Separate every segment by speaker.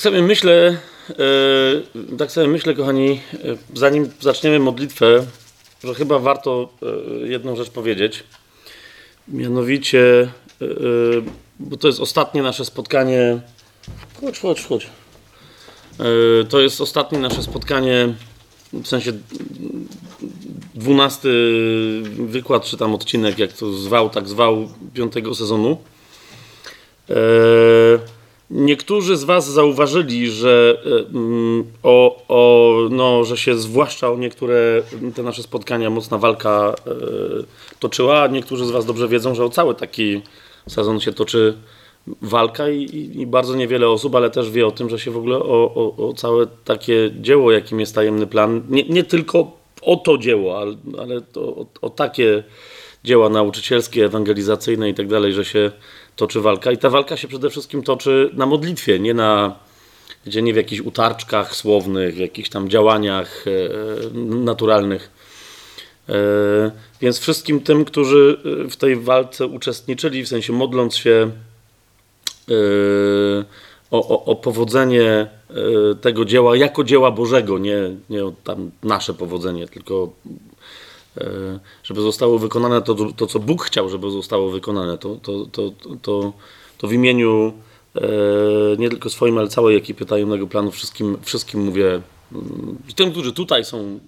Speaker 1: Tak sobie myślę, e, tak sobie myślę, kochani, e, zanim zaczniemy modlitwę, że chyba warto e, jedną rzecz powiedzieć. Mianowicie, bo to jest ostatnie nasze spotkanie. Chodź, chodź, chodź. To jest ostatnie nasze spotkanie, w sensie dwunasty wykład, czy tam odcinek, jak to zwał, tak zwał, piątego sezonu. Niektórzy z Was zauważyli, że, e, mm, o, o, no, że się zwłaszcza o niektóre te nasze spotkania mocna walka e, toczyła, niektórzy z Was dobrze wiedzą, że o cały taki sezon się toczy walka i, i, i bardzo niewiele osób, ale też wie o tym, że się w ogóle o, o, o całe takie dzieło, jakim jest tajemny plan, nie, nie tylko o to dzieło, ale, ale to, o, o takie dzieła nauczycielskie, ewangelizacyjne i tak dalej, że się toczy walka. I ta walka się przede wszystkim toczy na modlitwie, nie na gdzie nie w jakichś utarczkach słownych, w jakichś tam działaniach e, naturalnych. E, więc wszystkim tym, którzy w tej walce uczestniczyli, w sensie modląc się e, o, o, o powodzenie e, tego dzieła jako dzieła Bożego, nie, nie o tam nasze powodzenie, tylko e, żeby zostało wykonane to, to, co Bóg chciał, żeby zostało wykonane, to, to, to, to, to w imieniu e, nie tylko swoim, ale całej ekipy tajemnego planu wszystkim, wszystkim mówię, mm, tym, którzy tutaj są e,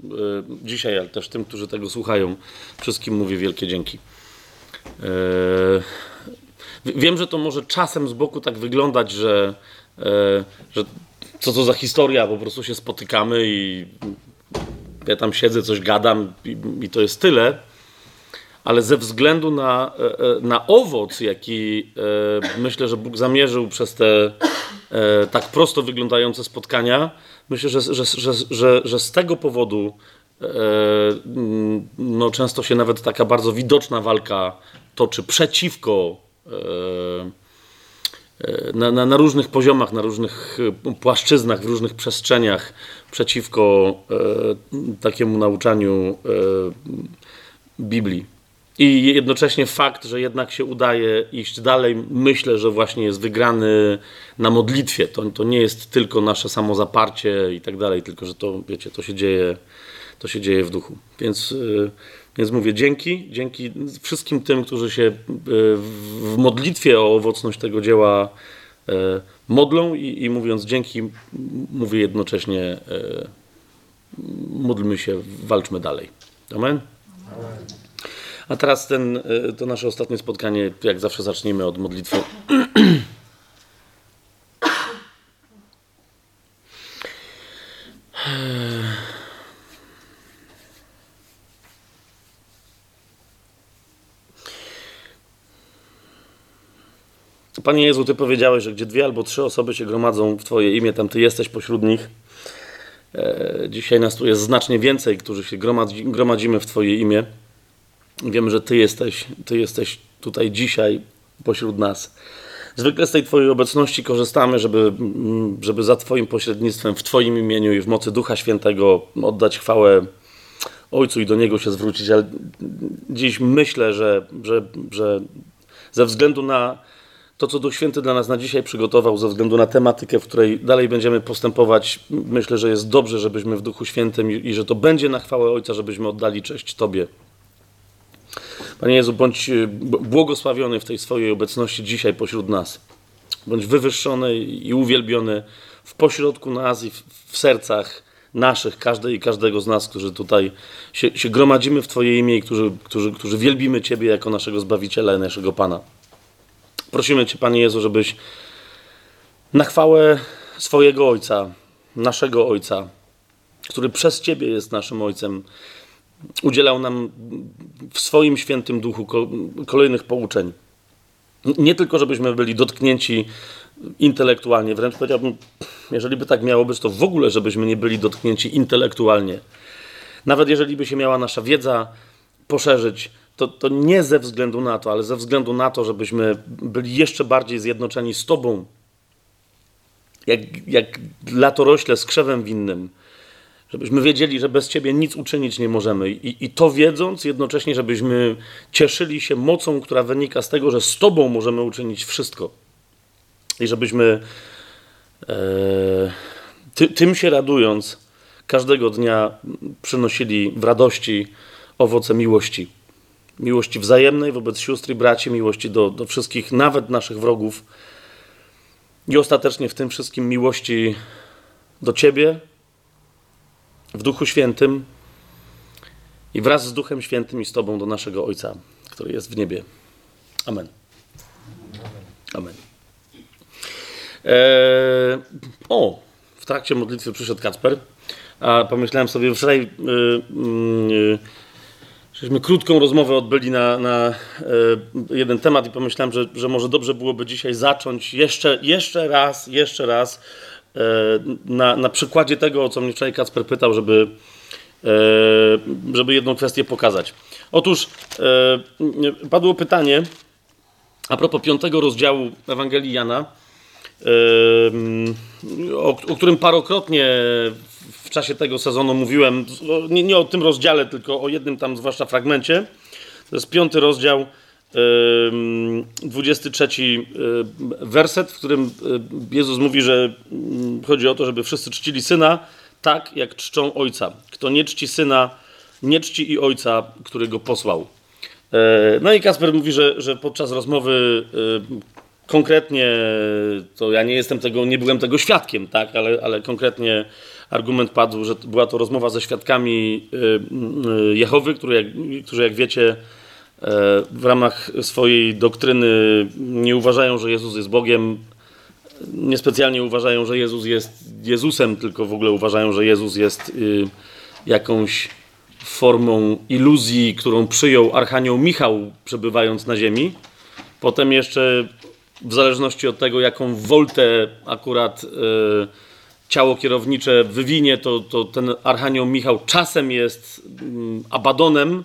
Speaker 1: dzisiaj, ale też tym, którzy tego słuchają, wszystkim mówię wielkie dzięki. E, Wiem, że to może czasem z boku tak wyglądać, że, e, że co to za historia, po prostu się spotykamy i ja tam siedzę, coś gadam i, i to jest tyle. Ale ze względu na, e, e, na owoc, jaki e, myślę, że Bóg zamierzył przez te tak prosto wyglądające spotkania, myślę, że, że, że, że, że z tego powodu no, często się nawet taka bardzo widoczna walka toczy przeciwko na, na, na różnych poziomach, na różnych e, płaszczyznach, w różnych przestrzeniach przeciwko e, takiemu nauczaniu e, Biblii. I jednocześnie fakt, że jednak się udaje iść dalej, myślę, że właśnie jest wygrany na modlitwie. To, to nie jest tylko nasze samozaparcie i tak dalej, tylko że to, wiecie, to się dzieje, to się dzieje w duchu. Więc, y, więc mówię dzięki, dzięki wszystkim tym, którzy się y, w modlitwie o owocność tego dzieła y, modlą i, i mówiąc dzięki, mówię jednocześnie módlmy się, walczmy dalej. Amen? A teraz ten, to nasze ostatnie spotkanie, jak zawsze zacznijmy od modlitwy. Panie Jezu, Ty powiedziałeś, że gdzie dwie albo trzy osoby się gromadzą w Twoje imię, tam Ty jesteś pośród nich. E, Dzisiaj nas tu jest znacznie więcej, którzy się gromadzi, gromadzimy w Twoje imię. Wiemy, że Ty jesteś, Ty jesteś tutaj dzisiaj pośród nas. Zwykle z tej Twojej obecności korzystamy, żeby, mm, żeby za Twoim pośrednictwem, w Twoim imieniu i w mocy Ducha Świętego oddać chwałę Ojcu i do Niego się zwrócić. Ale dziś myślę, że, że, że ze względu na to, co Duch Święty dla nas na dzisiaj przygotował, ze względu na tematykę, w której dalej będziemy postępować, myślę, że jest dobrze, żebyśmy w Duchu Świętym i, że to będzie na chwałę Ojca, żebyśmy oddali cześć Tobie. Panie Jezu, bądź y, błogosławiony w tej swojej obecności dzisiaj pośród nas. Bądź wywyższony i uwielbiony w pośrodku nas i w, w sercach naszych, każdej i każdego z nas, którzy tutaj się, się gromadzimy w Twoje imię i którzy, którzy, którzy wielbimy Ciebie jako naszego Zbawiciela i naszego Pana. Prosimy Cię, Panie Jezu, żebyś na chwałę swojego Ojca, naszego Ojca, który przez Ciebie jest naszym Ojcem, udzielał nam w swoim świętym duchu ko- kolejnych pouczeń. Nie tylko, żebyśmy byli dotknięci intelektualnie, wręcz powiedziałbym, jeżeli by tak miało być, to w ogóle, żebyśmy nie byli dotknięci intelektualnie. Nawet jeżeli by się miała nasza wiedza poszerzyć, to, to nie ze względu na to, ale ze względu na to, żebyśmy byli jeszcze bardziej zjednoczeni z Tobą, jak, jak latorośle z krzewem winnym, żebyśmy wiedzieli, że bez Ciebie nic uczynić nie możemy. I, I to wiedząc, jednocześnie, żebyśmy cieszyli się mocą, która wynika z tego, że z Tobą możemy uczynić wszystko. I żebyśmy e, ty, tym się radując, każdego dnia przynosili w radości owoce miłości. Miłości wzajemnej wobec sióstr i braci, miłości do, do wszystkich, nawet naszych wrogów. I ostatecznie w tym wszystkim miłości do Ciebie, w Duchu Świętym i wraz z Duchem Świętym i z Tobą do naszego Ojca, który jest w niebie. Amen. Amen. Eee, o, w trakcie modlitwy przyszedł Kacper, a pomyślałem sobie wczoraj, yy, yy, żeśmy krótką rozmowę odbyli na, na yy, jeden temat i pomyślałem, że, że może dobrze byłoby dzisiaj zacząć jeszcze, jeszcze raz, jeszcze raz e, na, na przykładzie tego, o co mnie wczoraj Kacper pytał, żeby, e, żeby jedną kwestię pokazać. Otóż e, padło pytanie a propos piątego rozdziału Ewangelii Jana, o, o którym parokrotnie czasie tego sezonu mówiłem, nie, nie, o tym rozdziale, tylko o jednym tam zwłaszcza fragmencie. To jest piąty rozdział, 23 werset, w którym Jezus mówi, że chodzi o to, żeby wszyscy czcili syna tak, jak czczą ojca. Kto nie czci syna, nie czci i ojca, który go posłał. No i Kasper mówi, że, że podczas rozmowy konkretnie, to ja nie jestem tego, nie byłem tego świadkiem, tak, ale, ale konkretnie argument padł, że była to rozmowa ze świadkami y, y, Jehowy, którzy jak, którzy jak wiecie e, w ramach swojej doktryny nie uważają, że Jezus jest Bogiem, niespecjalnie uważają, że Jezus jest Jezusem, tylko w ogóle uważają, że Jezus jest y, jakąś formą iluzji, którą przyjął Archanioł Michał przebywając na ziemi. Potem jeszcze w zależności od tego, jaką woltę akurat y, ciało kierownicze wywinie, to, to ten Archanioł Michał czasem jest y, Abadonem,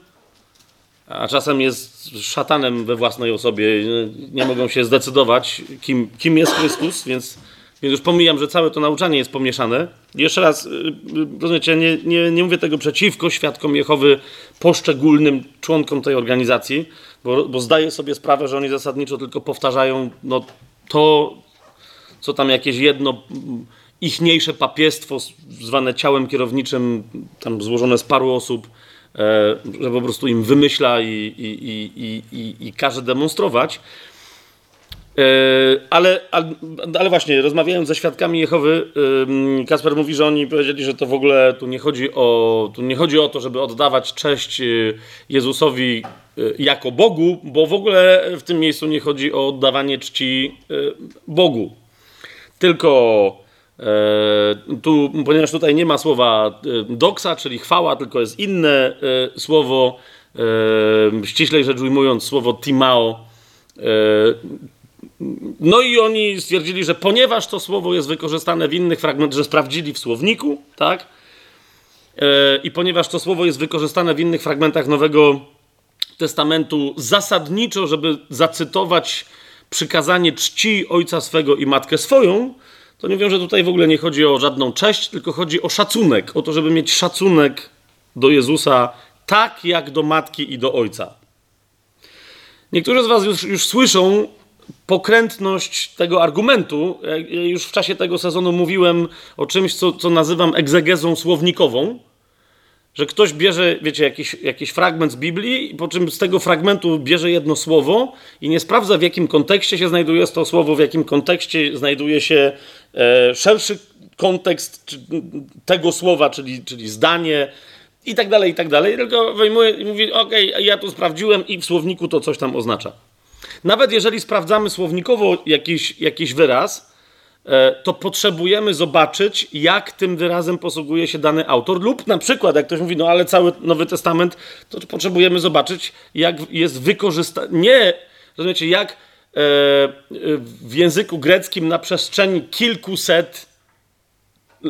Speaker 1: a czasem jest szatanem we własnej osobie. Nie mogą się zdecydować, kim, kim jest Chrystus, więc, więc już pomijam, że całe to nauczanie jest pomieszane. Jeszcze raz, y, rozumiecie, nie, nie, nie mówię tego przeciwko świadkom Jehowy, poszczególnym członkom tej organizacji, bo, bo zdaję sobie sprawę, że oni zasadniczo tylko powtarzają no, to, co tam jakieś jedno ichniejsze papiestwo zwane ciałem kierowniczym, tam złożone z paru osób, e, że po prostu im wymyśla i, i, i, i, i każe demonstrować. E, ale, ale, właśnie, rozmawiając ze świadkami Jehowy, Kasper mówi, że oni powiedzieli, że to w ogóle tu nie chodzi o, tu nie chodzi o to, żeby oddawać cześć y, Jezusowi jako Bogu, bo w ogóle w tym miejscu nie chodzi o oddawanie czci Bogu. Tylko tu, ponieważ tutaj nie ma słowa doksa, czyli chwała, tylko jest inne słowo, ściślej rzecz ujmując, słowo timao, no i oni stwierdzili, że ponieważ to słowo jest wykorzystane w innych fragmentach, że sprawdzili w słowniku, tak? E, I ponieważ to słowo jest wykorzystane w innych fragmentach Nowego Testamentu zasadniczo, żeby zacytować przykazanie czci ojca swego i matkę swoją, to nie wiem, że tutaj w ogóle nie chodzi o żadną cześć, tylko chodzi o szacunek, o to, żeby mieć szacunek do Jezusa tak jak do matki i do ojca. Niektórzy z Was już, już słyszą pokrętność tego argumentu. Ja już w czasie tego sezonu mówiłem o czymś, co, co nazywam egzegezą słownikową, że ktoś bierze, wiecie, jakiś, jakiś fragment z Biblii, po czym z tego fragmentu bierze jedno słowo i nie sprawdza, w jakim kontekście się znajduje to słowo, w jakim kontekście znajduje się e, szerszy kontekst tego słowa, czyli, czyli zdanie i tak dalej, i tak dalej, tylko wyjmuje i mówi, ok, ja to sprawdziłem i w słowniku to coś tam oznacza. Nawet jeżeli sprawdzamy słownikowo jakiś, jakiś wyraz, to potrzebujemy zobaczyć, jak tym wyrazem posługuje się dany autor, lub na przykład, jak ktoś mówi, no ale cały Nowy Testament, to potrzebujemy zobaczyć, jak jest wykorzystany. Nie, rozumiecie, jak e, w języku greckim na przestrzeni kilkuset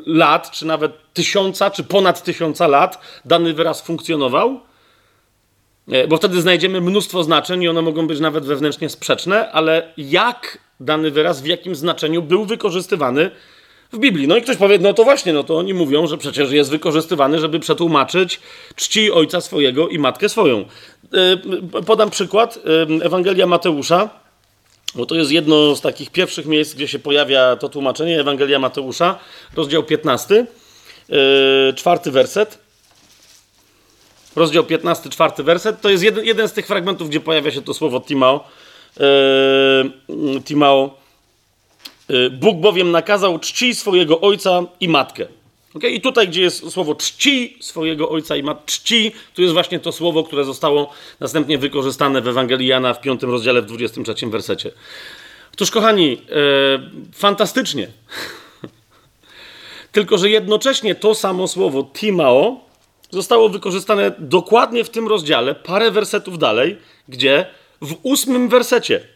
Speaker 1: lat, czy nawet tysiąca, czy ponad tysiąca lat dany wyraz funkcjonował E, bo wtedy znajdziemy mnóstwo znaczeń i one mogą być nawet wewnętrznie sprzeczne, ale jak dany wyraz, w jakim znaczeniu był wykorzystywany w Biblii. No i ktoś powie, no to właśnie, no to oni mówią, że przecież jest wykorzystywany, żeby przetłumaczyć czci ojca swojego i matkę swoją. E, podam przykład. E, Ewangelia Mateusza, bo to jest jedno z takich pierwszych miejsc, gdzie się pojawia to tłumaczenie Ewangelia Mateusza, rozdział 15, yy, czwarty werset. Rozdział 15, czwarty werset. To jest jeden, jeden z tych fragmentów, gdzie pojawia się to słowo Timao. Yy, Timao. Yy, Bóg bowiem nakazał czci swojego ojca i matkę. Okay? I tutaj, gdzie jest słowo czci swojego ojca i matkę, czci, tu jest właśnie to słowo, które zostało następnie wykorzystane w Ewangelii Jana w 5 rozdziale, w 23 wersecie. Otóż, kochani, yy, fantastycznie. Tylko, że jednocześnie to samo słowo Timao zostało wykorzystane dokładnie w tym rozdziale, parę wersetów dalej, gdzie w ósmym wersecie,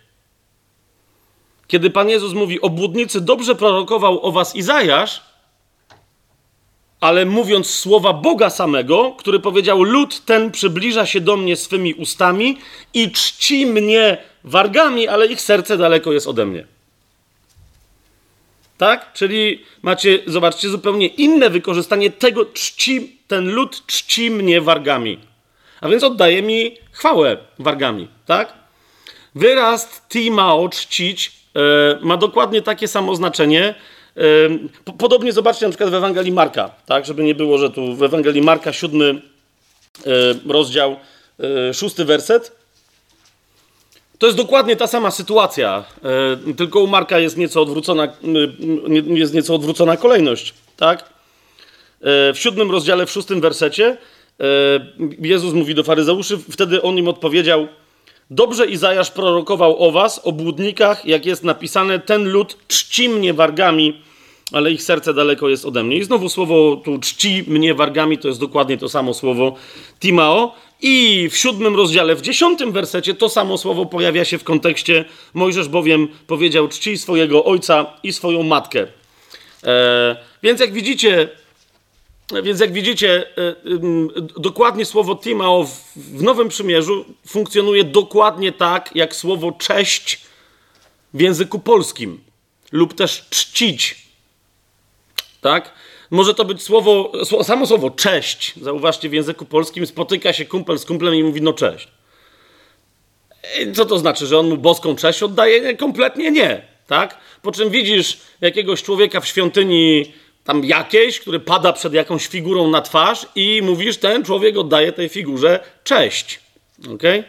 Speaker 1: kiedy Pan Jezus mówi, obłudnicy dobrze prorokował o was Izajasz, ale mówiąc słowa Boga samego, który powiedział: Lud ten przybliża się do mnie swymi ustami i czci mnie wargami, ale ich serce daleko jest ode mnie. Tak? Czyli macie, zobaczcie, zupełnie inne wykorzystanie tego czci, ten lud czci mnie wargami. A więc oddaje mi chwałę wargami, tak? Wyraz timao, czcić, yy, ma dokładnie takie samo znaczenie. Yy, podobnie zobaczcie na przykład w Ewangelii Marka, tak? Żeby nie było, że tu w Ewangelii Marka, siódmy yy, rozdział, szósty werset. To jest dokładnie ta sama sytuacja, tylko u Marka jest nieco odwrócona, jest nieco odwrócona kolejność, tak? W siódmym rozdziale, w szóstym wersecie Jezus mówi do faryzeuszy, wtedy on im odpowiedział: Dobrze Izajasz prorokował o was, o błudnikach, jak jest napisane: Ten lud czci mnie wargami, ale ich serce daleko jest ode mnie. I znowu słowo tu czci mnie wargami to jest dokładnie to samo słowo timao. I w siódmym rozdziale, w dziesiątym wersecie to samo słowo pojawia się w kontekście Mojżesz bowiem powiedział czci swojego ojca i swoją matkę. E, więc jak widzicie, więc jak widzicie, e, dokładnie słowo Timao w Nowym Przymierzu funkcjonuje dokładnie tak, jak słowo cześć w języku polskim lub też czcić. Tak? Może to być słowo, samo słowo cześć. Zauważcie, w języku polskim spotyka się kumpel z kumplem i mówi no cześć. Co to znaczy, że on mu boską cześć oddaje? Kompletnie nie. Tak? Po czym widzisz jakiegoś człowieka w świątyni tam jakiejś, który pada przed jakąś figurą na twarz i mówisz, ten człowiek oddaje tej figurze cześć. Okay?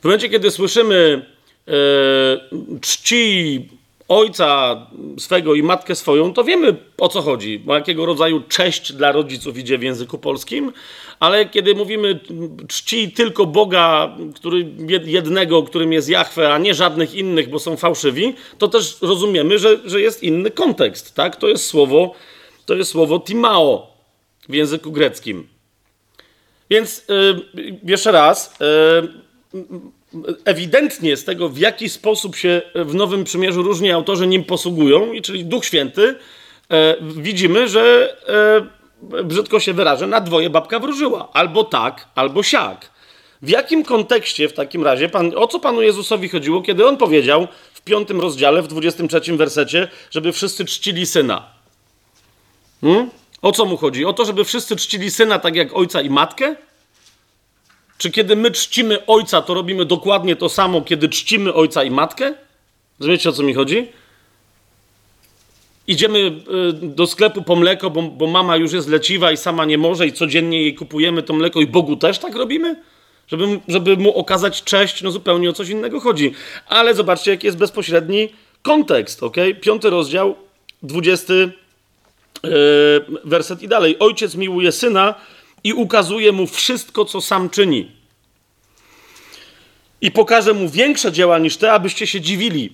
Speaker 1: W momencie, kiedy słyszymy yy, czci ojca swego i matkę swoją, to wiemy o co chodzi, o jakiego rodzaju cześć dla rodziców idzie w języku polskim, ale kiedy mówimy czci tylko Boga, który, jednego, którym jest Jahwe, a nie żadnych innych, bo są fałszywi, to też rozumiemy, że, że jest inny kontekst, tak? To jest słowo, to jest słowo timao w języku greckim. Więc yy, jeszcze raz, yy, ewidentnie z tego, w jaki sposób się w Nowym Przymierzu różni autorzy nim posługują, czyli Duch Święty, e, widzimy, że e, brzydko się wyrażę, na dwoje babka wróżyła. Albo tak, albo siak. W jakim kontekście w takim razie, pan, o co Panu Jezusowi chodziło, kiedy On powiedział w piątym rozdziale, w 23 wersecie, żeby wszyscy czcili Syna? Hmm? O co Mu chodzi? O to, żeby wszyscy czcili Syna tak jak Ojca i Matkę? Czy kiedy my czcimy ojca, to robimy dokładnie to samo, kiedy czcimy ojca i matkę? Rozumiecie o co mi chodzi? Idziemy y, do sklepu po mleko, bo, bo mama już jest leciwa i sama nie może, i codziennie jej kupujemy to mleko, i Bogu też tak robimy? Żeby, żeby mu okazać cześć, no zupełnie o coś innego chodzi. Ale zobaczcie, jaki jest bezpośredni kontekst, ok? Piąty rozdział, dwudziesty werset i dalej. Ojciec miłuje syna, i ukazuje mu wszystko, co sam czyni. I pokaże mu większe dzieła niż te, abyście się dziwili.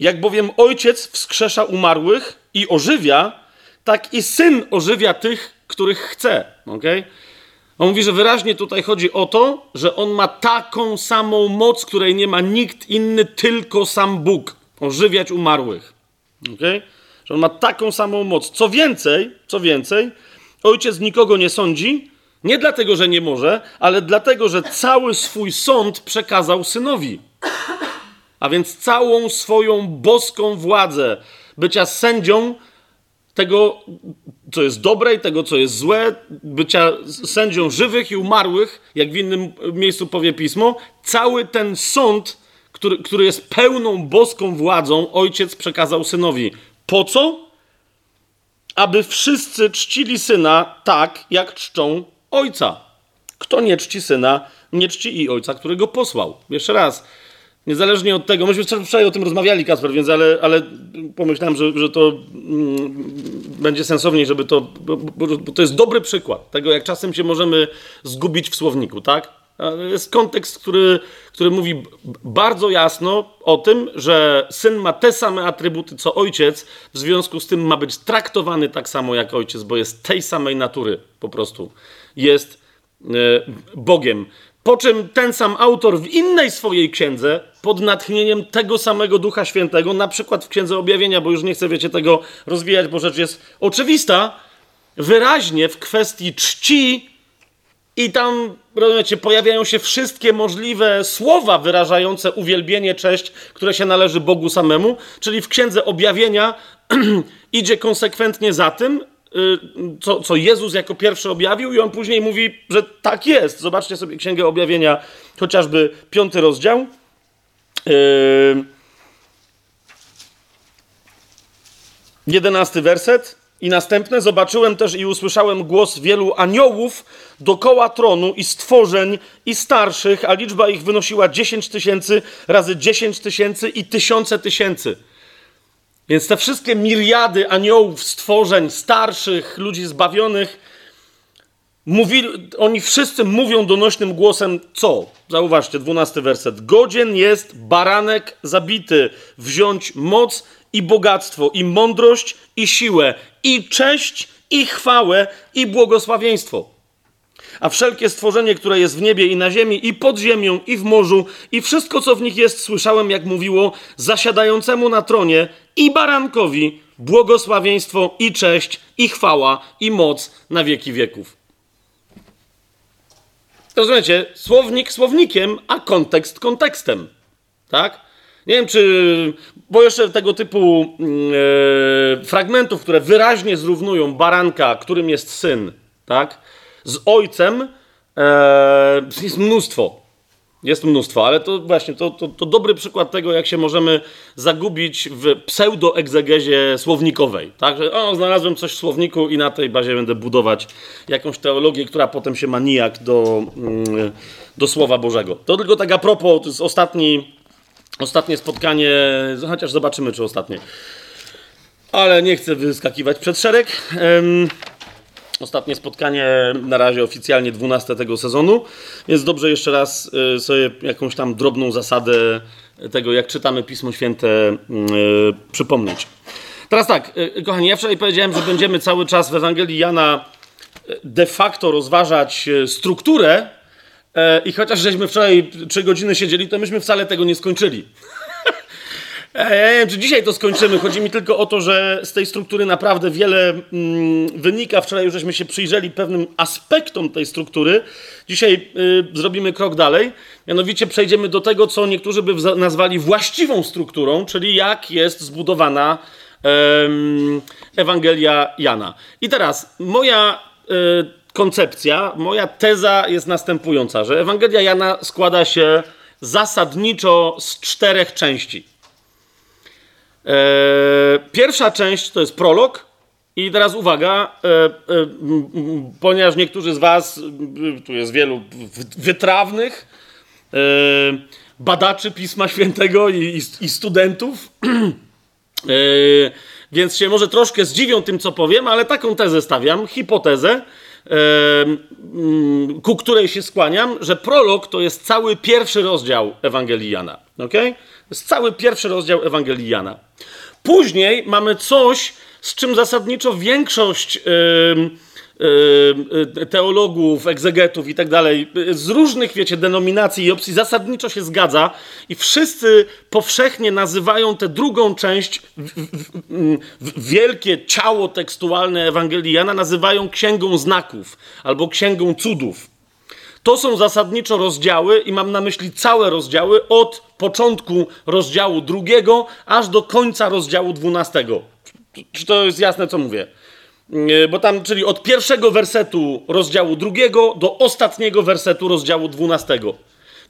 Speaker 1: Jak bowiem ojciec wskrzesza umarłych i ożywia, tak i syn ożywia tych, których chce. Okay? On mówi, że wyraźnie tutaj chodzi o to, że on ma taką samą moc, której nie ma nikt inny, tylko sam Bóg. Ożywiać umarłych. Okay? Że on ma taką samą moc. Co więcej, co więcej, Ojciec nikogo nie sądzi, nie dlatego, że nie może, ale dlatego, że cały swój sąd przekazał synowi. A więc całą swoją boską władzę bycia sędzią tego, co jest dobre i tego, co jest złe, bycia sędzią żywych i umarłych, jak w innym miejscu powie pismo, cały ten sąd, który, który jest pełną boską władzą, ojciec przekazał synowi. Po co? Aby wszyscy czcili syna tak, jak czczą ojca. Kto nie czci syna, nie czci i ojca, który go posłał. Jeszcze raz. Niezależnie od tego, myśmy wczoraj o tym rozmawiali, Kasper, więc ale, ale pomyślałem, że, że to mm, będzie sensowniej, żeby to. Bo, bo, to jest dobry przykład tego, jak czasem się możemy zgubić w słowniku, tak? Jest kontekst, który, który mówi bardzo jasno o tym, że syn ma te same atrybuty co ojciec, w związku z tym ma być traktowany tak samo jak ojciec, bo jest tej samej natury po prostu. Jest e, Bogiem. Po czym ten sam autor w innej swojej księdze, pod natchnieniem tego samego Ducha Świętego, na przykład w Księdze Objawienia, bo już nie chcę, wiecie, tego rozwijać, bo rzecz jest oczywista, wyraźnie w kwestii czci i tam, rozumiecie, pojawiają się wszystkie możliwe słowa wyrażające uwielbienie, cześć, które się należy Bogu samemu, czyli w Księdze Objawienia idzie konsekwentnie za tym, y, co, co Jezus jako pierwszy objawił, i on później mówi, że tak jest. Zobaczcie sobie Księgę Objawienia, chociażby piąty rozdział. Yy, jedenasty werset. I następne zobaczyłem też i usłyszałem głos wielu aniołów dokoła tronu i stworzeń i starszych, a liczba ich wynosiła 10 tysięcy razy 10 tysięcy i tysiące tysięcy. Więc te wszystkie miliardy aniołów, stworzeń, starszych, ludzi zbawionych, mówili, oni wszyscy mówią donośnym głosem co? Zauważcie, dwunasty werset. Godzien jest baranek zabity, wziąć moc i bogactwo, i mądrość, i siłę, i cześć, i chwałę, i błogosławieństwo. A wszelkie stworzenie, które jest w niebie i na ziemi, i pod ziemią, i w morzu, i wszystko, co w nich jest, słyszałem, jak mówiło, zasiadającemu na tronie i barankowi błogosławieństwo, i cześć, i chwała, i moc na wieki wieków. Rozumiecie? Słownik słownikiem, a kontekst kontekstem. Tak? Nie wiem, czy. Bo jeszcze tego typu e, fragmentów, które wyraźnie zrównują baranka, którym jest syn, tak? Z ojcem e, jest mnóstwo. Jest mnóstwo, ale to właśnie to, to, to, dobry przykład tego, jak się możemy zagubić w pseudoegzegezie słownikowej. Tak, że o, znalazłem coś w słowniku i na tej bazie będę budować jakąś teologię, która potem się ma nijak do, mm, do Słowa Bożego. To tylko tak a propos, to jest ostatni Ostatnie spotkanie, chociaż zobaczymy, czy ostatnie. Ale nie chcę wyskakiwać przed szereg. Um, ostatnie spotkanie na razie oficjalnie 12 tego sezonu, więc dobrze jeszcze raz y, sobie jakąś tam drobną zasadę tego, jak czytamy Pismo Święte, y, przypomnieć. Teraz tak, y, kochani, ja wczoraj powiedziałem, że będziemy cały czas w Ewangelii Jana de facto rozważać strukturę I chociaż żeśmy wczoraj trzy godziny siedzieli, to myśmy wcale tego nie skończyli. E, ja nie wiem, czy dzisiaj to skończymy. Chodzi mi tylko o to, że z tej struktury naprawdę wiele mm, wynika. Wczoraj już żeśmy się przyjrzeli pewnym aspektom tej struktury. Dzisiaj y, zrobimy krok dalej. Mianowicie przejdziemy do tego, co niektórzy by nazwali właściwą strukturą, czyli jak jest zbudowana y, Ewangelia Jana. I teraz moja. Y, koncepcja, moja teza jest następująca, że Ewangelia Jana składa się zasadniczo z czterech części. Eee, pierwsza część to jest prolog. I teraz uwaga, e, e, ponieważ niektórzy z Was, tu jest wielu wytrawnych e, badaczy Pisma Świętego i, i studentów, więc się może troszkę zdziwią tym, co powiem, ale taką tezę stawiam, hipotezę, ku której się skłaniam, że prolog to jest cały pierwszy rozdział Ewangelii Jana. Okay? To jest cały pierwszy rozdział Ewangelii Jana. Później mamy coś, z czym zasadniczo większość. Yy, teologów, egzegetów i tak dalej, z różnych, wiecie, denominacji i opcji zasadniczo się zgadza i wszyscy powszechnie nazywają tę drugą część, wielkie ciało tekstualne Ewangelii Jana nazywają księgą znaków albo księgą cudów. To są zasadniczo rozdziały i mam na myśli całe rozdziały od początku rozdziału drugiego aż do końca rozdziału dwunastego. Czy to jest jasne, co mówię? E, bo tam, czyli od pierwszego wersetu rozdziału drugiego do ostatniego wersetu rozdziału dwunastego.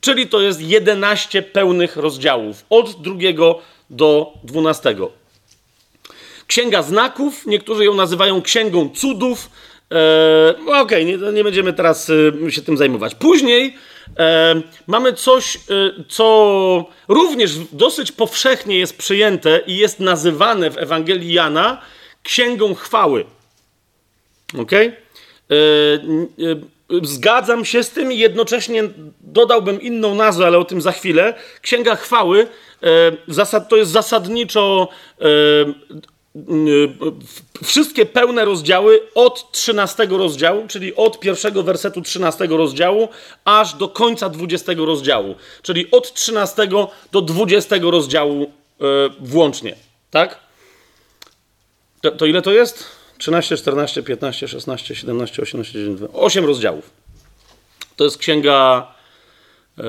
Speaker 1: Czyli to jest 11 pełnych rozdziałów, od drugiego do 12. Księga znaków, niektórzy ją nazywają księgą cudów. E, Okej, okay, nie, nie, będziemy teraz e, się tym zajmować. Później e, mamy coś, e, co również dosyć powszechnie jest przyjęte i jest nazywane w Ewangelii Jana księgą chwały. Ok? E, e, zgadzam się z tym i jednocześnie dodałbym inną nazwę, ale o tym za chwilę. Księga chwały to jest zasadniczo wszystkie pełne rozdziały od 13 rozdziału, czyli od pierwszego wersetu 13 rozdziału, aż do końca 20 rozdziału, czyli od 13 do 20 rozdziału włącznie. Tak? To, to ile to jest? 13, 14, 15, 16, 17, 18, 19, 8 rozdziałów. To jest księga. Yy,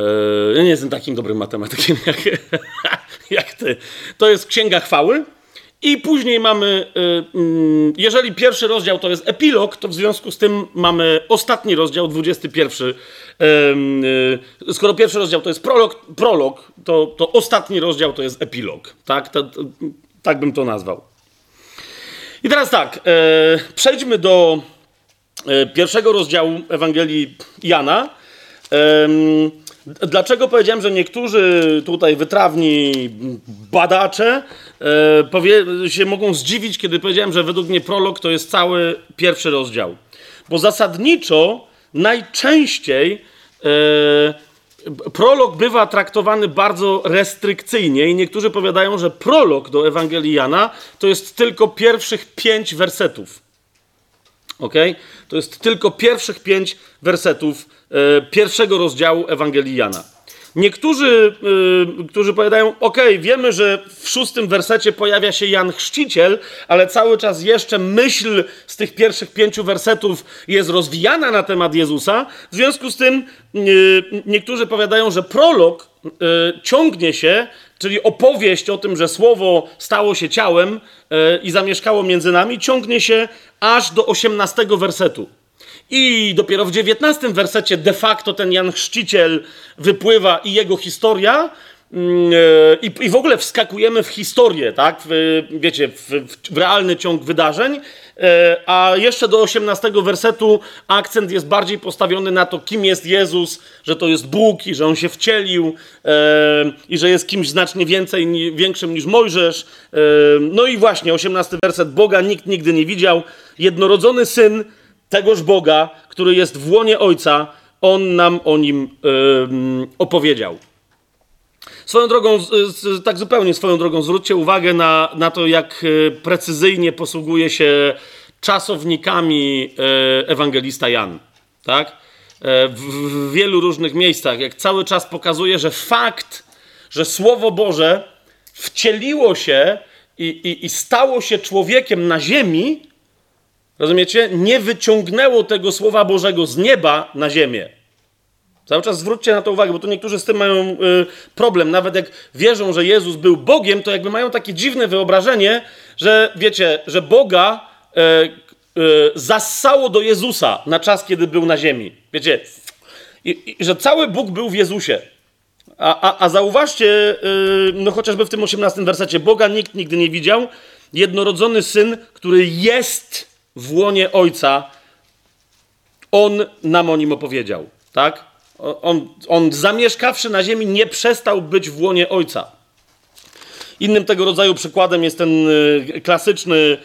Speaker 1: ja nie jestem takim dobrym matematykiem jak, jak ty. To jest księga chwały i później mamy, y, mm, jeżeli pierwszy rozdział to jest epilog, to w związku z tym mamy ostatni rozdział, 21. Y, skoro pierwszy rozdział to jest prolog, prolog to, to ostatni rozdział to jest epilog. Tak, to, tak bym to nazwał. I teraz tak, e, przejdźmy do e, pierwszego rozdziału Ewangelii Jana. Dlaczego powiedziałem, że niektórzy tutaj wytrawni badacze e, powie, się mogą zdziwić, kiedy powiedziałem, że według mnie prolog to jest cały pierwszy rozdział? Bo zasadniczo najczęściej prolog bywa traktowany bardzo restrykcyjnie i niektórzy powiadają, że prolog do Ewangelii Jana to jest tylko pierwszych pięć wersetów. Ok? To jest tylko pierwszych pięć wersetów e, pierwszego rozdziału Ewangelii Jana. Niektórzy, y, którzy powiadają, ok, wiemy, że w szóstym wersecie pojawia się Jan Chrzciciel, ale cały czas jeszcze myśl z tych pierwszych pięciu wersetów jest rozwijana na temat Jezusa. W związku z tym y, niektórzy powiadają, że prolog y, ciągnie się, czyli opowieść o tym, że Słowo stało się ciałem y, i zamieszkało między nami, ciągnie się aż do osiemnastego wersetu. I dopiero w XIX wersecie de facto ten Jan Chrzciciel wypływa i jego historia. Mm, e, I, I w ogóle wskakujemy w historię, tak? W, wiecie, w, w realny ciąg wydarzeń. E, a jeszcze do 18 wersetu akcent jest bardziej postawiony na to, kim jest Jezus, że to jest Bóg i że on się wcielił e, i że jest kimś znacznie więcej, większym niż Mojżesz. No i właśnie, 18 werset. Boga nikt nigdy nie widział. Jednorodzony syn tegoż Boga, który jest w łonie Ojca, On nam o nim yy, opowiedział. Swoją drogą, tak zupełnie swoją drogą, zwróćcie uwagę na, na to, jak e, precyzyjnie posługuje się czasownikami e, ewangelista Jan. Tak? E, w, w wielu różnych miejscach, jak cały czas pokazuje, że fakt, że Słowo Boże wcieliło się i, i, i stało się człowiekiem na ziemi, rozumiecie, nie wyciągnęło tego Słowa Bożego z nieba na ziemię. Cały czas zwróćcie na to uwagę, bo tu niektórzy z tym mają y, problem. Nawet jak wierzą, że Jezus był Bogiem, to jakby mają takie dziwne wyobrażenie, że wiecie, że Boga y, y, zassało do Jezusa na czas, kiedy był na ziemi. Wiecie, i, i, że cały Bóg był w Jezusie. A, a, a zauważcie, y, no chociażby w tym 18 wersecie, Boga nikt nigdy nie widział, jednorodzony Syn, który jest w łonie Ojca, On nam o nim opowiedział, tak? On, on zamieszkawszy na ziemi nie przestał być w łonie Ojca. Innym tego rodzaju przykładem jest ten y, klasyczny y,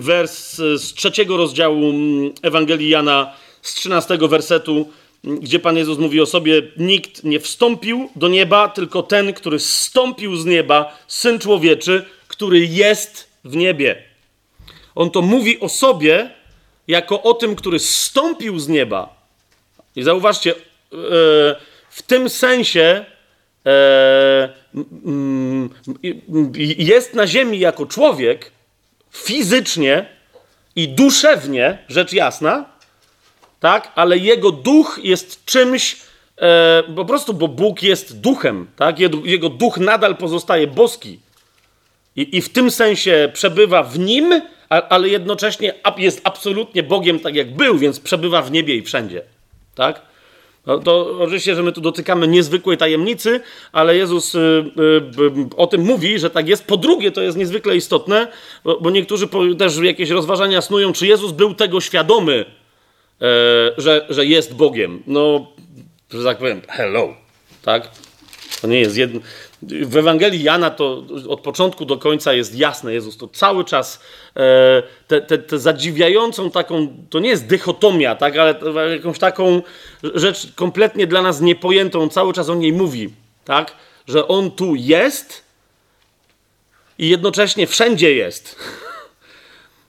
Speaker 1: wers z trzeciego rozdziału mm, Ewangelii Jana, z trzynastego wersetu, gdzie Pan Jezus mówi o sobie: Nikt nie wstąpił do nieba, tylko ten, który zstąpił z nieba, syn człowieczy, który jest w niebie. On to mówi o sobie jako o tym, który zstąpił z nieba. I zauważcie, e, w tym sensie e, jest na ziemi jako człowiek fizycznie i duszewnie, rzecz jasna, tak? Ale jego duch jest czymś e, po prostu, bo Bóg jest duchem, tak? Jego duch nadal pozostaje boski. I w tym sensie przebywa w nim, ale jednocześnie jest absolutnie Bogiem tak jak był, więc przebywa w niebie i wszędzie. Tak? No, to oczywiście, że my tu dotykamy niezwykłej tajemnicy, ale Jezus y, y, o tym mówi, że tak jest. Po drugie, to jest niezwykle istotne, bo, niektórzy też jakieś rozważania snują, czy Jezus był tego świadomy, e, że, że jest Bogiem. No, że tak powiem, hello, tak? To nie jest jedno. W Ewangelii Jana to od początku do końca jest jasne. Jezus to cały czas e, te, te, te zadziwiającą taką, to nie jest dychotomia, tak, ale jakąś taką rzecz kompletnie dla nas niepojętą, cały czas o niej mówi, tak, że On tu jest i jednocześnie wszędzie jest.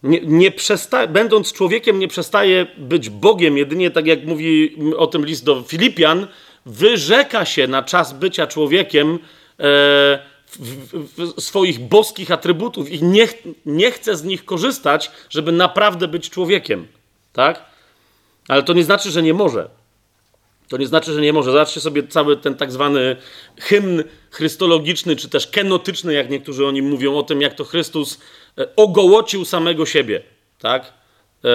Speaker 1: Nie, nie przesta- będąc człowiekiem, nie przestaje być Bogiem, jedynie tak jak mówi o tym list do Filipian, wyrzeka się na czas bycia człowiekiem w, swoich boskich atrybutów i nie, nie chce z nich korzystać, żeby naprawdę być człowiekiem. Tak? Ale to nie znaczy, że nie może. To nie znaczy, że nie może. Zobaczcie sobie cały ten tak zwany hymn chrystologiczny, czy też kenotyczny, jak niektórzy o nim mówią, o tym, jak to Chrystus e, ogołocił samego siebie. Tak? E,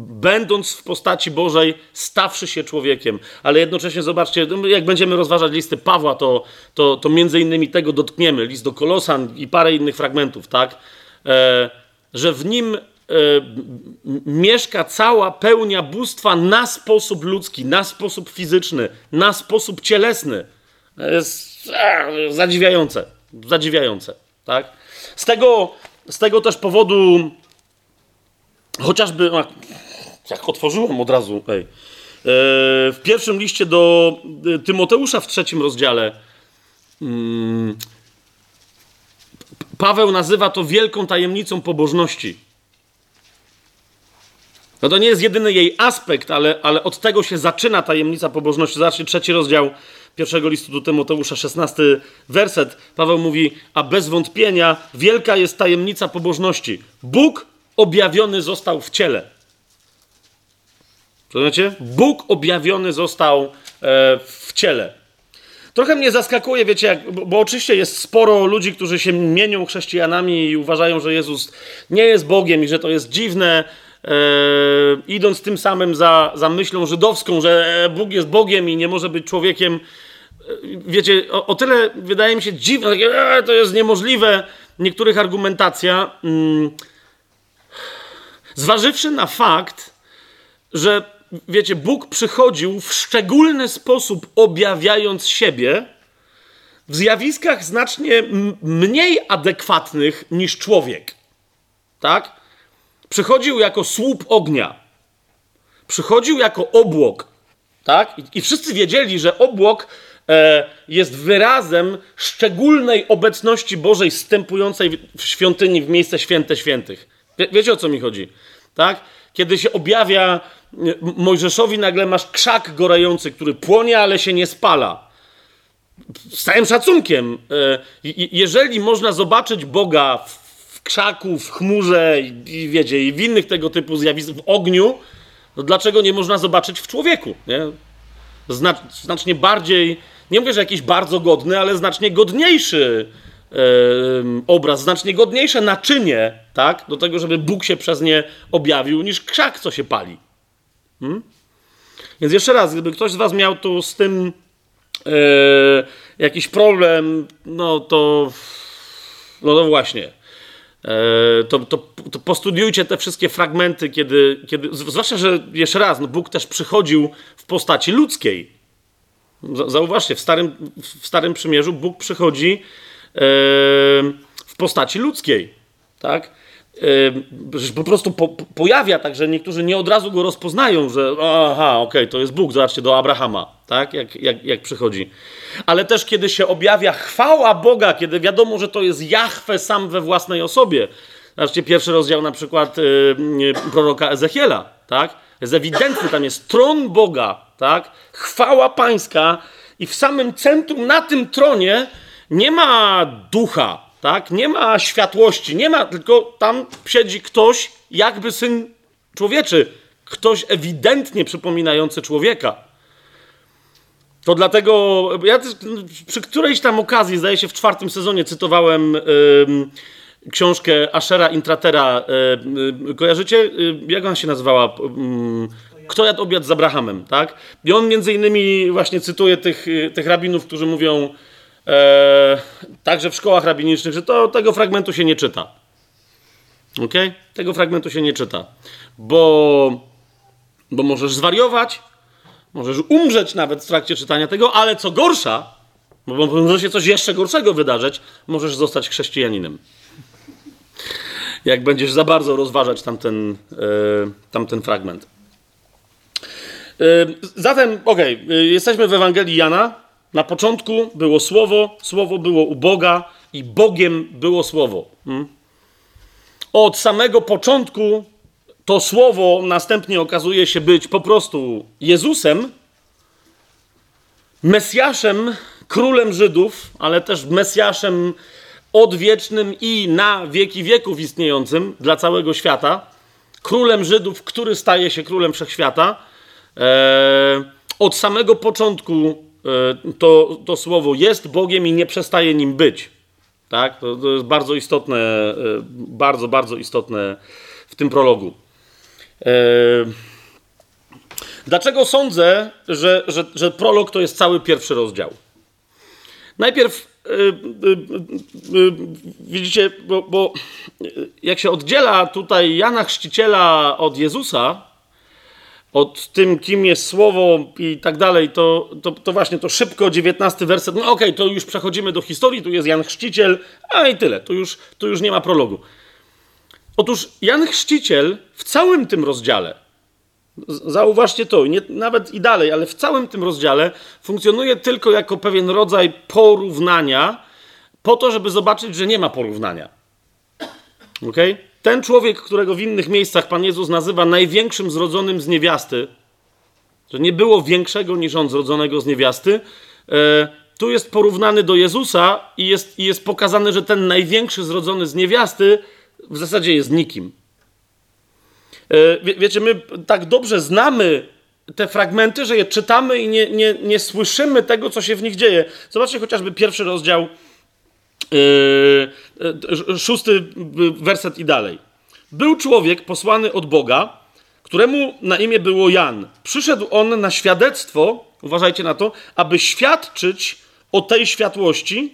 Speaker 1: będąc w postaci Bożej, stawszy się człowiekiem. Ale jednocześnie zobaczcie, no, jak będziemy rozważać listy Pawła, to, to, to między innymi tego dotkniemy. List do Kolosan i parę innych fragmentów, tak? E, że w nim e, mieszka cała pełnia bóstwa na sposób ludzki, na sposób fizyczny, na sposób cielesny. Jest zadziwiające. Zadziwiające, tak? Z tego, z tego też powodu Chociażby, jak otworzyłem od razu, ej, e, w pierwszym liście do e, Tymoteusza w trzecim rozdziale mm, Paweł nazywa to wielką tajemnicą pobożności. No to nie jest jedyny jej aspekt, ale, ale od tego się zaczyna tajemnica pobożności. Zobaczcie, trzeci rozdział pierwszego listu do Tymoteusza, szesnasty werset. Paweł mówi, a bez wątpienia wielka jest tajemnica pobożności. Bóg objawiony został w ciele. Rozumiecie? Bóg objawiony został e, w ciele. Trochę mnie zaskakuje, wiecie, jak, bo, bo, oczywiście jest sporo ludzi, którzy się mienią chrześcijanami i uważają, że Jezus nie jest Bogiem i że to jest dziwne, e, idąc tym samym za, za myślą żydowską, że Bóg jest Bogiem i nie może być człowiekiem. E, wiecie, o, o tyle wydaje mi się dziwne, e, to jest niemożliwe. Niektórych argumentacja. Mm, Zważywszy na fakt, że wiecie, Bóg przychodził w szczególny sposób objawiając siebie w zjawiskach znacznie mniej adekwatnych niż człowiek. Tak? Przychodził jako słup ognia. Przychodził jako obłok. Tak? I, i wszyscy wiedzieli, że obłok e, jest wyrazem szczególnej obecności Bożej stępującej w świątyni, w miejsce święte świętych. Wie, wiecie o co mi chodzi? Tak? Kiedy się objawia Mojżeszowi, nagle masz krzak gorający, który płonie, ale się nie spala. Z całym szacunkiem. E, jeżeli można zobaczyć Boga w krzaku, w chmurze i, wiecie, i w innych tego typu zjawiskach, w ogniu, to dlaczego nie można zobaczyć w człowieku? Nie? Znacznie bardziej, nie mówię, że jakiś bardzo godny, ale znacznie godniejszy obraz, znacznie godniejsze naczynie, tak, do tego, żeby Bóg się przez nie objawił, niż krzak, co się pali. Hmm? Więc jeszcze raz, gdyby ktoś z Was miał tu z tym e, jakiś problem, no to, no to właśnie. E, to, to, to, postudiujcie te wszystkie fragmenty, kiedy, kiedy. Zwłaszcza, że jeszcze raz, no Bóg też przychodził w postaci ludzkiej. Zauważcie, w Starym, w starym Przymierzu Bóg przychodzi w postaci ludzkiej, tak? Że po prostu po, pojawia tak, że niektórzy nie od razu go rozpoznają, że aha, okej, okay, to jest Bóg, zobaczcie, do Abrahama, tak, jak, jak, jak przychodzi. Ale też kiedy się objawia chwała Boga, kiedy wiadomo, że to jest Jahwe sam we własnej osobie. Zobaczcie, pierwszy rozdział na przykład yy, proroka Ezechiela, tak? Jest ewidentny, tam jest tron Boga, tak? Chwała pańska i w samym centrum, na tym tronie nie ma ducha, tak? Nie ma światłości, nie ma, tylko tam siedzi ktoś, jakby syn człowieczy, ktoś ewidentnie przypominający człowieka. To dlatego, ja przy którejś tam okazji, zdaje się w czwartym sezonie, cytowałem yy, książkę Ashera Intratera. Yy, kojarzycie? Yy, jak ona się nazywała? kto jadł obiad z Abrahamem, tak? I on między innymi właśnie cytuje tych, y, tych rabinów, którzy mówią e, także w szkołach rabinicznych, że to, tego fragmentu się nie czyta. Ok? Tego fragmentu się nie czyta. Bo, bo możesz zwariować, możesz umrzeć nawet w trakcie czytania tego, ale co gorsza, bo może się coś jeszcze gorszego wydarzyć, możesz zostać chrześcijaninem. Jak będziesz za bardzo rozważać tamten, yy, tamten fragment. Yy, zatem, okej, okay, yy, jesteśmy w Ewangelii Jana. Na początku było Słowo, Słowo było u Boga i Bogiem było Słowo. Hmm? Od samego początku to Słowo następnie okazuje się być po prostu Jezusem, Mesjaszem, królem Żydów, ale też Mesjaszem odwiecznym i na wieki wieków istniejącym dla całego świata, królem Żydów, który staje się królem wszechświata. E, od samego początku to, to słowo jest Bogiem i nie przestaje nim być. Tak? To, to jest bardzo istotne, e, bardzo, bardzo istotne w tym prologu. E, dlaczego sądzę, że, że, że prolog to jest cały pierwszy rozdział? Najpierw widzicie, bo, bo, jak się oddziela tutaj Jana Chrzciciela od Jezusa, od tym, kim jest Słowo i tak dalej, to, to, to właśnie to szybko, 19 werset, no okej, okay, to już przechodzimy do historii, tu jest Jan Chrzciciel, a i tyle, tu już, tu już nie ma prologu. Otóż Jan Chrzciciel w całym tym rozdziale, Zauważcie to, nie, nawet i dalej, ale w całym tym rozdziale funkcjonuje tylko jako pewien rodzaj porównania, po to, żeby zobaczyć, że nie ma porównania. Okay? Ten człowiek, którego w innych miejscach Pan Jezus nazywa największym zrodzonym z niewiasty, że nie było większego niż on zrodzonego z niewiasty, e, tu jest porównany do Jezusa i jest, i jest pokazane, że ten największy zrodzony z niewiasty w zasadzie jest nikim. E, wie, wiecie, my tak dobrze znamy te fragmenty, że je czytamy i nie, nie, nie słyszymy tego, co się w nich dzieje. Zobaczcie chociażby pierwszy rozdział, yy, szósty werset i dalej. Był człowiek posłany od Boga, któremu na imię było Jan. Przyszedł on na świadectwo, uważajcie na to, aby świadczyć o tej światłości,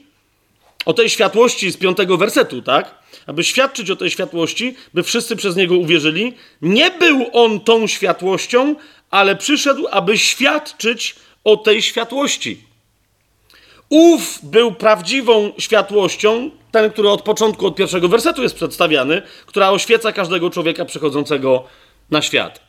Speaker 1: o tej światłości z piątego wersetu, tak? Aby świadczyć o tej światłości, by wszyscy przez niego uwierzyli. Nie był on tą światłością, ale przyszedł, aby świadczyć o tej światłości. Ów był prawdziwą światłością, ten, który od początku, od pierwszego wersetu jest przedstawiany, która oświeca każdego człowieka przychodzącego na świat.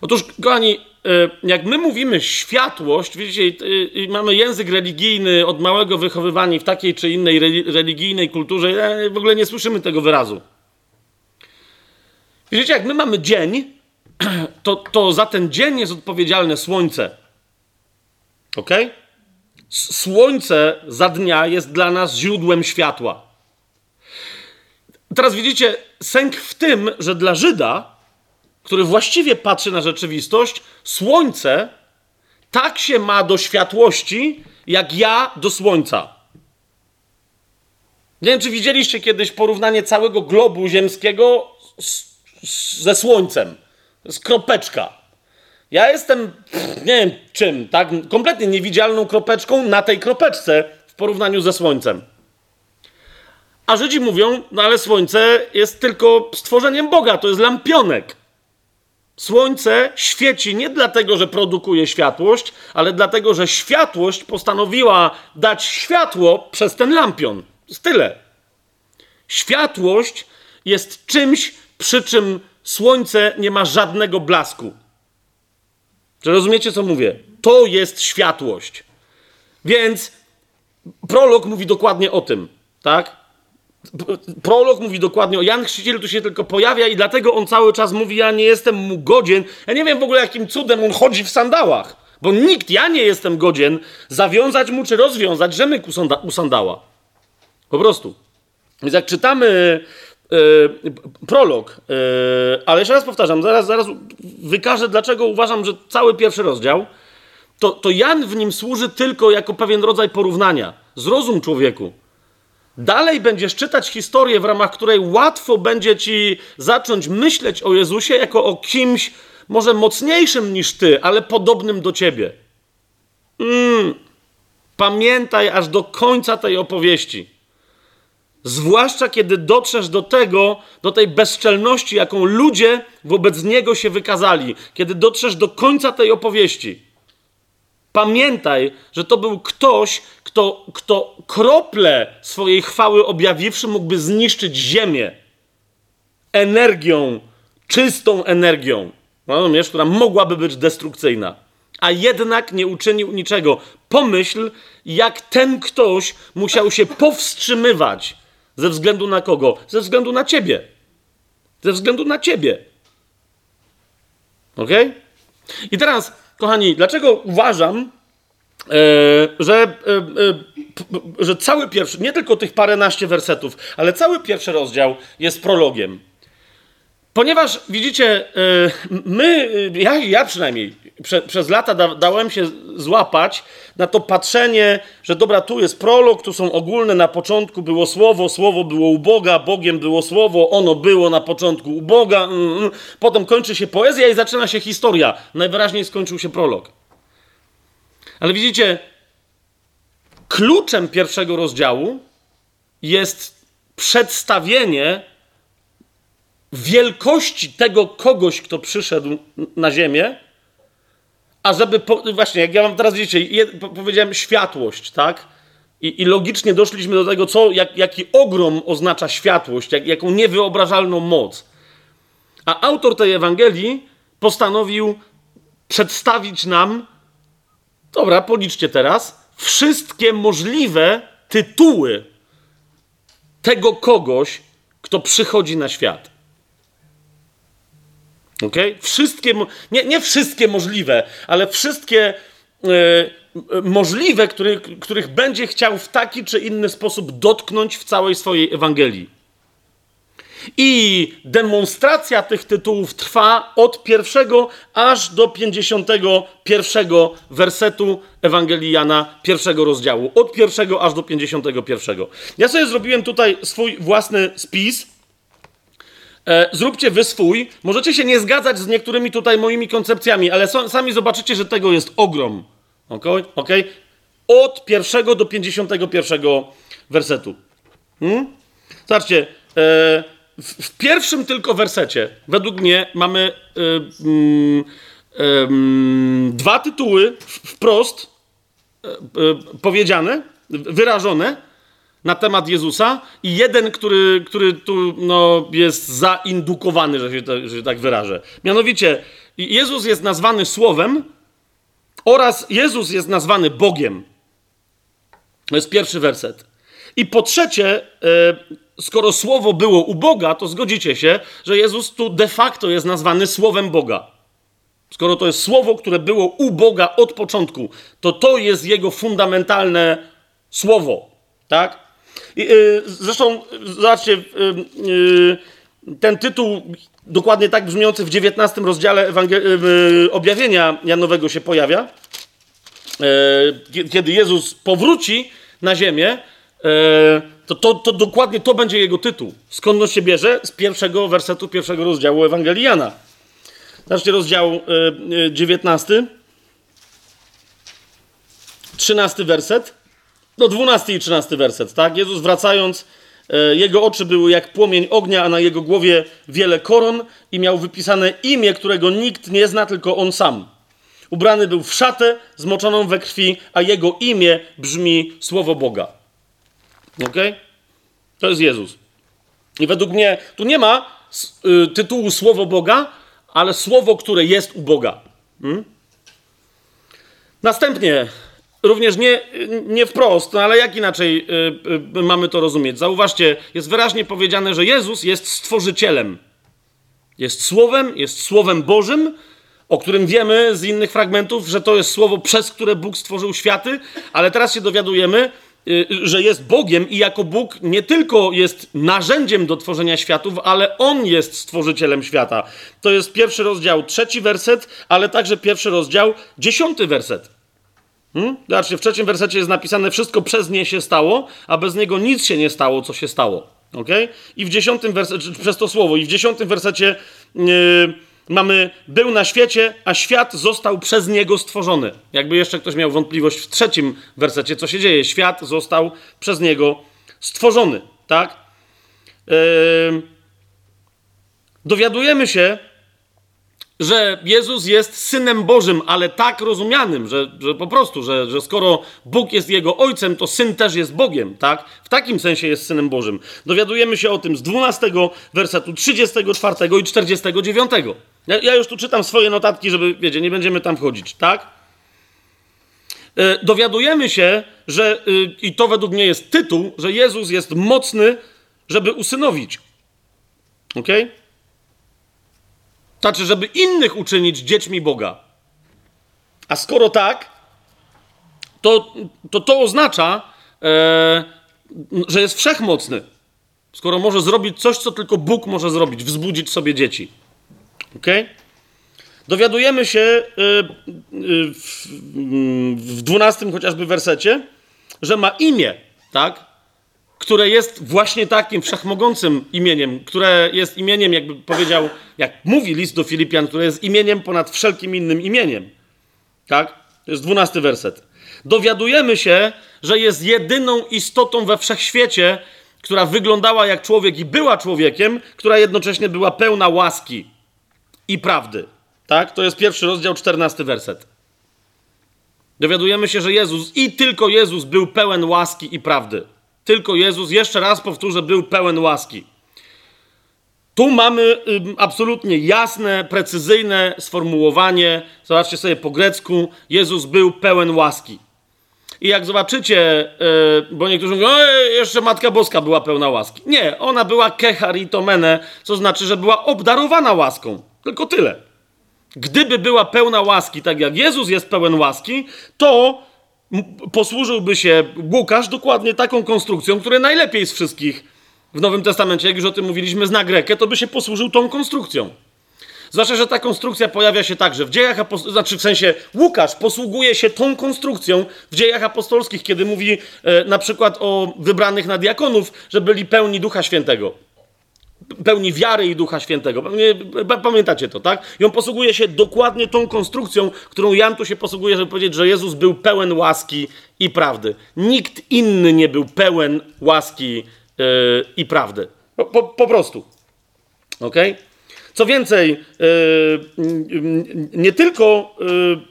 Speaker 1: Otóż, kochani, E, jak my mówimy światłość, widzicie, mamy język religijny od małego wychowywani w takiej czy innej religijnej kulturze, w ogóle nie słyszymy tego wyrazu. Widzicie, jak my mamy dzień, to, to za ten dzień jest odpowiedzialne słońce. Ok? Słońce za dnia jest dla nas źródłem światła. Teraz widzicie sęk w tym, że dla Żyda który właściwie patrzy na rzeczywistość, słońce tak się ma do światłości, jak ja do słońca. Nie wiem, czy widzieliście kiedyś porównanie całego globu ziemskiego z, z, ze słońcem. Jest kropeczka. Ja jestem, nie wiem czym, tak? Kompletnie niewidzialną kropeczką na tej kropeczce w porównaniu ze słońcem. A Żydzi mówią, no ale słońce jest tylko stworzeniem Boga, to jest lampionek. Słońce świeci nie dlatego, że produkuje światłość, ale dlatego, że światłość postanowiła dać światło przez ten lampion. Tyle. Światłość jest czymś, przy czym słońce nie ma żadnego blasku. Czy rozumiecie, co mówię? To jest światłość. Więc prolog mówi dokładnie o tym, tak? Prolog mówi dokładnie o Jan Chrzciciel, tu się tylko pojawia i dlatego on cały czas mówi, ja nie jestem mu godzien. Ja nie wiem w ogóle jakim cudem on chodzi w sandałach, bo nikt, ja nie jestem godzien zawiązać mu czy rozwiązać rzemyk u sandała. Po prostu. Więc jak czytamy prolog, yy, ale jeszcze raz powtarzam, zaraz, zaraz wykażę, dlaczego uważam, że cały pierwszy rozdział, to, to Jan w nim służy tylko jako pewien rodzaj porównania. Zrozum człowieku, dalej będziesz czytać historię, w ramach której łatwo będzie ci zacząć myśleć o Jezusie jako o kimś może mocniejszym niż ty, ale podobnym do ciebie. Mm. Pamiętaj aż do końca tej opowieści. Zwłaszcza kiedy dotrzesz do tego, do tej bezczelności, jaką ludzie wobec niego się wykazali, kiedy dotrzesz do końca tej opowieści. Pamiętaj, że to był ktoś, kto, kto krople swojej chwały objawiwszy, mógłby zniszczyć ziemię energią, czystą energią, rozumiesz, która mogłaby być destrukcyjna. A jednak nie uczynił niczego. Pomyśl, jak ten ktoś musiał się powstrzymywać ze względu na kogo? Ze względu na ciebie. Ze względu na ciebie. Ok? I teraz, kochani, dlaczego uważam, e, że, e, że cały pierwszy, nie tylko tych paręnaście wersetów, ale cały pierwszy rozdział jest prologiem. Ponieważ widzicie, e, my, ja, ja przynajmniej prze, przez lata da, dałem się złapać na to patrzenie, że dobra, tu jest prolog, tu są ogólne, na początku było słowo, słowo było u Boga, Bogiem było słowo, ono było na początku u Boga, mm, mm. potem kończy się poezja i zaczyna się historia. Najwyraźniej skończył się prolog. Ale widzicie, kluczem pierwszego rozdziału jest przedstawienie wielkości tego kogoś, kto przyszedł na ziemię, a żeby, po, właśnie, jak ja wam teraz widzicie, je, powiedziałem światłość, tak? I, I, logicznie doszliśmy do tego, co, jak, jaki ogrom oznacza światłość, jak, jaką niewyobrażalną moc. A autor tej Ewangelii postanowił przedstawić nam, dobra, policzcie teraz, wszystkie możliwe tytuły tego kogoś, kto przychodzi na świat. Okay? Wszystkie, nie, nie wszystkie możliwe, ale wszystkie e, możliwe, który, których będzie chciał w taki czy inny sposób dotknąć w całej swojej Ewangelii. I demonstracja tych tytułów trwa od pierwszego aż do pięćdziesiątego pierwszego wersetu Ewangelii Jana, pierwszego rozdziału. Od pierwszego aż do pięćdziesiątego pierwszego. Ja sobie zrobiłem tutaj swój własny spis E, zróbcie wy swój. Możecie się nie zgadzać z niektórymi tutaj moimi koncepcjami, ale so, sami zobaczycie, że tego jest ogrom. Ok? okay? Od pierwszego do pięćdziesiątego pierwszego wersetu. Hmm? Zobaczcie, e, w, w, pierwszym tylko wersecie, według mnie, mamy e, mm, mm, dwa tytuły wprost e, e, powiedziane, wyrażone na temat Jezusa i jeden, który, który tu no, jest zaindukowany, że się, że się tak wyrażę. Mianowicie, Jezus jest nazwany Słowem oraz Jezus jest nazwany Bogiem. To jest pierwszy werset. I po trzecie, e, skoro Słowo było u Boga, to zgodzicie się, że Jezus tu de facto jest nazwany Słowem Boga. Skoro to jest Słowo, które było u Boga od początku, to to jest Jego fundamentalne Słowo. Tak? Y, zresztą, zobaczcie, y, y, ten tytuł, dokładnie tak brzmiący w XIX rozdziale objawienia Janowego się pojawia. Kiedy Jezus powróci na ziemię, to, to, to dokładnie to będzie jego tytuł. Skąd on się bierze? Z pierwszego wersetu pierwszego rozdziału Ewangelii Jana. Zobaczcie rozdział 19, 13 werset. No 12 i 13 werset, tak? Jezus wracając, e, jego oczy były jak płomień ognia, a na jego głowie wiele koron i miał wypisane imię, którego nikt nie zna, tylko on sam. Ubrany był w szatę zmoczoną we krwi, a jego imię brzmi Słowo Boga. Ok? To jest Jezus. I według mnie tu nie ma y, tytułu Słowo Boga, ale Słowo, które jest u Boga. Hmm? Następnie również nie, nie wprost, no ale jak inaczej y, y, mamy to rozumieć? Zauważcie, jest wyraźnie powiedziane, że Jezus jest stworzycielem. Jest słowem, jest słowem Bożym, o którym wiemy z innych fragmentów, że to jest słowo, przez które Bóg stworzył światy, ale teraz się dowiadujemy, y, że jest Bogiem i jako Bóg nie tylko jest narzędziem do tworzenia światów, ale On jest stworzycielem świata. To jest pierwszy rozdział, trzeci werset, ale także pierwszy rozdział, dziesiąty werset. Hmm? Zobaczcie, w trzecim wersecie jest napisane: Wszystko przez nie się stało, a bez niego nic się nie stało, co się stało. Okay? I w dziesiątym wersecie, przez to słowo, i w dziesiątym wersecie yy, mamy: Był na świecie, a świat został przez niego stworzony. Jakby jeszcze ktoś miał wątpliwość w trzecim wersecie, co się dzieje? Świat został przez niego stworzony. Tak? Yy, dowiadujemy się, że Jezus jest synem Bożym, ale tak rozumianym, że, że po prostu, że, że skoro Bóg jest jego ojcem, to syn też jest Bogiem, tak? W takim sensie jest synem Bożym. Dowiadujemy się o tym z 12 wersetu, 34 i 49. Ja, ja już tu czytam swoje notatki, żeby, wiecie, nie będziemy tam wchodzić, tak? E, dowiadujemy się, że, y, i to według mnie jest tytuł, że Jezus jest mocny, żeby usynowić. Okej? Okay? Znaczy, żeby innych uczynić dziećmi Boga. A skoro tak, to to, to oznacza, e, że jest wszechmocny. Skoro może zrobić coś, co tylko Bóg może zrobić, wzbudzić sobie dzieci. Ok? Dowiadujemy się e, e, w, w 12 chociażby wersecie, że ma imię, tak? Które jest właśnie takim wszechmogącym imieniem, które jest imieniem, jakby powiedział, jak mówi list do Filipian, które jest imieniem ponad wszelkim innym imieniem. Tak? To jest dwunasty werset. Dowiadujemy się, że jest jedyną istotą we wszechświecie, która wyglądała jak człowiek i była człowiekiem, która jednocześnie była pełna łaski i prawdy. Tak? To jest pierwszy rozdział, czternasty werset. Dowiadujemy się, że Jezus i tylko Jezus był pełen łaski i prawdy. Tylko Jezus, jeszcze raz powtórzę, był pełen łaski. Tu mamy absolutnie jasne, precyzyjne sformułowanie. Zobaczcie sobie po grecku: Jezus był pełen łaski. I jak zobaczycie, yy, bo niektórzy mówią, jeszcze Matka Boska była pełna łaski. Nie, ona była kecharitomene, co znaczy, że była obdarowana łaską. Tylko tyle. Gdyby była pełna łaski, tak jak Jezus jest pełen łaski, to posłużyłby się Łukasz dokładnie taką konstrukcją, która najlepiej z wszystkich w Nowym Testamencie, jak już o tym mówiliśmy, zna Grekę, to by się posłużył tą konstrukcją. Zwłaszcza, że ta konstrukcja pojawia się także w dziejach apostolskich, znaczy w sensie Łukasz posługuje się tą konstrukcją w dziejach apostolskich, kiedy mówi e, na przykład o wybranych na diakonów, że byli pełni Ducha Świętego pełni wiary i Ducha Świętego. Pamiętacie to, tak? I on posługuje się dokładnie tą konstrukcją, którą Jan tu się posługuje, żeby powiedzieć, że Jezus był pełen łaski i prawdy. Nikt inny nie był pełen łaski yy, i prawdy. Po, po, prostu. Ok? Co więcej, yy, nie tylko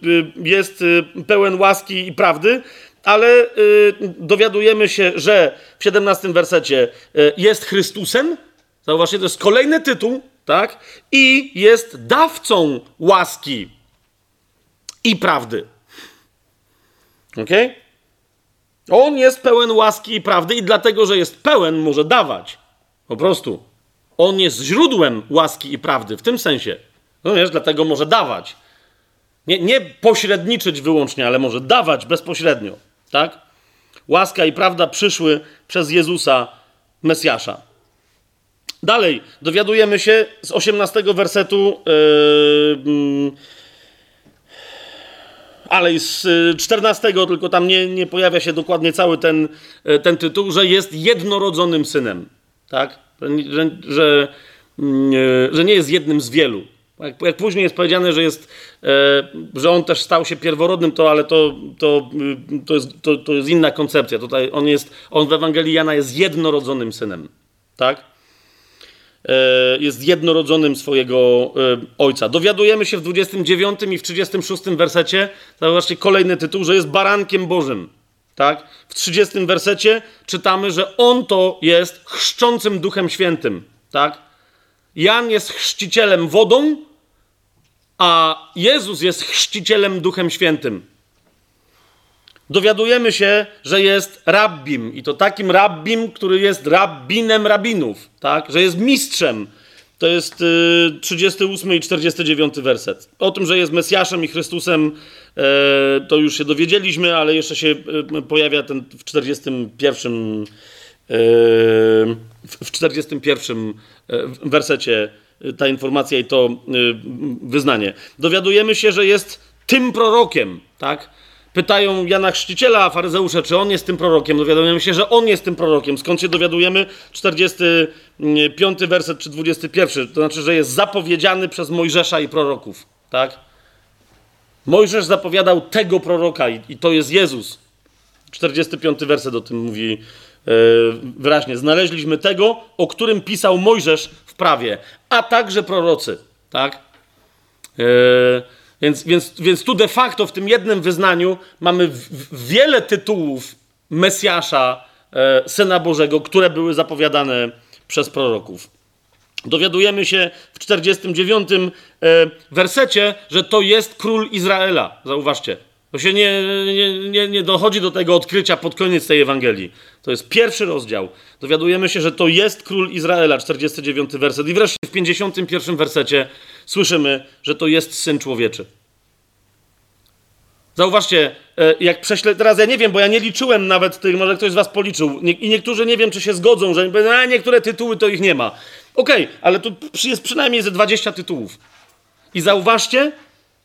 Speaker 1: yy, jest pełen łaski i prawdy, ale dowiadujemy się, że w 17 wersecie jest Chrystusem, Zauważcie, to jest kolejny tytuł, tak? I jest dawcą łaski i prawdy. Ok? On jest pełen łaski i prawdy, i dlatego, że jest pełen, może dawać. Po prostu. On jest źródłem łaski i prawdy, w tym sensie. No wiesz, dlatego może dawać. Nie, nie pośredniczyć wyłącznie, ale może dawać bezpośrednio. Tak? Łaska i prawda przyszły przez Jezusa, Mesjasza. Dalej, dowiadujemy się z 18 wersetu, yy, ale i z 14, tylko tam nie, nie pojawia się dokładnie cały ten, e, ten tytuł, że jest jednorodzonym synem. Tak? Że, że, mm, e, że nie jest jednym z wielu. Jak, jak, później jest powiedziane, że, jest, e, że on też stał się pierworodnym, to ale to, to, to, jest, to, to jest inna koncepcja. Tutaj on jest, on w Ewangelii Jana jest jednorodzonym synem. Tak? E, jest jednorodzonym swojego e, ojca. Dowiadujemy się w 29 i w 36 wersecie, zobaczcie kolejny tytuł, że jest barankiem Bożym. Tak? W 30 wersecie czytamy, że on to jest chrzczącym Duchem Świętym. Tak? Jan jest chrzcicielem wodą, a Jezus jest chrzcicielem Duchem Świętym dowiadujemy się, że jest rabbim i to takim rabbim, który jest rabbinem rabinów, tak? że jest mistrzem. To jest y, 38 i 49 werset. O tym, że jest Mesjaszem i Chrystusem, e, to już się dowiedzieliśmy, ale jeszcze się e, pojawia ten w 41 e, w 41 e, wersecie ta informacja i to wyznanie. Dowiadujemy się, że jest tym prorokiem, tak? Pytają Jana Chrzciciela, faryzeusze, czy on jest tym prorokiem. Dowiadujemy się, że on jest tym prorokiem. Skąd się dowiadujemy? 45 werset czy 21. To znaczy, że jest zapowiedziany przez Mojżesza i proroków. Tak? Mojżesz zapowiadał tego proroka i, i to jest Jezus. 45 werset o tym mówi yy, wyraźnie. Znaleźliśmy tego, o którym pisał Mojżesz w prawie, a także prorocy. Tak? Yy, więc, więc, więc tu de facto w tym jednym wyznaniu mamy wiele tytułów Mesjasza, e, Syna Bożego, które były zapowiadane przez proroków. Dowiadujemy się w 49 e, wersecie, że to jest król Izraela. Zauważcie. To się nie, nie, nie, nie dochodzi do tego odkrycia pod koniec tej Ewangelii. To jest pierwszy rozdział. Dowiadujemy się, że to jest król Izraela, 49 werset. I wreszcie w 51 wersecie słyszymy, że to jest syn człowieczy. Zauważcie, e, jak prześlę. Teraz ja nie wiem, bo ja nie liczyłem nawet tych, może ktoś z Was policzył. I niektórzy nie wiem, czy się zgodzą, że a, niektóre tytuły to ich nie ma. Okej, okay, ale tu jest przynajmniej ze 20 tytułów. I zauważcie,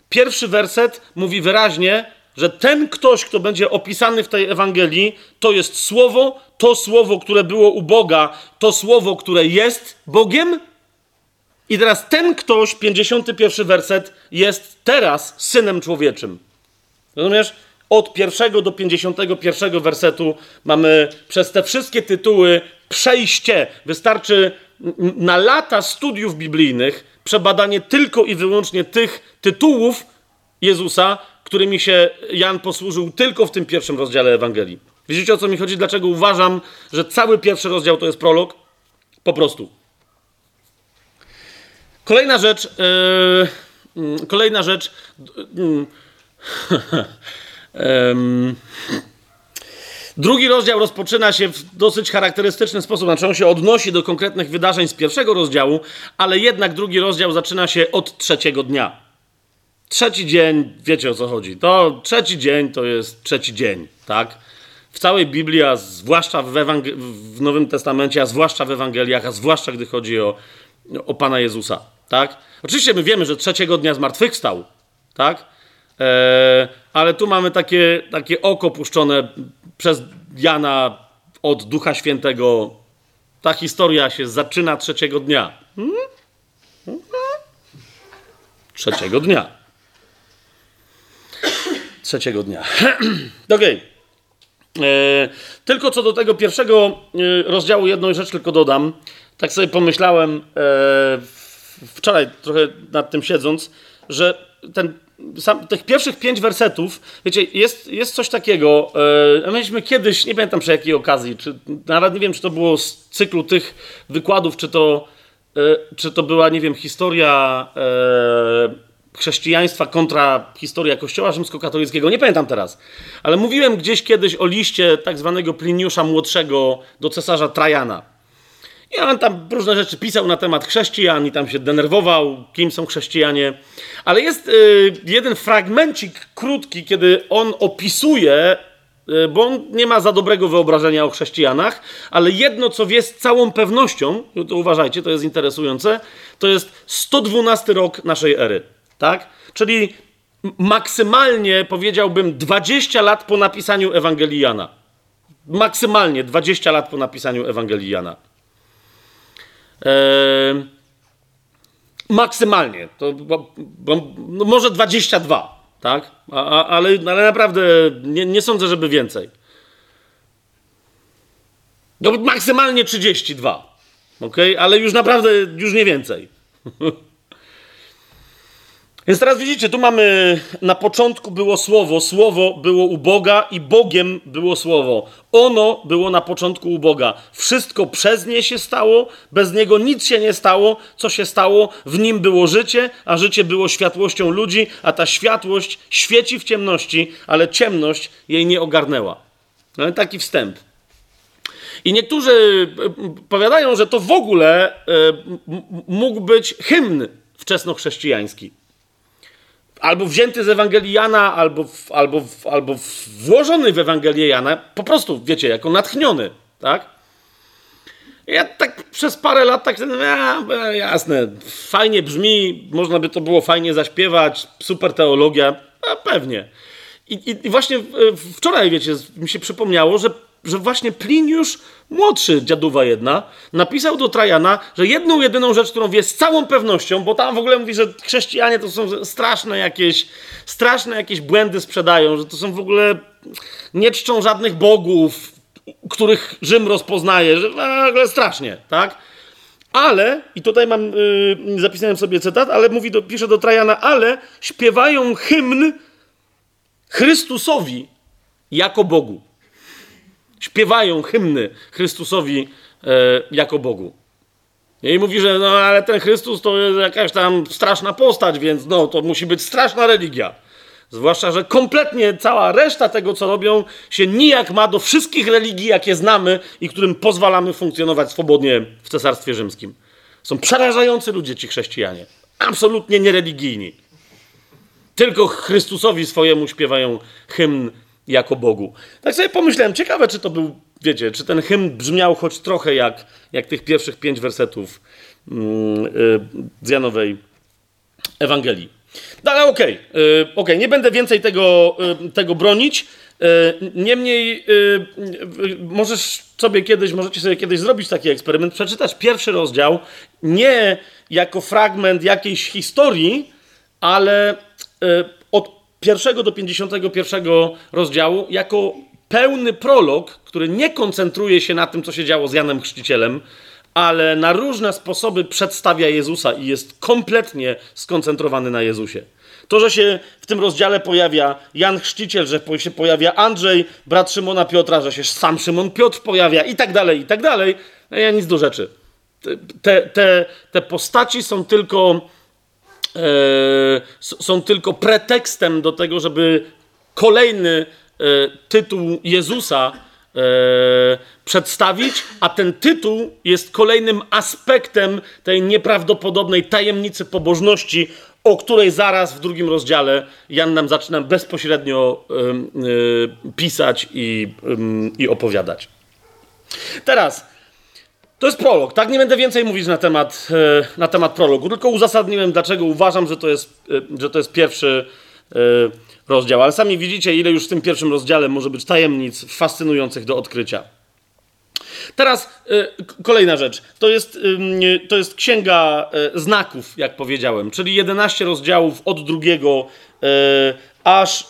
Speaker 1: pierwszy werset mówi wyraźnie, że ten ktoś, kto będzie opisany w tej Ewangelii, to jest słowo, to słowo, które było u Boga, to słowo, które jest Bogiem. I teraz ten ktoś, 51 werset, jest teraz synem człowieczym. Rozumiesz? Od pierwszego do 51 wersetu mamy przez te wszystkie tytuły przejście. Wystarczy na lata studiów biblijnych przebadanie tylko i wyłącznie tych tytułów Jezusa, którymi się Jan posłużył tylko w tym pierwszym rozdziale Ewangelii. Widzicie o co mi chodzi? Dlaczego uważam, że cały pierwszy rozdział to jest prolog? Po prostu. Kolejna rzecz. Yy, kolejna rzecz. Yy, um, drugi rozdział rozpoczyna się w dosyć charakterystyczny sposób. Znaczy on się odnosi do konkretnych wydarzeń z pierwszego rozdziału, ale jednak drugi rozdział zaczyna się od trzeciego dnia. Trzeci dzień, wiecie o co chodzi. To trzeci dzień to jest trzeci dzień, tak? W całej Biblii, a zwłaszcza w, Ewangel- w Nowym Testamencie, a zwłaszcza w Ewangeliach, a zwłaszcza gdy chodzi o, o Pana Jezusa, tak? Oczywiście my wiemy, że trzeciego dnia zmartwychwstał, tak? E, ale tu mamy takie, takie oko puszczone przez Jana od Ducha Świętego. Ta historia się zaczyna trzeciego dnia. Hmm? Trzeciego dnia. Trzeciego dnia. Okej. Okay. E, tylko co do tego pierwszego e, rozdziału, jedną rzecz tylko dodam. Tak sobie pomyślałem wczoraj, trochę nad tym siedząc, że ten sam, tych pierwszych pięć wersetów, wiecie, jest, jest coś takiego. E, mieliśmy kiedyś, nie pamiętam przy jakiej okazji, czy nawet nie wiem, czy to było z cyklu tych wykładów, czy to, e, czy to była, nie wiem, historia e, chrześcijaństwa kontra historia Kościoła rzymskokatolickiego. Nie pamiętam teraz, ale mówiłem gdzieś kiedyś o liście tak zwanego Pliniusza Młodszego do cesarza Trajana. I on tam różne rzeczy pisał na temat chrześcijan i tam się denerwował, kim są chrześcijanie. Ale jest y, jeden fragmencik krótki, kiedy on opisuje, y, bo on nie ma za dobrego wyobrażenia o chrześcijanach, ale jedno, co wie z całą pewnością, to uważajcie, to jest interesujące, to jest 112 rok naszej ery. Tak? Czyli maksymalnie powiedziałbym 20 lat po napisaniu Ewangelii Jana. Maksymalnie 20 lat po napisaniu Ewangelii Jana. Eee, maksymalnie. To, bo, bo, no może 22, tak? A, a, ale, ale naprawdę nie, nie sądzę, żeby więcej. No, maksymalnie 32. Ok? Ale już naprawdę, już nie więcej. Więc teraz widzicie, tu mamy na początku było słowo, słowo było u Boga i Bogiem było słowo. Ono było na początku u Boga. Wszystko przez nie się stało, bez niego nic się nie stało. Co się stało? W nim było życie, a życie było światłością ludzi, a ta światłość świeci w ciemności, ale ciemność jej nie ogarnęła. No, taki wstęp. I niektórzy e, powiadają, że to w ogóle e, mógł być hymn wczesnochrześcijański albo wzięty z Ewangelii Jana, albo, albo, albo włożony w Ewangelię Jana, po prostu, wiecie, jako natchniony, tak? Ja tak przez parę lat tak, a, jasne, fajnie brzmi, można by to było fajnie zaśpiewać, super teologia, a pewnie. i, i właśnie wczoraj, wiecie, mi się przypomniało, że, że właśnie Pliniusz młodszy, dziaduwa jedna, napisał do Trajana, że jedną, jedyną rzecz, którą wie z całą pewnością, bo tam w ogóle mówi, że chrześcijanie to są straszne jakieś, straszne jakieś błędy sprzedają, że to są w ogóle, nie czczą żadnych bogów, których Rzym rozpoznaje, że w ogóle strasznie, tak? Ale, i tutaj mam, yy, zapisałem sobie cytat, ale mówi, do, pisze do Trajana, ale śpiewają hymn Chrystusowi jako Bogu. Śpiewają hymny Chrystusowi e, jako Bogu. I mówi, że no ale ten Chrystus to jest jakaś tam straszna postać, więc no to musi być straszna religia. Zwłaszcza, że kompletnie cała reszta tego, co robią, się nijak ma do wszystkich religii, jakie znamy i którym pozwalamy funkcjonować swobodnie w Cesarstwie Rzymskim. Są przerażający ludzie, ci chrześcijanie. Absolutnie niereligijni. Tylko Chrystusowi swojemu śpiewają hymn jako Bogu. Tak sobie pomyślałem, ciekawe, czy to był, wiecie, czy ten hymn brzmiał choć trochę jak, jak tych pierwszych pięć wersetów yy, z Janowej Ewangelii. No ale okej, okay, okay, nie będę więcej tego, yy, tego bronić. Yy, niemniej możesz sobie kiedyś, możecie sobie kiedyś zrobić taki eksperyment, przeczytać pierwszy rozdział nie jako fragment jakiejś historii, ale yy, od pierwszego do 51 rozdziału jako pełny prolog, który nie koncentruje się na tym, co się działo z Janem Chrzcicielem, ale na różne sposoby przedstawia Jezusa i jest kompletnie skoncentrowany na Jezusie. To, że się w tym rozdziale pojawia Jan Chrzciciel, że się pojawia Andrzej, brat Szymona Piotra, że się sam Szymon Piotr pojawia i tak dalej, i tak dalej, no ja nic do rzeczy. Te, te, te postaci są tylko, są tylko pretekstem do tego, żeby kolejny e, tytuł Jezusa e, przedstawić, a ten tytuł jest kolejnym aspektem tej nieprawdopodobnej tajemnicy pobożności, o której zaraz w drugim rozdziale Jan nam zaczyna bezpośrednio pisać i, i opowiadać. Teraz, to jest prolog, tak? Nie będę więcej mówić na temat, e, na temat prologu, tylko uzasadniłem, dlaczego uważam, że to jest, e, że to jest pierwszy e, rozdział. Ale sami widzicie, ile już w tym pierwszym rozdziale może być tajemnic fascynujących do odkrycia. Teraz kolejna rzecz. To jest, to jest księga znaków, jak powiedziałem, czyli 11 rozdziałów od drugiego aż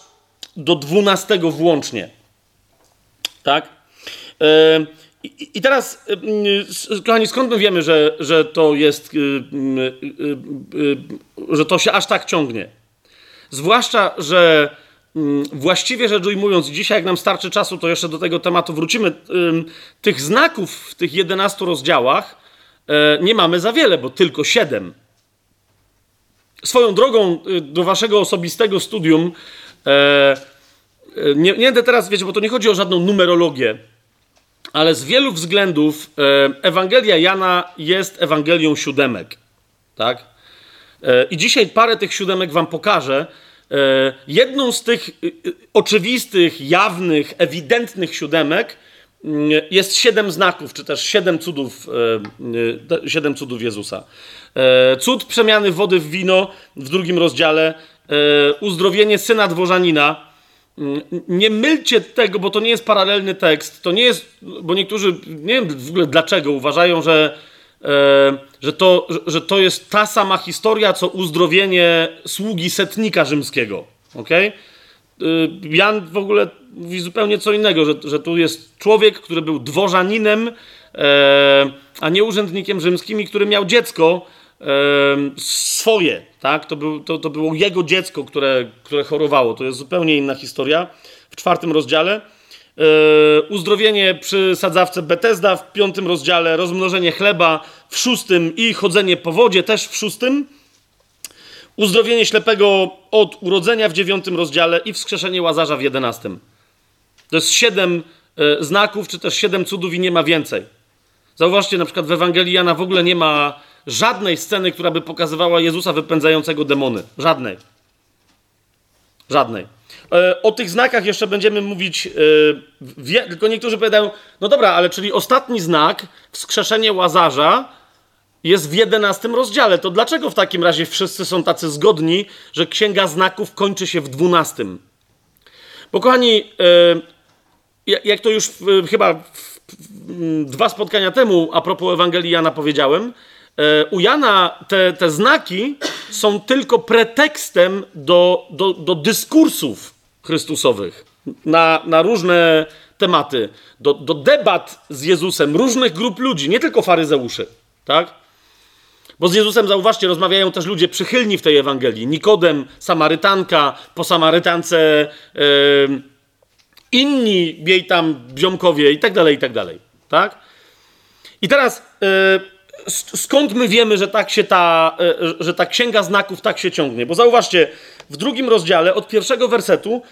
Speaker 1: do 12 włącznie. Tak? I, teraz, kochani, skąd my wiemy, że, że to jest, że to się aż tak ciągnie? Zwłaszcza, że właściwie rzecz ujmując, dzisiaj, jak nam starczy czasu, to jeszcze do tego tematu wrócimy. Tych znaków w tych 11 rozdziałach e, nie mamy za wiele, bo tylko 7. Swoją drogą y, do waszego osobistego studium, e, e, nie będę teraz, wiecie, bo to nie chodzi o żadną numerologię, ale z wielu względów Ewangelia Jana jest Ewangelią siódemek. Tak? I dzisiaj parę tych siódemek wam pokażę, E, jedną z tych oczywistych, jawnych, ewidentnych siódemek mm, jest siedem znaków, czy też siedem cudów, e, siedem cudów Jezusa. E, cud przemiany wody w wino w drugim rozdziale, uzdrowienie syna dworzanina. Nie mylcie tego, bo to nie jest paralelny tekst. To nie jest, bo niektórzy, nie wiem w ogóle dlaczego, uważają, że E, że to, że to jest ta sama historia, co uzdrowienie sługi setnika rzymskiego. Okay? Jan w ogóle mówi zupełnie co innego, że, że tu jest człowiek, który był dworzaninem, e, a nie urzędnikiem rzymskim i który miał dziecko e, swoje. Tak? To, był, to, to było jego dziecko, które, które chorowało. To jest zupełnie inna historia. W czwartym rozdziale. Yy, uzdrowienie przy sadzawce Betesda w piątym rozdziale, rozmnożenie chleba w szóstym i chodzenie po wodzie też w szóstym. Uzdrowienie ślepego od urodzenia w dziewiątym rozdziale i wskrzeszenie łazarza w jedenastym. To jest siedem yy, znaków, czy też siedem cudów i nie ma więcej. Zauważcie, na przykład w Ewangelii Jana w ogóle nie ma żadnej sceny, która by pokazywała Jezusa wypędzającego demony. Żadnej. Żadnej. E, o tych znakach jeszcze będziemy mówić, e, tylko niektórzy powiadają, no dobra, ale czyli ostatni znak, wskrzeszenie Łazarza, jest w jedenastym rozdziale. To dlaczego w takim razie wszyscy są tacy zgodni, że Księga Znaków kończy się w dwunastym? Bo kochani, e, jak to już chyba dwa spotkania temu a propos Ewangelii Jana powiedziałem, u Jana te, te znaki są tylko pretekstem do, do, do dyskursów chrystusowych na, na różne tematy, do, do debat z Jezusem różnych grup ludzi, nie tylko faryzeuszy, tak? Bo z Jezusem, zauważcie, rozmawiają też ludzie przychylni w tej Ewangelii. Nikodem, Samarytanka, po Samarytance yy, inni jej tam ziomkowie i tak dalej, i tak dalej. Tak? I teraz yy, skąd my wiemy, że tak się ta, yy, że ta księga znaków tak się ciągnie? Bo zauważcie, w drugim rozdziale, od pierwszego wersetu,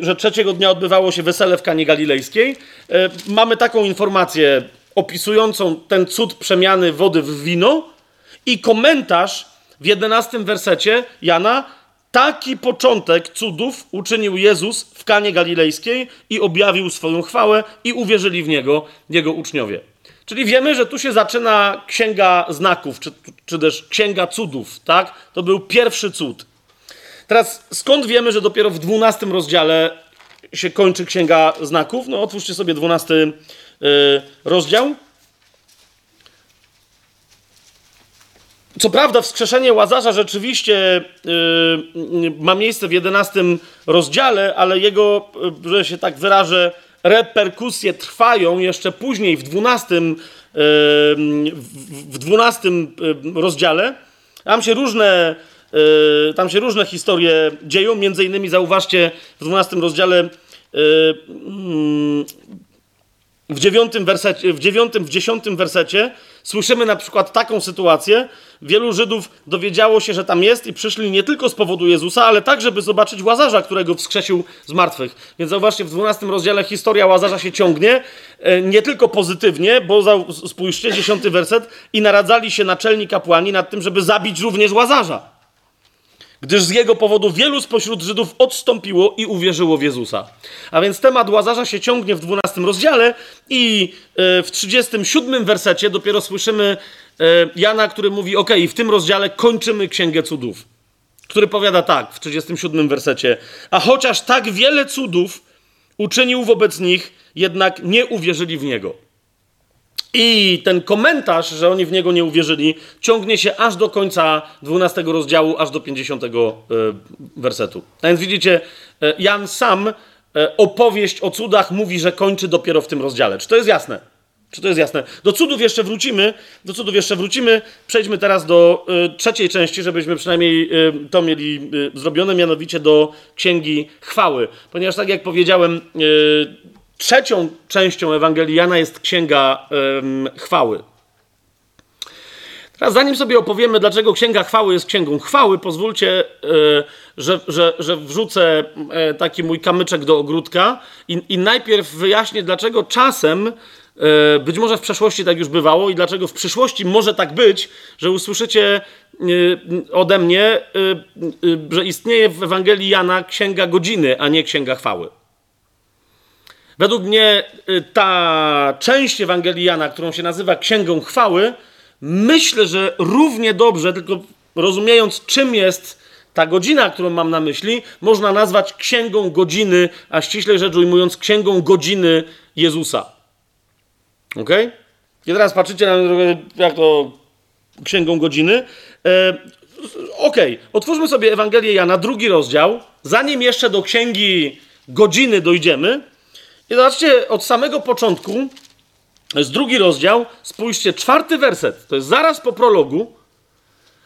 Speaker 1: że trzeciego dnia odbywało się wesele w Kanie Galilejskiej, mamy taką informację opisującą ten cud przemiany wody w wino i komentarz w jedenastym wersecie Jana Taki początek cudów uczynił Jezus w Kanie Galilejskiej i objawił swoją chwałę i uwierzyli w Niego Jego uczniowie. Czyli wiemy, że tu się zaczyna księga znaków, czy, czy też księga cudów, tak? To był pierwszy cud. Teraz skąd wiemy, że dopiero w dwunastym rozdziale się kończy księga znaków? No otwórzcie sobie dwunasty yy, rozdział. Co prawda, wskrzeszenie łazarza rzeczywiście yy, ma miejsce w 11 rozdziale, ale jego, yy, że się tak wyrażę, reperkusje trwają jeszcze później w 12, yy, w 12 yy, rozdziale. Tam się różne. Yy, tam się różne historie dzieją, między innymi zauważcie w 12 rozdziale yy, w dziewiątym, wersecie, w dziewiątym, w dziesiątym wersecie słyszymy na przykład taką sytuację. Wielu Żydów dowiedziało się, że tam jest i przyszli nie tylko z powodu Jezusa, ale tak, żeby zobaczyć Łazarza, którego wskrzesił z martwych. Więc zauważcie, w 12 rozdziale historia Łazarza się ciągnie, e, nie tylko pozytywnie, bo spójrzcie, dziesiąty werset, i naradzali się naczelni kapłani nad tym, żeby zabić również Łazarza gdyż z jego powodu wielu spośród Żydów odstąpiło i uwierzyło w Jezusa. A więc temat Łazarza się ciągnie w 12 rozdziale i e, w 37 wersecie dopiero słyszymy Jana, który mówi: OK, w tym rozdziale kończymy Księgę Cudów. Który powiada tak w 37 wersecie: A chociaż tak wiele cudów uczynił wobec nich, jednak nie uwierzyli w niego. I ten komentarz, że oni w niego nie uwierzyli, ciągnie się aż do końca 12 rozdziału, aż do 50 e, wersetu. A więc widzicie, e, Jan sam e, opowieść o cudach mówi, że kończy dopiero w tym rozdziale. Czy to jest jasne? Czy to jest jasne? Do cudów jeszcze wrócimy. Do cudów jeszcze wrócimy. Przejdźmy teraz do trzeciej części, żebyśmy przynajmniej to mieli zrobione, mianowicie do księgi chwały. Ponieważ, tak jak powiedziałem, Trzecią częścią Ewangelii Jana jest księga chwały. Teraz, zanim sobie opowiemy, dlaczego księga chwały jest księgą chwały, pozwólcie, yy, że, że, że wrzucę yy, taki mój kamyczek do ogródka i, i najpierw wyjaśnię, dlaczego czasem. Yy, być może w przeszłości tak już bywało i dlaczego w przyszłości może tak być, że usłyszycie ode mnie, że istnieje w Ewangelii Jana księga godziny, a nie księga chwały. Według mnie ta część Ewangelii Jana, którą się nazywa Księgą Chwały, myślę, że równie dobrze, tylko rozumiejąc, czym jest ta godzina, którą mam na myśli, można nazwać Księgą Godziny, a ściślej rzecz ujmując, Księgą Godziny Jezusa. Ok? I teraz patrzycie na jak to Księgą Godziny. E, ok, otwórzmy sobie Ewangelię Jana, drugi rozdział. Zanim jeszcze do Księgi Godziny dojdziemy, i zobaczcie, od samego początku, jest drugi rozdział, spójrzcie, czwarty werset, to jest zaraz po prologu,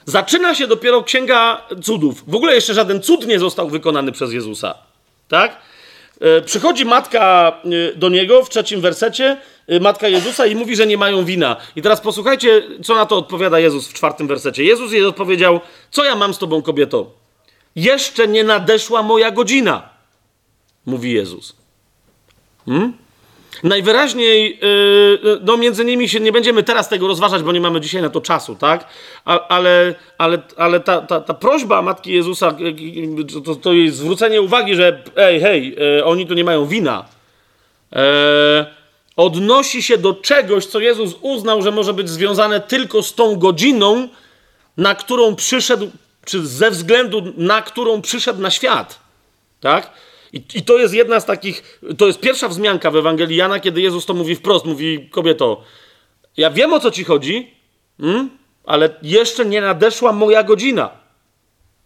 Speaker 1: zaczyna się dopiero Księga Cudów. W ogóle jeszcze żaden cud nie został wykonany przez Jezusa. Tak? E, przychodzi matka e, do niego w trzecim wersecie, matka Jezusa i mówi, że nie mają wina. I teraz posłuchajcie, co na to odpowiada Jezus w czwartym wersecie. Jezus jej odpowiedział, co ja mam z tobą, kobieto? Jeszcze nie nadeszła moja godzina, mówi Jezus. Hmm? Najwyraźniej, yy, no między nimi się nie będziemy teraz tego rozważać, bo nie mamy dzisiaj na to czasu, tak? Ale ale, ale ta, ta, ta prośba Matki Jezusa, to, to jej zwrócenie uwagi, że ej, hej, oni tu nie mają wina, yy, odnosi się do czegoś, co Jezus uznał, że może być związane tylko z tą godziną, na którą przyszedł, czy ze względu na którą przyszedł na świat, tak? I, I, to jest jedna z takich, to jest pierwsza wzmianka w Ewangelii Jana, kiedy Jezus to mówi wprost, mówi kobieto, ja wiem o co ci chodzi, hmm? ale jeszcze nie nadeszła moja godzina.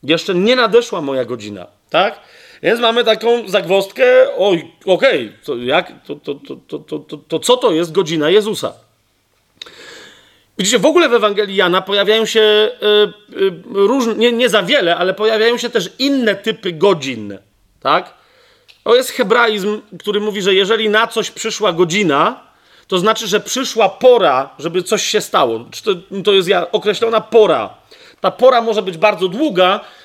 Speaker 1: Jeszcze nie nadeszła moja godzina, tak? Więc mamy taką zagwostkę, oj, okej, okay, to, to, to, to, to, to, co to jest godzina Jezusa? Widzicie, w ogóle w Ewangelii Jana pojawiają się y, y, różne, nie, nie za wiele, ale pojawiają się też inne typy godzin, tak? To jest hebraizm, który mówi, że jeżeli na coś przyszła godzina, to znaczy, że przyszła pora, żeby coś się stało. To, to jest określona pora. Ta pora może być bardzo długa, E,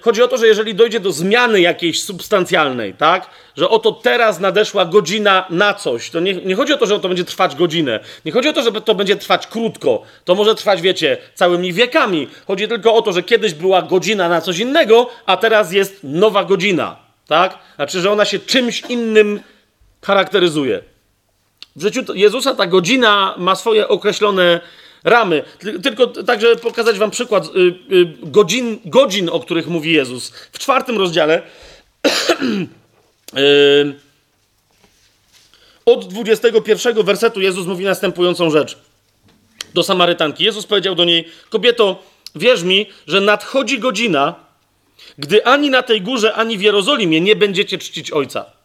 Speaker 1: chodzi o to, że jeżeli dojdzie do zmiany jakiejś substancjalnej, tak, że oto teraz nadeszła godzina na coś, to nie, nie chodzi o to, że to będzie trwać godzinę, nie chodzi o to, że to będzie trwać krótko, to może trwać, wiecie, całymi wiekami. Chodzi tylko o to, że kiedyś była godzina na coś innego, a teraz jest nowa godzina, tak? Znaczy, że ona się czymś innym charakteryzuje. W życiu Jezusa ta godzina ma swoje określone ramy. Tylko także pokazać wam przykład y, y, godzin, godzin, o których mówi Jezus. W czwartym rozdziale y, od 21 wersetu Jezus mówi następującą rzecz do Samarytanki. Jezus powiedział do niej: Kobieto, wierz mi, że nadchodzi godzina, gdy ani na tej górze, ani w Jerozolimie nie będziecie czcić Ojca.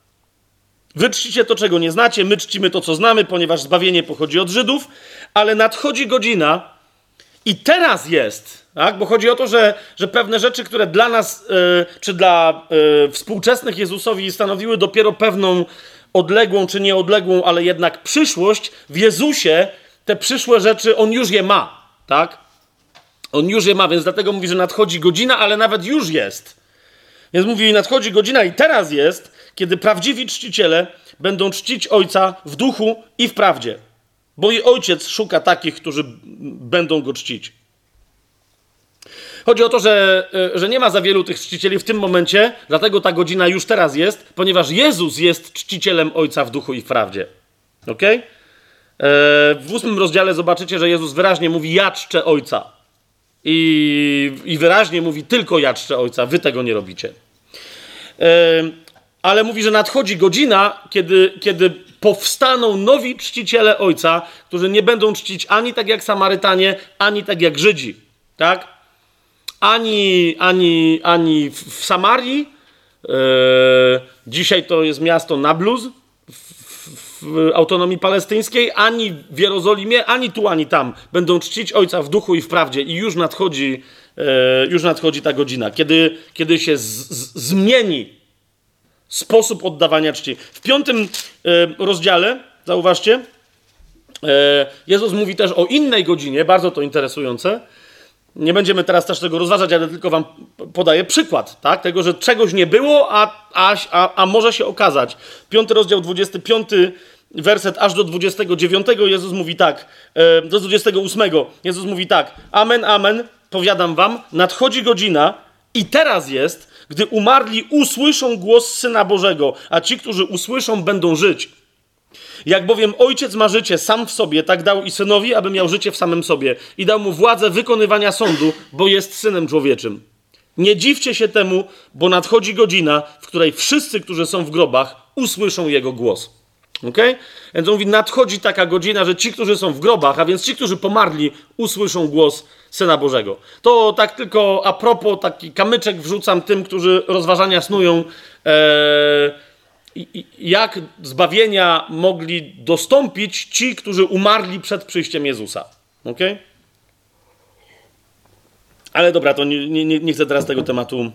Speaker 1: Wy czcicie to, czego nie znacie, my czcimy to, co znamy, ponieważ zbawienie pochodzi od Żydów, ale nadchodzi godzina i teraz jest, tak? bo chodzi o to, że, że pewne rzeczy, które dla nas, yy, czy dla yy, współczesnych Jezusowi stanowiły dopiero pewną odległą, czy nieodległą, ale jednak przyszłość, w Jezusie te przyszłe rzeczy, On już je ma, tak? On już je ma, więc dlatego mówi, że nadchodzi godzina, ale nawet już jest. Więc mówi, nadchodzi godzina i teraz jest, kiedy prawdziwi czciciele będą czcić Ojca w duchu i w prawdzie. Bo i Ojciec szuka takich, którzy będą go czcić. Chodzi o to, że, e, że nie ma za wielu tych czcicieli w tym momencie, dlatego ta godzina już teraz jest, ponieważ Jezus jest czcicielem Ojca w duchu i w prawdzie. Ok? E, w ósmym rozdziale zobaczycie, że Jezus wyraźnie mówi: Ja czczę Ojca. I, I wyraźnie mówi: Tylko ja czczę Ojca, wy tego nie robicie. Ale mówi, że nadchodzi godzina, kiedy, kiedy powstaną nowi czciciele Ojca, którzy nie będą czcić ani tak jak Samarytanie, ani tak jak Żydzi. Tak? Ani, ani, ani w, Samarii, e, dzisiaj to jest miasto Nablus, w autonomii palestyńskiej, ani w Jerozolimie, ani tu, ani tam będą czcić Ojca w duchu i w prawdzie. I już nadchodzi, e, już nadchodzi ta godzina, kiedy, kiedy się z, z, zmieni sposób oddawania czci. W piątym e, rozdziale, zauważcie, e, Jezus mówi też o innej godzinie, bardzo to interesujące. Nie będziemy teraz też tego rozważać, ale tylko wam podaję przykład, tak? Tego, że czegoś nie było, a, a, a, może się okazać. Piąty rozdział, 25 werset aż do 29 Jezus mówi tak, e, do 28 Jezus mówi tak, amen, amen, powiadam wam, nadchodzi godzina i teraz jest, gdy umarli usłyszą głos Syna Bożego, a ci, którzy usłyszą, będą żyć. Jak bowiem ojciec ma życie sam w sobie, tak dał i synowi, aby miał życie w samym sobie. I dał mu władzę wykonywania sądu, bo jest synem człowieczym. Nie dziwcie się temu, bo nadchodzi godzina, w której wszyscy, którzy są w grobach, usłyszą jego głos. Ok? Więc on mówi, nadchodzi taka godzina, że ci, którzy są w grobach, a więc ci, którzy pomarli, usłyszą głos Syna Bożego. To tak tylko a propos, taki kamyczek wrzucam tym, którzy rozważania snują, e, jak zbawienia mogli dostąpić ci, którzy umarli przed przyjściem Jezusa. Ok? Ale dobra, to nie, nie, nie chcę teraz tego tematu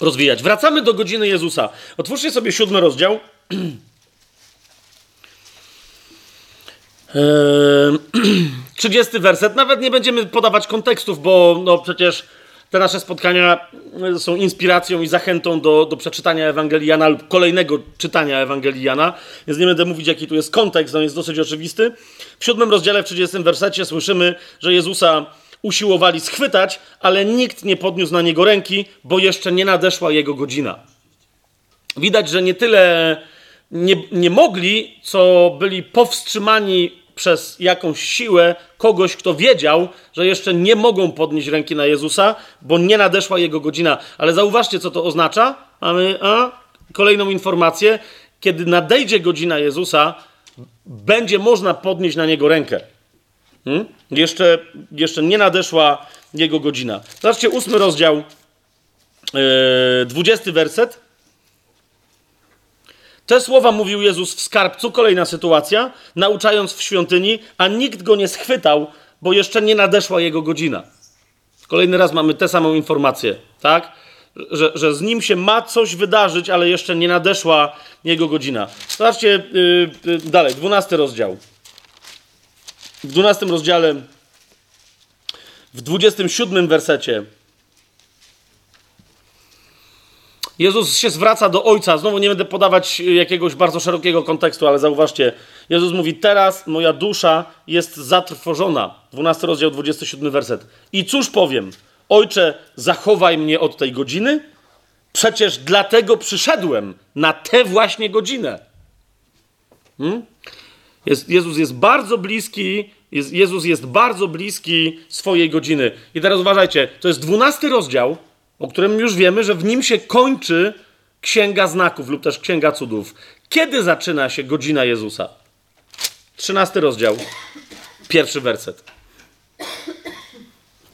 Speaker 1: rozwijać. Wracamy do godziny Jezusa. Otwórzcie sobie siódmy rozdział. 30 werset. Nawet nie będziemy podawać kontekstów, bo no przecież te nasze spotkania są inspiracją i zachętą do, do przeczytania Ewangelii Jana lub kolejnego czytania Ewangelii Jana, więc nie będę mówić, jaki tu jest kontekst, on jest dosyć oczywisty. W siódmym rozdziale, w 30 wersecie słyszymy, że Jezusa usiłowali schwytać, ale nikt nie podniósł na niego ręki, bo jeszcze nie nadeszła jego godzina. Widać, że nie tyle nie, nie mogli, co byli powstrzymani przez jakąś siłę kogoś, kto wiedział, że jeszcze nie mogą podnieść ręki na Jezusa, bo nie nadeszła jego godzina. Ale zauważcie, co to oznacza. Mamy, a, kolejną informację, kiedy nadejdzie godzina Jezusa, będzie można podnieść na niego rękę. Hmm? Jeszcze, jeszcze nie nadeszła jego godzina. Zobaczcie, ósmy rozdział, yy, dwudziesty werset. Te słowa mówił Jezus w skarbcu, kolejna sytuacja, nauczając w świątyni, a nikt go nie schwytał, bo jeszcze nie nadeszła jego godzina. Kolejny raz mamy tę samą informację, tak? Że, że z nim się ma coś wydarzyć, ale jeszcze nie nadeszła jego godzina. Zobaczcie yy, yy, dalej, dwunasty rozdział. W dwunastym rozdziale, w dwudziestym siódmym wersecie Jezus się zwraca do Ojca. Znowu nie będę podawać jakiegoś bardzo szerokiego kontekstu, ale zauważcie. Jezus mówi, teraz moja dusza jest zatrwożona. 12 rozdział, 27 werset. I cóż powiem? Ojcze, zachowaj mnie od tej godziny? Przecież dlatego przyszedłem na tę właśnie godzinę. Hmm? Jest, Jezus jest bardzo bliski, jest, Jezus jest bardzo bliski swojej godziny. I teraz uważajcie, to jest 12 rozdział, o którym już wiemy, że w nim się kończy księga znaków lub też księga cudów. Kiedy zaczyna się godzina Jezusa? 13 rozdział, pierwszy werset.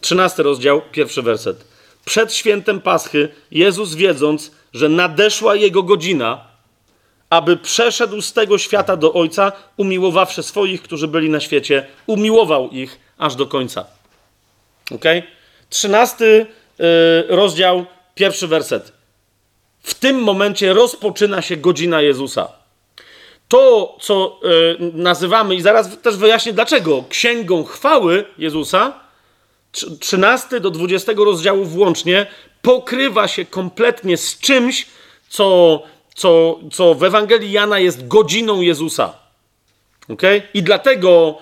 Speaker 1: 13 rozdział, pierwszy werset. Przed świętem Paschy Jezus, wiedząc, że nadeszła jego godzina, aby przeszedł z tego świata do Ojca, umiłowawszy swoich, którzy byli na świecie, umiłował ich aż do końca. Ok? 13 Yy, rozdział, pierwszy werset. W tym momencie rozpoczyna się godzina Jezusa. To, co yy, nazywamy, i zaraz też wyjaśnię dlaczego, księgą chwały Jezusa, 13 do 20 rozdziału włącznie, pokrywa się kompletnie z czymś, co, co, co w Ewangelii Jana jest godziną Jezusa. Okay? I dlatego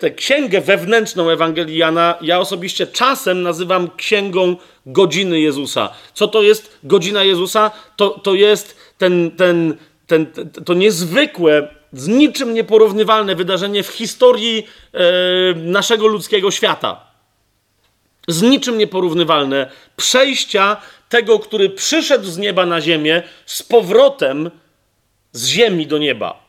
Speaker 1: tę księgę wewnętrzną Ewangelii Jana ja osobiście czasem nazywam księgą godziny Jezusa. Co to jest godzina Jezusa? To, to jest ten, ten, ten, to niezwykłe, z niczym nieporównywalne wydarzenie w historii e, naszego ludzkiego świata. Z niczym nieporównywalne przejścia tego, który przyszedł z nieba na ziemię, z powrotem z ziemi do nieba.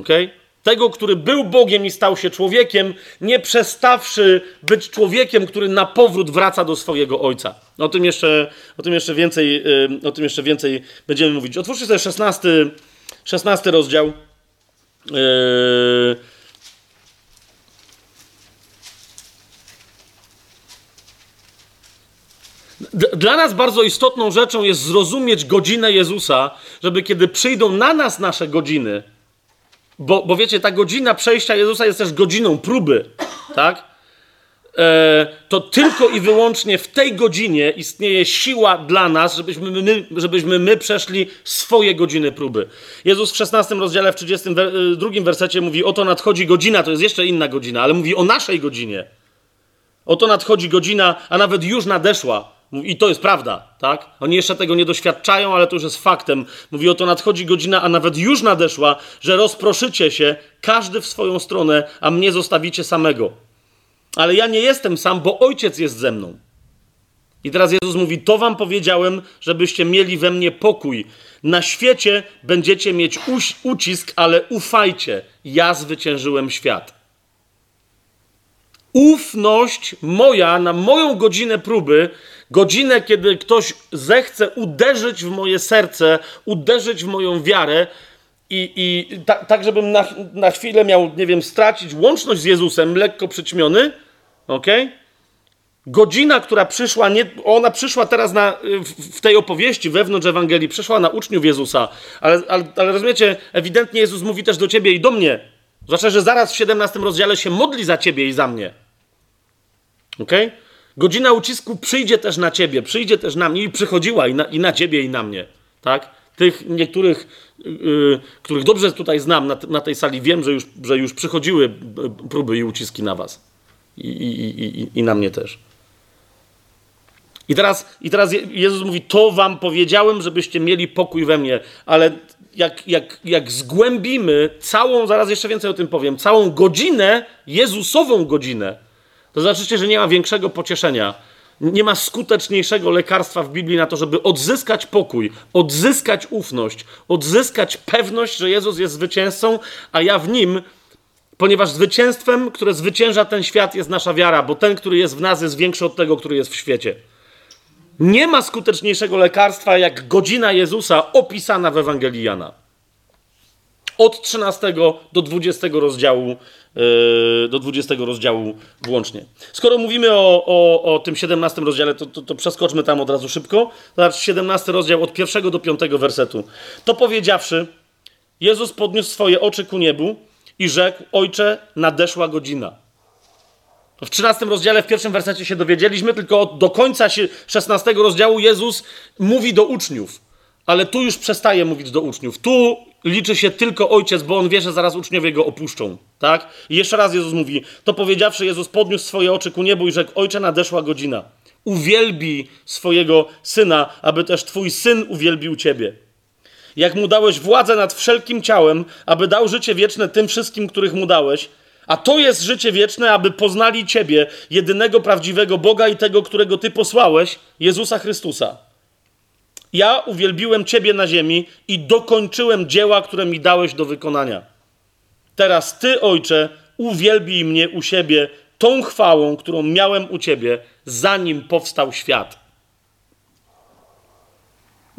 Speaker 1: Okej? Okay? Tego, który był Bogiem i stał się człowiekiem, nie przestawszy być człowiekiem, który na powrót wraca do swojego Ojca. O tym jeszcze, o tym jeszcze, więcej, o tym jeszcze więcej będziemy mówić. Otwórzcie sobie 16, 16 rozdział. Dla nas bardzo istotną rzeczą jest zrozumieć godzinę Jezusa, żeby kiedy przyjdą na nas nasze godziny, bo, bo wiecie, ta godzina przejścia Jezusa jest też godziną próby, tak? E, to tylko i wyłącznie w tej godzinie istnieje siła dla nas, żebyśmy my, żebyśmy my przeszli swoje godziny próby. Jezus w 16 rozdziale, w 32 e, wersecie mówi: Oto nadchodzi godzina, to jest jeszcze inna godzina, ale mówi o naszej godzinie. Oto nadchodzi godzina, a nawet już nadeszła i to jest prawda, tak? Oni jeszcze tego nie doświadczają, ale to już jest faktem. Mówi o to nadchodzi godzina, a nawet już nadeszła, że rozproszycie się, każdy w swoją stronę, a mnie zostawicie samego. Ale ja nie jestem sam, bo ojciec jest ze mną. I teraz Jezus mówi: To wam powiedziałem, żebyście mieli we mnie pokój. Na świecie będziecie mieć ucisk, ale ufajcie, ja zwyciężyłem świat. Ufność moja na moją godzinę próby Godzinę, kiedy ktoś zechce uderzyć w moje serce, uderzyć w moją wiarę i, i tak, tak, żebym na, na chwilę miał, nie wiem, stracić łączność z Jezusem, lekko przyćmiony, ok? Godzina, która przyszła, nie, ona przyszła teraz na, w, w tej opowieści wewnątrz Ewangelii, przyszła na uczniów Jezusa, ale, ale, ale rozumiecie, ewidentnie Jezus mówi też do ciebie i do mnie. Zwłaszcza, że zaraz w 17 rozdziale się modli za ciebie i za mnie. Okej? Okay? Godzina ucisku przyjdzie też na ciebie, przyjdzie też na mnie i przychodziła i na, i na ciebie i na mnie. Tak? Tych niektórych, yy, których dobrze tutaj znam na, na, tej sali, wiem, że już, że już przychodziły próby i uciski na was. I, i, i, i na mnie też. I teraz, I teraz Jezus mówi: To wam powiedziałem, żebyście mieli pokój we mnie, ale jak, jak, jak zgłębimy całą, zaraz jeszcze więcej o tym powiem, całą godzinę, Jezusową godzinę, to znaczycie, że nie ma większego pocieszenia Nie ma skuteczniejszego lekarstwa w Biblii na to, żeby odzyskać pokój, odzyskać ufność, odzyskać pewność, że Jezus jest zwycięzcą, a ja w nim, ponieważ zwycięstwem, które zwycięża ten świat, jest nasza wiara, bo ten, który jest w nas, jest większy od tego, który jest w świecie. Nie ma skuteczniejszego lekarstwa jak godzina Jezusa opisana w Ewangelii Jana. Od 13 do 20 rozdziału, do 20 rozdziału włącznie. Skoro mówimy o, o, o tym 17 rozdziale, to, to, to, przeskoczmy tam od razu szybko. Zobacz, 17 rozdział od 1 do 5 wersetu. To powiedziawszy, Jezus podniósł swoje oczy ku niebu i rzekł: Ojcze, nadeszła godzina. W 13 rozdziale, w pierwszym wersecie się dowiedzieliśmy, tylko do końca 16 rozdziału Jezus mówi do uczniów, ale tu już przestaje mówić do uczniów. Tu liczy się tylko ojciec, bo on wie, że zaraz uczniowie go opuszczą. Tak? I jeszcze raz Jezus mówi: To powiedziawszy, Jezus podniósł swoje oczy ku niebu i rzekł: Ojcze, nadeszła godzina. Uwielbi swojego syna, aby też twój syn uwielbił ciebie. Jak mu dałeś władzę nad wszelkim ciałem, aby dał życie wieczne tym wszystkim, których mu dałeś, a to jest życie wieczne, aby poznali Ciebie, jedynego prawdziwego Boga i tego, którego Ty posłałeś, Jezusa Chrystusa. Ja uwielbiłem Ciebie na ziemi i dokończyłem dzieła, które mi dałeś do wykonania. Teraz Ty, Ojcze, uwielbij mnie u siebie tą chwałą, którą miałem u Ciebie, zanim powstał świat.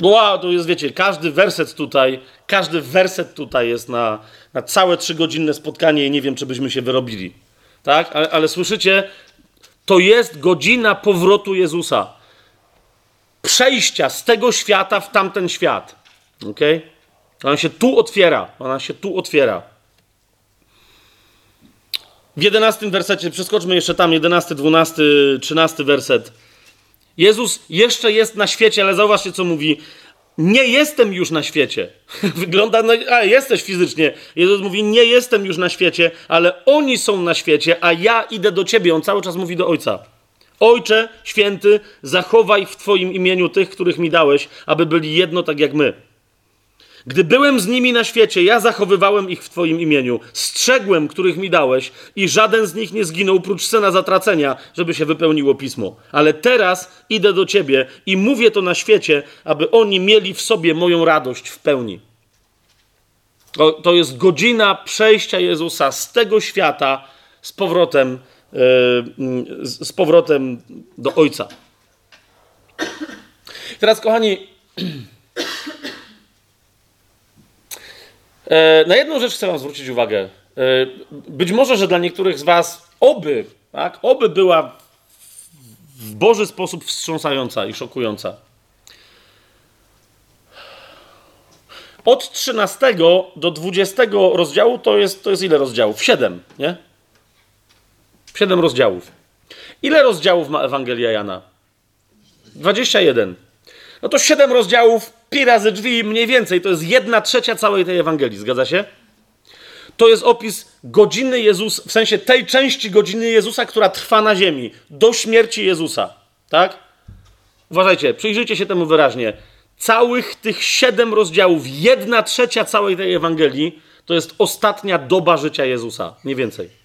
Speaker 1: Wow, to jest, wiecie, każdy werset tutaj, każdy werset tutaj jest na, na całe trzygodzinne spotkanie i nie wiem, czy byśmy się wyrobili. Tak? Ale, ale słyszycie, to jest godzina powrotu Jezusa. Przejścia z tego świata w tamten świat. Ok? Ona się tu otwiera. Ona się tu otwiera. W jedenastym wersecie, przeskoczmy jeszcze tam, jedenasty, dwunasty, trzynasty werset. Jezus jeszcze jest na świecie, ale zauważcie, co mówi. Nie jestem już na świecie. Wygląda, na, a jesteś fizycznie. Jezus mówi, nie jestem już na świecie, ale oni są na świecie, a ja idę do ciebie. On cały czas mówi do Ojca. Ojcze święty, zachowaj w Twoim imieniu tych, których mi dałeś, aby byli jedno tak jak my. Gdy byłem z nimi na świecie, ja zachowywałem ich w Twoim imieniu, strzegłem, których mi dałeś, i żaden z nich nie zginął, prócz syna zatracenia, żeby się wypełniło pismo. Ale teraz idę do Ciebie i mówię to na świecie, aby oni mieli w sobie moją radość w pełni. To, to jest godzina przejścia Jezusa z tego świata z powrotem, yy, z powrotem do Ojca. Teraz, kochani. E, na jedną rzecz chcę Wam zwrócić uwagę. E, być może, że dla niektórych z Was oby, tak, oby była w Boży sposób wstrząsająca i szokująca. Od 13 do 20 rozdziału to jest, to jest ile rozdziałów? 7, nie? 7 rozdziałów. Ile rozdziałów ma Ewangelia Jana? 21. No to 7 rozdziałów, pi razy drzwi, mniej więcej, to jest jedna trzecia całej tej Ewangelii, zgadza się? To jest opis godziny Jezusa, w sensie tej części godziny Jezusa, która trwa na ziemi, do śmierci Jezusa, tak? Uważajcie, przyjrzyjcie się temu wyraźnie. Całych tych siedem rozdziałów, jedna trzecia całej tej Ewangelii, to jest ostatnia doba życia Jezusa, nie więcej.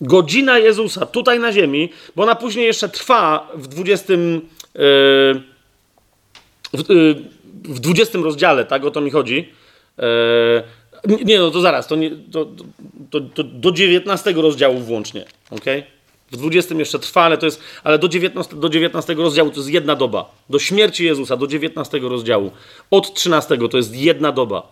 Speaker 1: Godzina Jezusa tutaj na ziemi, bo ona później jeszcze trwa w 20, yy, w, yy, w 20 rozdziale, tak o to mi chodzi. Yy, nie, no to zaraz, to, nie, to, to, to, do 19 rozdziału włącznie, ok? W 20 jeszcze trwa, ale to jest, ale do 19, do 19 rozdziału to jest jedna doba. Do śmierci Jezusa, do 19 rozdziału. Od 13 to jest jedna doba.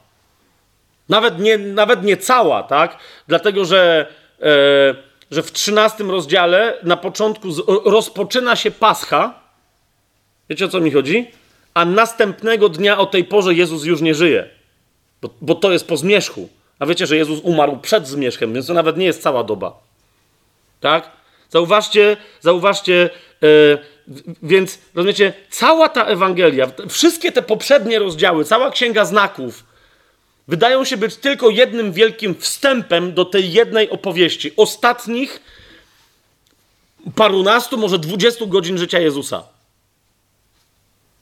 Speaker 1: Nawet nie, nawet nie cała, tak? Dlatego, że e, że w 13 rozdziale na początku rozpoczyna się Pascha. Wiecie o co mi chodzi? A następnego dnia o tej porze Jezus już nie żyje. Bo, bo to jest po zmierzchu. A wiecie, że Jezus umarł przed zmierzchem, więc to nawet nie jest cała doba. Tak? Zauważcie, zauważcie, yy, więc rozumiecie, cała ta Ewangelia, wszystkie te poprzednie rozdziały, cała księga znaków, wydają się być tylko jednym wielkim wstępem do tej jednej opowieści. Ostatnich parunastu, może dwudziestu godzin życia Jezusa.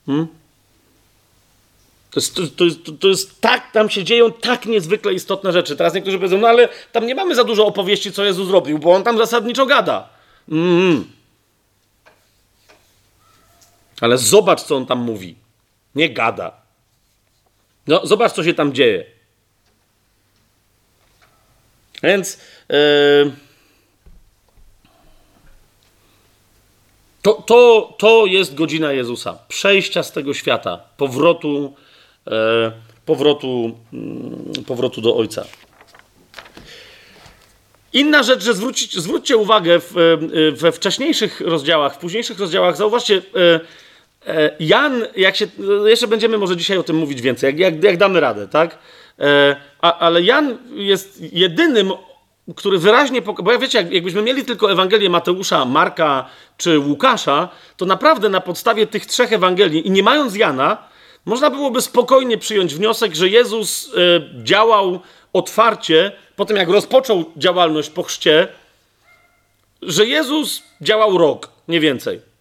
Speaker 1: Hmm? To jest, to, jest, to jest tak, tam się dzieją tak niezwykle istotne rzeczy. Teraz niektórzy powiedzą, no ale tam nie mamy za dużo opowieści, co Jezus zrobił, bo on tam zasadniczo gada. Mm. Ale zobacz, co on tam mówi. Nie gada. No, zobacz, co się tam dzieje. Więc yy, to, to, to jest godzina Jezusa. Przejścia z tego świata, powrotu, yy, powrotu, yy, powrotu do Ojca. Inna rzecz, że zwrócić, zwróćcie uwagę w, we wcześniejszych rozdziałach, w późniejszych rozdziałach, zauważcie, Jan, jak się, jeszcze będziemy może dzisiaj o tym mówić więcej, jak, jak, jak damy radę, tak? E, ale Jan jest jedynym, który wyraźnie bo ja wiecie, jak, jakbyśmy mieli tylko Ewangelię Mateusza, Marka czy Łukasza, to naprawdę na podstawie tych trzech Ewangelii i nie mając Jana, można byłoby spokojnie przyjąć wniosek, że Jezus y, działał otwarcie po tym, jak rozpoczął działalność po chrzcie, że Jezus działał rok, nie więcej.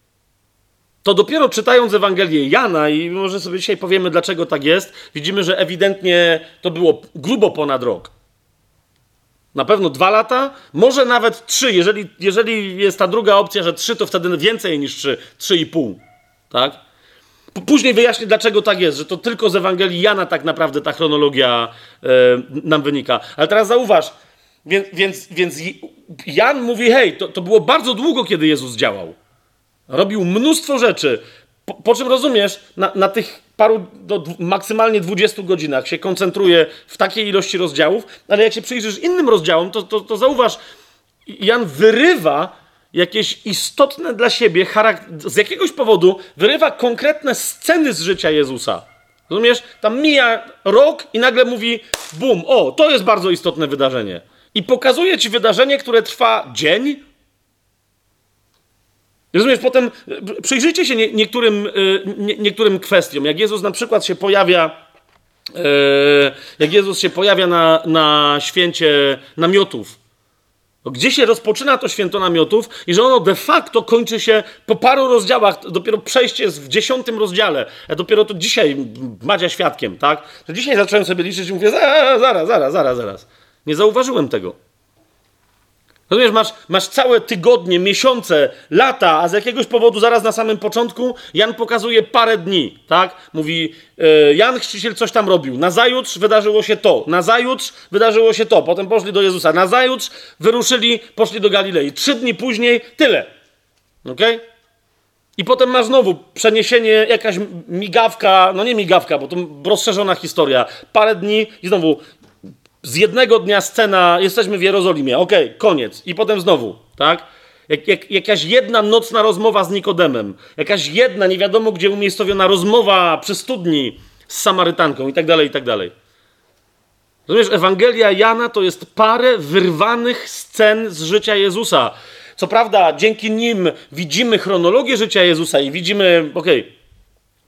Speaker 1: To dopiero czytając Ewangelię Jana, i może sobie dzisiaj powiemy, dlaczego tak jest, widzimy, że ewidentnie to było grubo ponad rok. Na pewno dwa lata, może nawet trzy. Jeżeli, jeżeli jest ta druga opcja, że trzy, to wtedy więcej niż trzy, trzy i pół. Tak? Później wyjaśnię, dlaczego tak jest, że to tylko z Ewangelii Jana tak naprawdę ta chronologia e, nam wynika. Ale teraz zauważ, więc, więc, więc Jan mówi, hej, to, to było bardzo długo, kiedy Jezus działał. Robił mnóstwo rzeczy. Po, po czym rozumiesz, na, na tych paru, do, maksymalnie 20 godzinach się koncentruje w takiej ilości rozdziałów, ale jak się przyjrzysz innym rozdziałom, to, to, to zauważ, Jan wyrywa jakieś istotne dla siebie, z jakiegoś powodu wyrywa konkretne sceny z życia Jezusa. Rozumiesz? Tam mija rok i nagle mówi bum, o, to jest bardzo istotne wydarzenie. I pokazuje ci wydarzenie, które trwa dzień, Rozumiesz, potem e, przyjrzyjcie się niektórym, e, niektórym kwestiom. Jak Jezus na przykład się pojawia, e, jak Jezus się pojawia na, na święcie namiotów. Gdzie się rozpoczyna to święto namiotów i że ono de facto kończy się po paru rozdziałach, dopiero przejście jest w dziesiątym rozdziale. Ja dopiero to dzisiaj Madzia świadkiem, tak? To dzisiaj zacząłem sobie liczyć i mówię, zaraz, zaraz, zaraz, zaraz. Nie zauważyłem tego. Rozumiesz, masz, masz całe tygodnie, miesiące, lata, a z jakiegoś powodu zaraz na samym początku Jan pokazuje parę dni, tak? Mówi, yy, Jan Chrzciciel coś tam robił, nazajutrz wydarzyło się to, nazajutrz wydarzyło się to, potem poszli do Jezusa, nazajutrz wyruszyli, poszli do Galilei, trzy dni później tyle, okej? Okay? I potem masz znowu przeniesienie, jakaś migawka, no nie migawka, bo to rozszerzona historia, parę dni i znowu z jednego dnia scena, jesteśmy w Jerozolimie, okej, okay, koniec. I potem znowu, tak? Jak, jak, jakaś jedna nocna rozmowa z Nikodemem, jakaś jedna, nie wiadomo gdzie umiejscowiona rozmowa przy studni z Samarytanką i tak dalej, i tak dalej. Rozumiesz, Ewangelia Jana to jest parę wyrwanych scen z życia Jezusa. Co prawda, dzięki nim widzimy chronologię życia Jezusa i widzimy, okej, okay,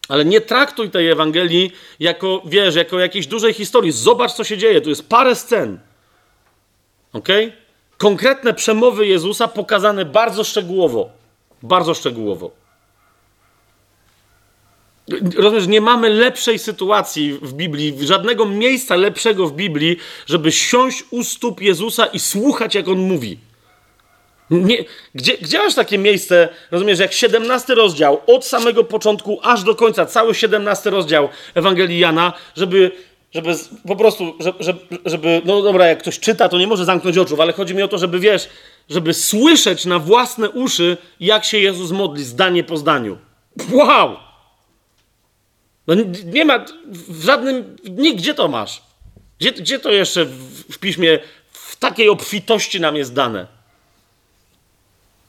Speaker 1: ale nie traktuj tej Ewangelii jako, wiesz, jako jakiejś dużej historii. Zobacz, co się dzieje. Tu jest parę scen. Ok? Konkretne przemowy Jezusa pokazane bardzo szczegółowo. Bardzo szczegółowo. Rozumiesz, nie mamy lepszej sytuacji w Biblii, żadnego miejsca lepszego w Biblii, żeby siąść u stóp Jezusa i słuchać, jak on mówi. Nie, gdzie, gdzie masz takie miejsce, rozumiesz, jak 17 rozdział, od samego początku aż do końca, cały 17 rozdział Ewangelii Jana, żeby, żeby po prostu, żeby, żeby, no dobra, jak ktoś czyta, to nie może zamknąć oczu, ale chodzi mi o to, żeby, wiesz, żeby słyszeć na własne uszy, jak się Jezus modli, zdanie po zdaniu. Wow! No nie ma, w żadnym, nigdzie to masz. Gdzie, gdzie to jeszcze w, w piśmie w takiej obfitości nam jest dane?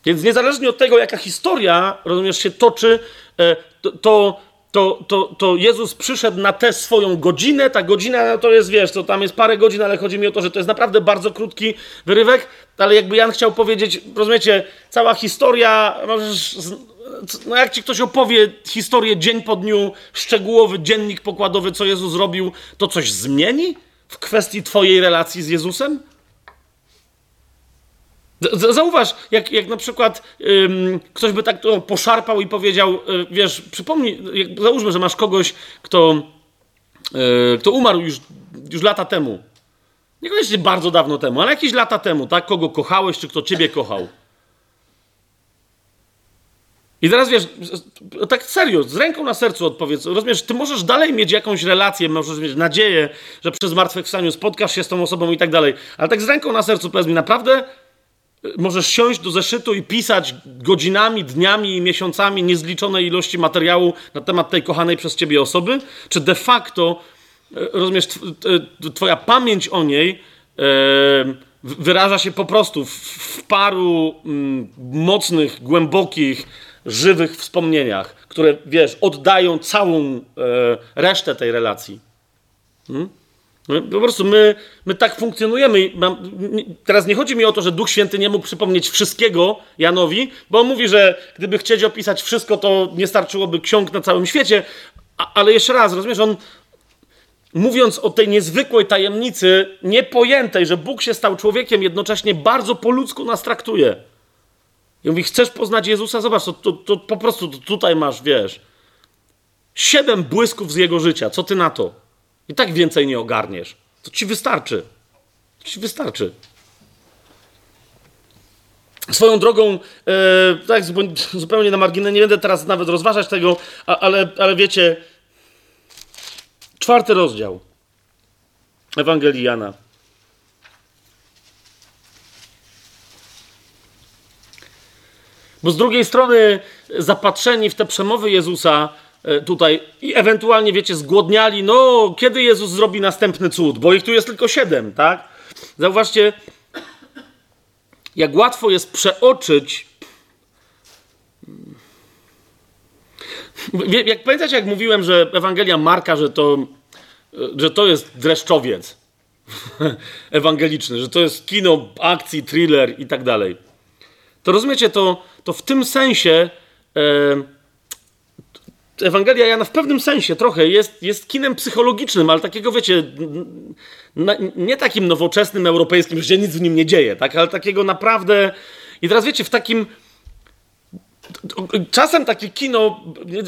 Speaker 1: Więc niezależnie od tego, jaka historia, rozumiesz, się toczy, e, to, to, to, to, Jezus przyszedł na tę swoją godzinę. Ta godzina no to jest, wiesz, to tam jest parę godzin, ale chodzi mi o to, że to jest naprawdę bardzo krótki wyrywek, ale jakby Jan chciał powiedzieć, rozumiecie, cała historia, możesz, no jak ci ktoś opowie historię dzień po dniu, szczegółowy dziennik pokładowy, co Jezus zrobił, to coś zmieni w kwestii twojej relacji z Jezusem? Zauważ, jak, jak na przykład ym, ktoś by tak to poszarpał i powiedział, y, wiesz, przypomnij, jak, załóżmy, że masz kogoś, kto yy, kto umarł już, już lata temu. Niekoniecznie bardzo dawno temu, ale jakieś lata temu, tak? Kogo kochałeś, czy kto ciebie kochał. I teraz wiesz, tak serio, z ręką na sercu odpowiedz. Rozumiesz, ty możesz dalej mieć jakąś relację, możesz mieć nadzieję, że przez zmartwychwstaniu spotkasz się z tą osobą i tak dalej. Ale tak z ręką na sercu powiedz mi, naprawdę y, możesz siąść do zeszytu i pisać godzinami, dniami i miesiącami niezliczone ilości materiału na temat tej kochanej przez ciebie osoby? Czy de facto, y, rozumiesz, y, twoja pamięć o niej wyraża się po prostu w, paru mm, mocnych, głębokich, żywych wspomnieniach, które, wiesz, oddają całą e, resztę tej relacji. Hmm? No, po prostu my, my tak funkcjonujemy. Teraz nie chodzi mi o to, że Duch Święty nie mógł przypomnieć wszystkiego Janowi, bo on mówi, że gdyby chcieć opisać wszystko, to nie starczyłoby ksiąg na całym świecie. Ale jeszcze raz, rozumiesz, on mówiąc o tej niezwykłej tajemnicy, niepojętej, że Bóg się stał człowiekiem, jednocześnie bardzo po ludzku nas traktuje. I mówi, chcesz poznać Jezusa? Zobacz, to, to, to po prostu tutaj masz, wiesz, siedem błysków z Jego życia. Co ty na to? I tak więcej nie ogarniesz. To ci wystarczy. To ci wystarczy. Swoją drogą, e, tak zupełnie na marginesie, nie będę teraz nawet rozważać tego, ale, ale wiecie, czwarty rozdział Ewangelii Jana. Bo z drugiej strony zapatrzeni w te przemowy Jezusa tutaj i ewentualnie, wiecie, zgłodniali, no kiedy Jezus zrobi następny cud, bo ich tu jest tylko siedem, tak? Zauważcie, jak łatwo jest przeoczyć. Jak pamiętacie, jak mówiłem, że Ewangelia Marka, że to, że to jest dreszczowiec ewangeliczny, że to jest kino akcji, thriller i tak dalej. To rozumiecie, to, to w tym sensie e, Ewangelia Jana w pewnym sensie trochę jest, jest kinem psychologicznym, ale takiego, wiecie, na, nie takim nowoczesnym, europejskim, że się nic w nim nie dzieje, tak? ale takiego naprawdę... I teraz wiecie, w takim... Czasem takie kino,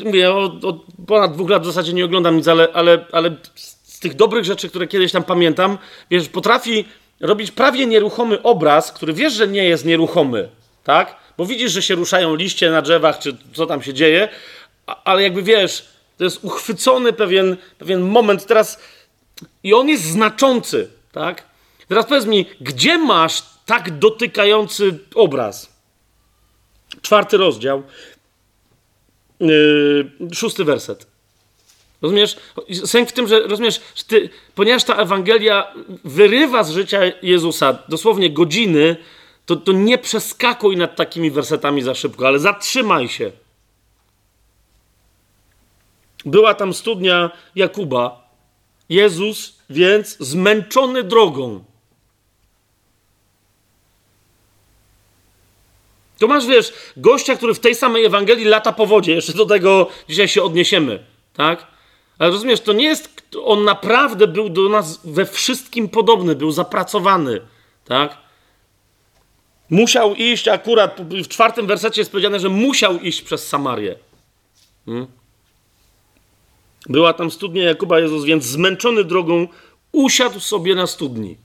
Speaker 1: mówię, od, od ponad dwóch lat w zasadzie nie oglądam nic, ale, ale, ale z tych dobrych rzeczy, które kiedyś tam pamiętam, wiesz, potrafi robić prawie nieruchomy obraz, który wiesz, że nie jest nieruchomy, tak? Bo widzisz, że się ruszają liście na drzewach, czy co tam się dzieje, ale jakby wiesz, to jest uchwycony pewien, pewien moment teraz i on jest znaczący, tak? Teraz powiedz mi, gdzie masz tak dotykający obraz? Czwarty rozdział, yy, szósty werset. Rozumiesz? Sęk w tym, że rozumiesz, że ty, ponieważ ta Ewangelia wyrywa z życia Jezusa dosłownie godziny, to, to nie przeskakuj nad takimi wersetami za szybko, ale zatrzymaj się. Była tam studnia Jakuba. Jezus więc zmęczony drogą. To masz, wiesz, gościa, który w tej samej Ewangelii lata po wodzie. Jeszcze do tego dzisiaj się odniesiemy, tak? Ale rozumiesz, to nie jest... On naprawdę był do nas we wszystkim podobny, był zapracowany, tak? Musiał iść, akurat w czwartym wersecie jest powiedziane, że musiał iść przez Samarię. Hmm? Była tam studnia Jakuba Jezus, więc zmęczony drogą usiadł sobie na studni.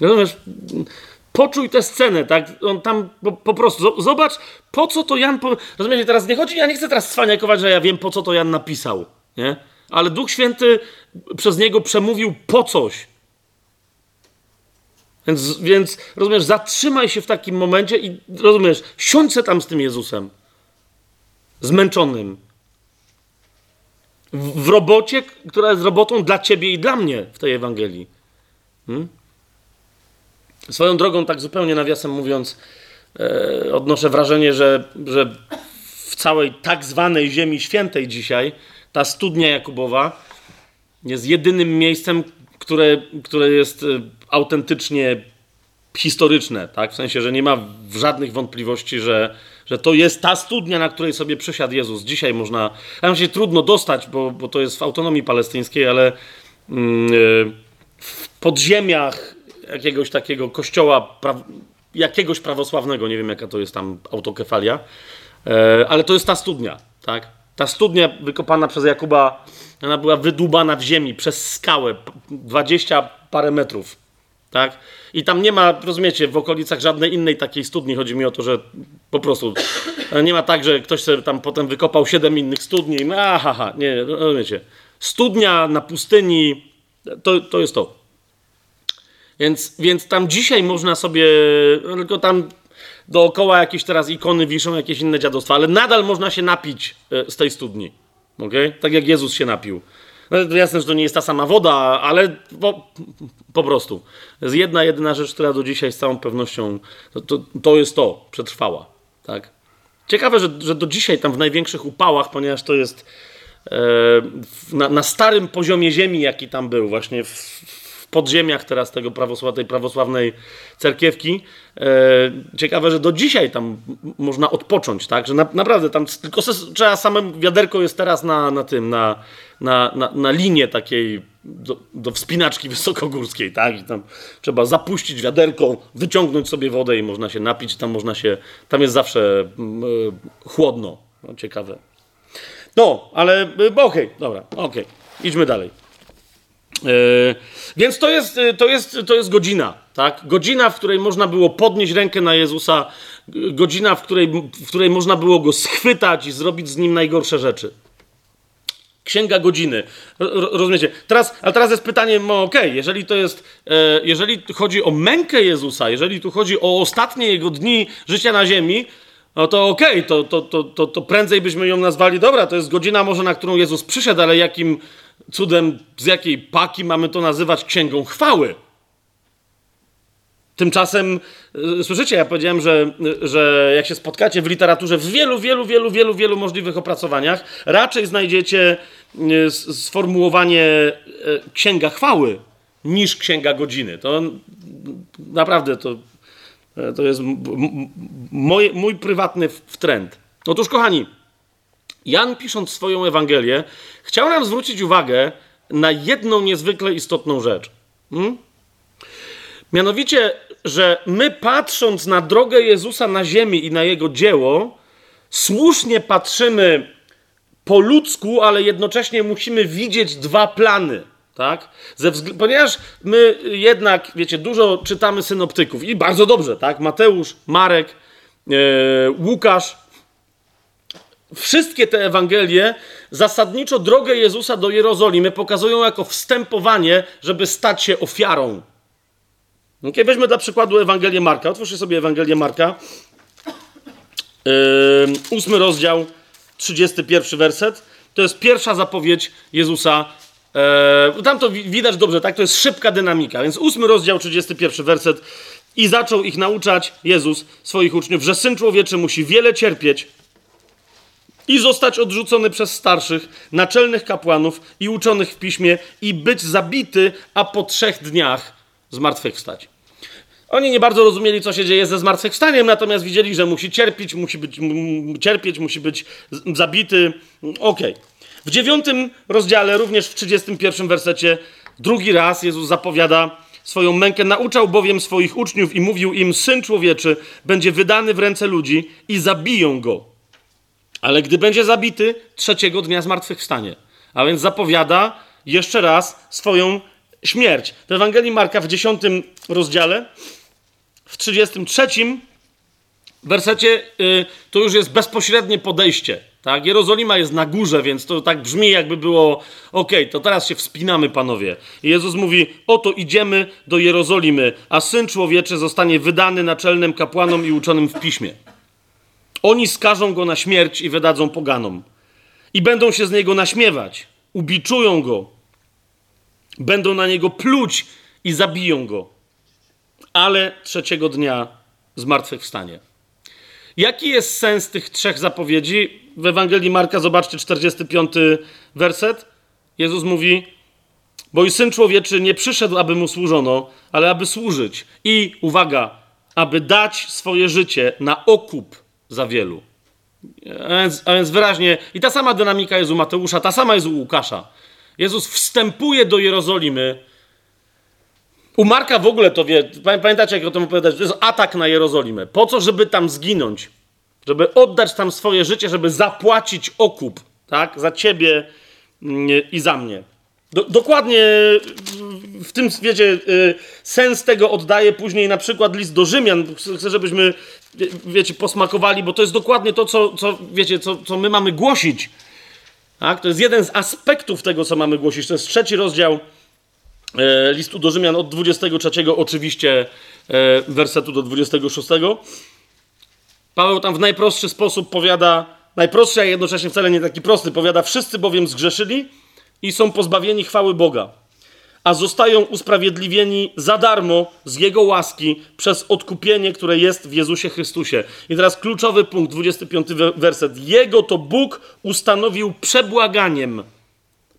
Speaker 1: Rozumiesz? Poczuj tę scenę, tak? On tam po, po prostu, zobacz, po co to Jan... Po... Rozumiecie, teraz nie chodzi, ja nie chcę teraz cwaniakować, że ja wiem, po co to Jan napisał, nie? ale Duch Święty przez niego przemówił po coś. Więc, więc rozumiesz, zatrzymaj się w takim momencie i rozumiesz, siądź tam z tym Jezusem. Zmęczonym. W, w robocie, która jest robotą dla ciebie i dla mnie w tej Ewangelii. Hmm? Swoją drogą, tak zupełnie nawiasem mówiąc, e, odnoszę wrażenie, że, że w całej tak zwanej Ziemi Świętej dzisiaj ta studnia Jakubowa jest jedynym miejscem, które, które jest y, autentycznie historyczne, tak? W sensie, że nie ma żadnych wątpliwości, że, że to jest ta studnia, na której sobie przysiadł Jezus. Dzisiaj można, tam się trudno dostać, bo, bo to jest w autonomii palestyńskiej, ale yy, w podziemiach jakiegoś takiego kościoła pra, jakiegoś prawosławnego, nie wiem jaka to jest tam autokefalia, e, ale to jest ta studnia, tak? Ta studnia wykopana przez Jakuba, ona była wydłubana w ziemi przez skałę, 20 parę metrów, tak? I tam nie ma, rozumiecie, w okolicach żadnej innej takiej studni. Chodzi mi o to, że po prostu nie ma tak, że ktoś sobie tam potem wykopał siedem innych studni. Aha, ha, nie, rozumiecie. Studnia na pustyni, to, to jest to. Więc, więc tam dzisiaj można sobie, tylko tam dookoła jakieś teraz ikony wiszą, jakieś inne dziadostwa, ale nadal można się napić e, z tej studni. Okay? Tak jak Jezus się napił. No, jasne, że to nie jest ta sama woda, ale po, po prostu. Jest jedna, jedyna rzecz, która do dzisiaj z całą pewnością to, to, to jest to, przetrwała. Tak? Ciekawe, że, że do dzisiaj tam w największych upałach, ponieważ to jest e, na, na, starym poziomie ziemi, jaki tam był, właśnie w, podziemiach teraz tego prawosław, tej prawosławnej cerkiewki. E, ciekawe, że do dzisiaj tam można odpocząć, tak? Że na, naprawdę tam tylko trzeba same wiaderko jest teraz na, na tym, na, na, na, na linię takiej do, do wspinaczki wysokogórskiej, tak? I tam trzeba zapuścić wiaderko, wyciągnąć sobie wodę i można się napić, tam można się, tam jest zawsze y, chłodno. No, ciekawe. No, ale y, okej, okay, dobra, okej, okay. idźmy dalej. Yy, więc to jest, yy, to, jest, to jest godzina, tak? Godzina, w której można było podnieść rękę na Jezusa, godzina, w której, w której można było go schwytać i zrobić z nim najgorsze rzeczy. Księga godziny. Rozumiecie? Teraz, ale teraz jest pytanie, no okej, okay, jeżeli to jest, e, jeżeli chodzi o mękę Jezusa, jeżeli tu chodzi o ostatnie jego dni życia na ziemi, no to okej, okay, to, to, to, to prędzej byśmy ją nazwali, dobra, to jest godzina może, na którą Jezus przyszedł, ale jakim cudem, z jakiej paki mamy to nazywać księgą chwały? Tymczasem, e, słyszycie, ja powiedziałem, że, że jak się spotkacie w literaturze w wielu, wielu, wielu, wielu, wielu możliwych opracowaniach, raczej znajdziecie e, sformułowanie e, księga chwały niż księga godziny. To naprawdę to, to jest mój, mój prywatny trend. Otóż, kochani, Jan pisząc swoją Ewangelię, chciał nam zwrócić uwagę na jedną niezwykle istotną rzecz. Hmm? Mianowicie, że my patrząc na drogę Jezusa na ziemi i na jego dzieło, słusznie patrzymy po ludzku, ale jednocześnie musimy widzieć dwa plany. Tak? Ponieważ my jednak, wiecie, dużo czytamy synoptyków i bardzo dobrze, tak? Mateusz, Marek, yy, Łukasz. Wszystkie te Ewangelie zasadniczo drogę Jezusa do Jerozolimy pokazują jako wstępowanie, żeby stać się ofiarą Okay, weźmy dla przykładu Ewangelię Marka. Otwórzcie sobie Ewangelię Marka. Yy, ósmy rozdział, 31 werset. To jest pierwsza zapowiedź Jezusa. Yy, tam to widać dobrze, tak? To jest szybka dynamika. Więc ósmy rozdział, 31 werset. I zaczął ich nauczać, Jezus, swoich uczniów, że Syn Człowieczy musi wiele cierpieć i zostać odrzucony przez starszych, naczelnych kapłanów i uczonych w piśmie i być zabity, a po trzech dniach zmartwychwstać. Oni nie bardzo rozumieli, co się dzieje ze zmartwychwstaniem, natomiast widzieli, że musi cierpieć, musi być, cierpieć, musi być zabity. Okej. Okay. W dziewiątym rozdziale, również w 31 wersecie, drugi raz Jezus zapowiada swoją mękę. Nauczał bowiem swoich uczniów i mówił im: Syn człowieczy będzie wydany w ręce ludzi i zabiją go. Ale gdy będzie zabity, trzeciego dnia zmartwychwstanie. A więc zapowiada jeszcze raz swoją śmierć. W Ewangelii Marka w 10 rozdziale w 33 wersecie y, to już jest bezpośrednie podejście. Tak? Jerozolima jest na górze, więc to tak brzmi, jakby było: OK, to teraz się wspinamy, panowie. I Jezus mówi: Oto idziemy do Jerozolimy, a syn człowieczy zostanie wydany naczelnym kapłanom i uczonym w piśmie. Oni skażą go na śmierć i wydadzą poganom. I będą się z niego naśmiewać, ubiczują go, będą na niego pluć i zabiją go ale trzeciego dnia zmartwychwstanie. Jaki jest sens tych trzech zapowiedzi? W Ewangelii Marka zobaczcie 45 werset. Jezus mówi: Bo i syn człowieczy nie przyszedł, aby mu służono, ale aby służyć. I uwaga, aby dać swoje życie na okup za wielu. A więc, a więc wyraźnie, i ta sama dynamika jest u Mateusza, ta sama jest u Łukasza. Jezus wstępuje do Jerozolimy U Marka w ogóle to wie, pamiętacie jak o tym opowiadać, to jest atak na Jerozolimę. Po co, żeby tam zginąć? Żeby oddać tam swoje życie, żeby zapłacić okup, tak? Za ciebie mm, i za mnie. Do, dokładnie w tym, wiecie, y, sens tego oddaje później na przykład list do Rzymian. Chcę, żebyśmy, wiecie, posmakowali, bo to jest dokładnie to, co, co wiecie, co, co my mamy głosić. Tak? To jest jeden z aspektów tego, co mamy głosić. To jest trzeci rozdział e, listu do Rzymian od 23 oczywiście e, wersetu do 26. Paweł tam w najprostszy sposób powiada, najprostszy, a jednocześnie wcale nie taki prosty, powiada, wszyscy bowiem zgrzeszyli i są pozbawieni chwały Boga, a zostają usprawiedliwieni za darmo z Jego łaski przez odkupienie, które jest w Jezusie Chrystusie. I teraz kluczowy punkt, 25 werset. Jego to Bóg ustanowił przebłaganiem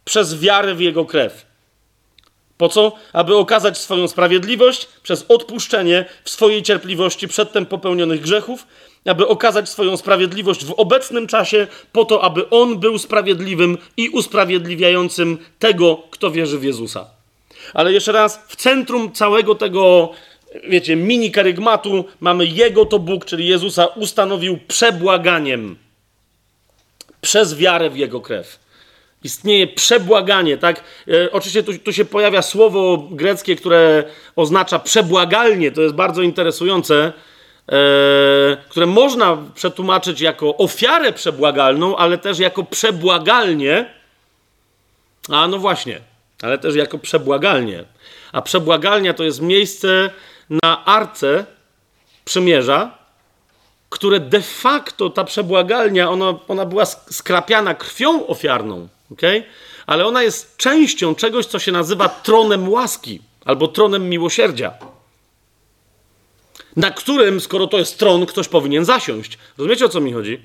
Speaker 1: przez wiarę w Jego krew. Po co? Aby okazać swoją sprawiedliwość przez odpuszczenie w swojej cierpliwości przedtem popełnionych grzechów, aby okazać swoją sprawiedliwość w obecnym czasie, po to, aby On był sprawiedliwym i usprawiedliwiającym tego, kto wierzy w Jezusa. Ale jeszcze raz, w centrum całego tego, wiecie, mini karygmatu mamy Jego to Bóg, czyli Jezusa, ustanowił przebłaganiem przez wiarę w Jego krew. Istnieje przebłaganie, tak? E, oczywiście tu, tu, się pojawia słowo greckie, które oznacza przebłagalnie. To jest bardzo interesujące e, które można przetłumaczyć jako ofiarę przebłagalną, ale też jako przebłagalnie. A no właśnie, ale też jako przebłagalnie. A przebłagalnia to jest miejsce na arce przymierza, które de facto ta przebłagalnia, ona, ona była skrapiana krwią ofiarną, okay? ale ona jest częścią czegoś, co się nazywa tronem łaski albo tronem miłosierdzia na którym, skoro to jest tron, ktoś powinien zasiąść. Rozumiecie o co mi chodzi?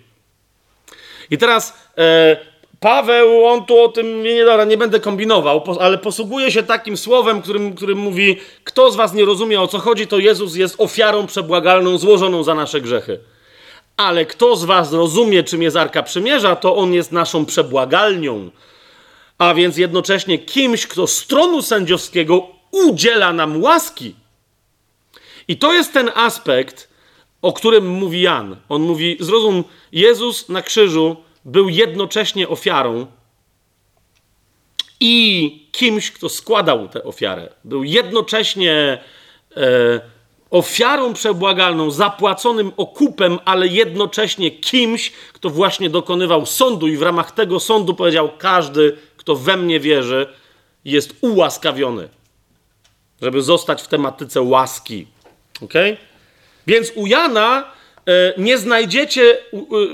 Speaker 1: I teraz e, Paweł, on tu o tym, nie, dobra, nie będę kombinował, ale posługuje się takim słowem, którym, którym mówi: Kto z was nie rozumie o co chodzi, to Jezus jest ofiarą przebłagalną złożoną za nasze grzechy. Ale kto z was rozumie, czym jest Arka Przymierza, to on jest naszą przebłagalnią. A więc jednocześnie kimś, kto z tronu sędziowskiego udziela nam łaski. I to jest ten aspekt, o którym mówi Jan. On mówi: Zrozum, Jezus na krzyżu był jednocześnie ofiarą i kimś, kto składał tę ofiarę. Był jednocześnie e, ofiarą przebłagalną, zapłaconym okupem, ale jednocześnie kimś, kto właśnie dokonywał sądu i w ramach tego sądu powiedział: Każdy, kto we mnie wierzy, jest ułaskawiony, żeby zostać w tematyce łaski. Ok? Więc u Jana nie znajdziecie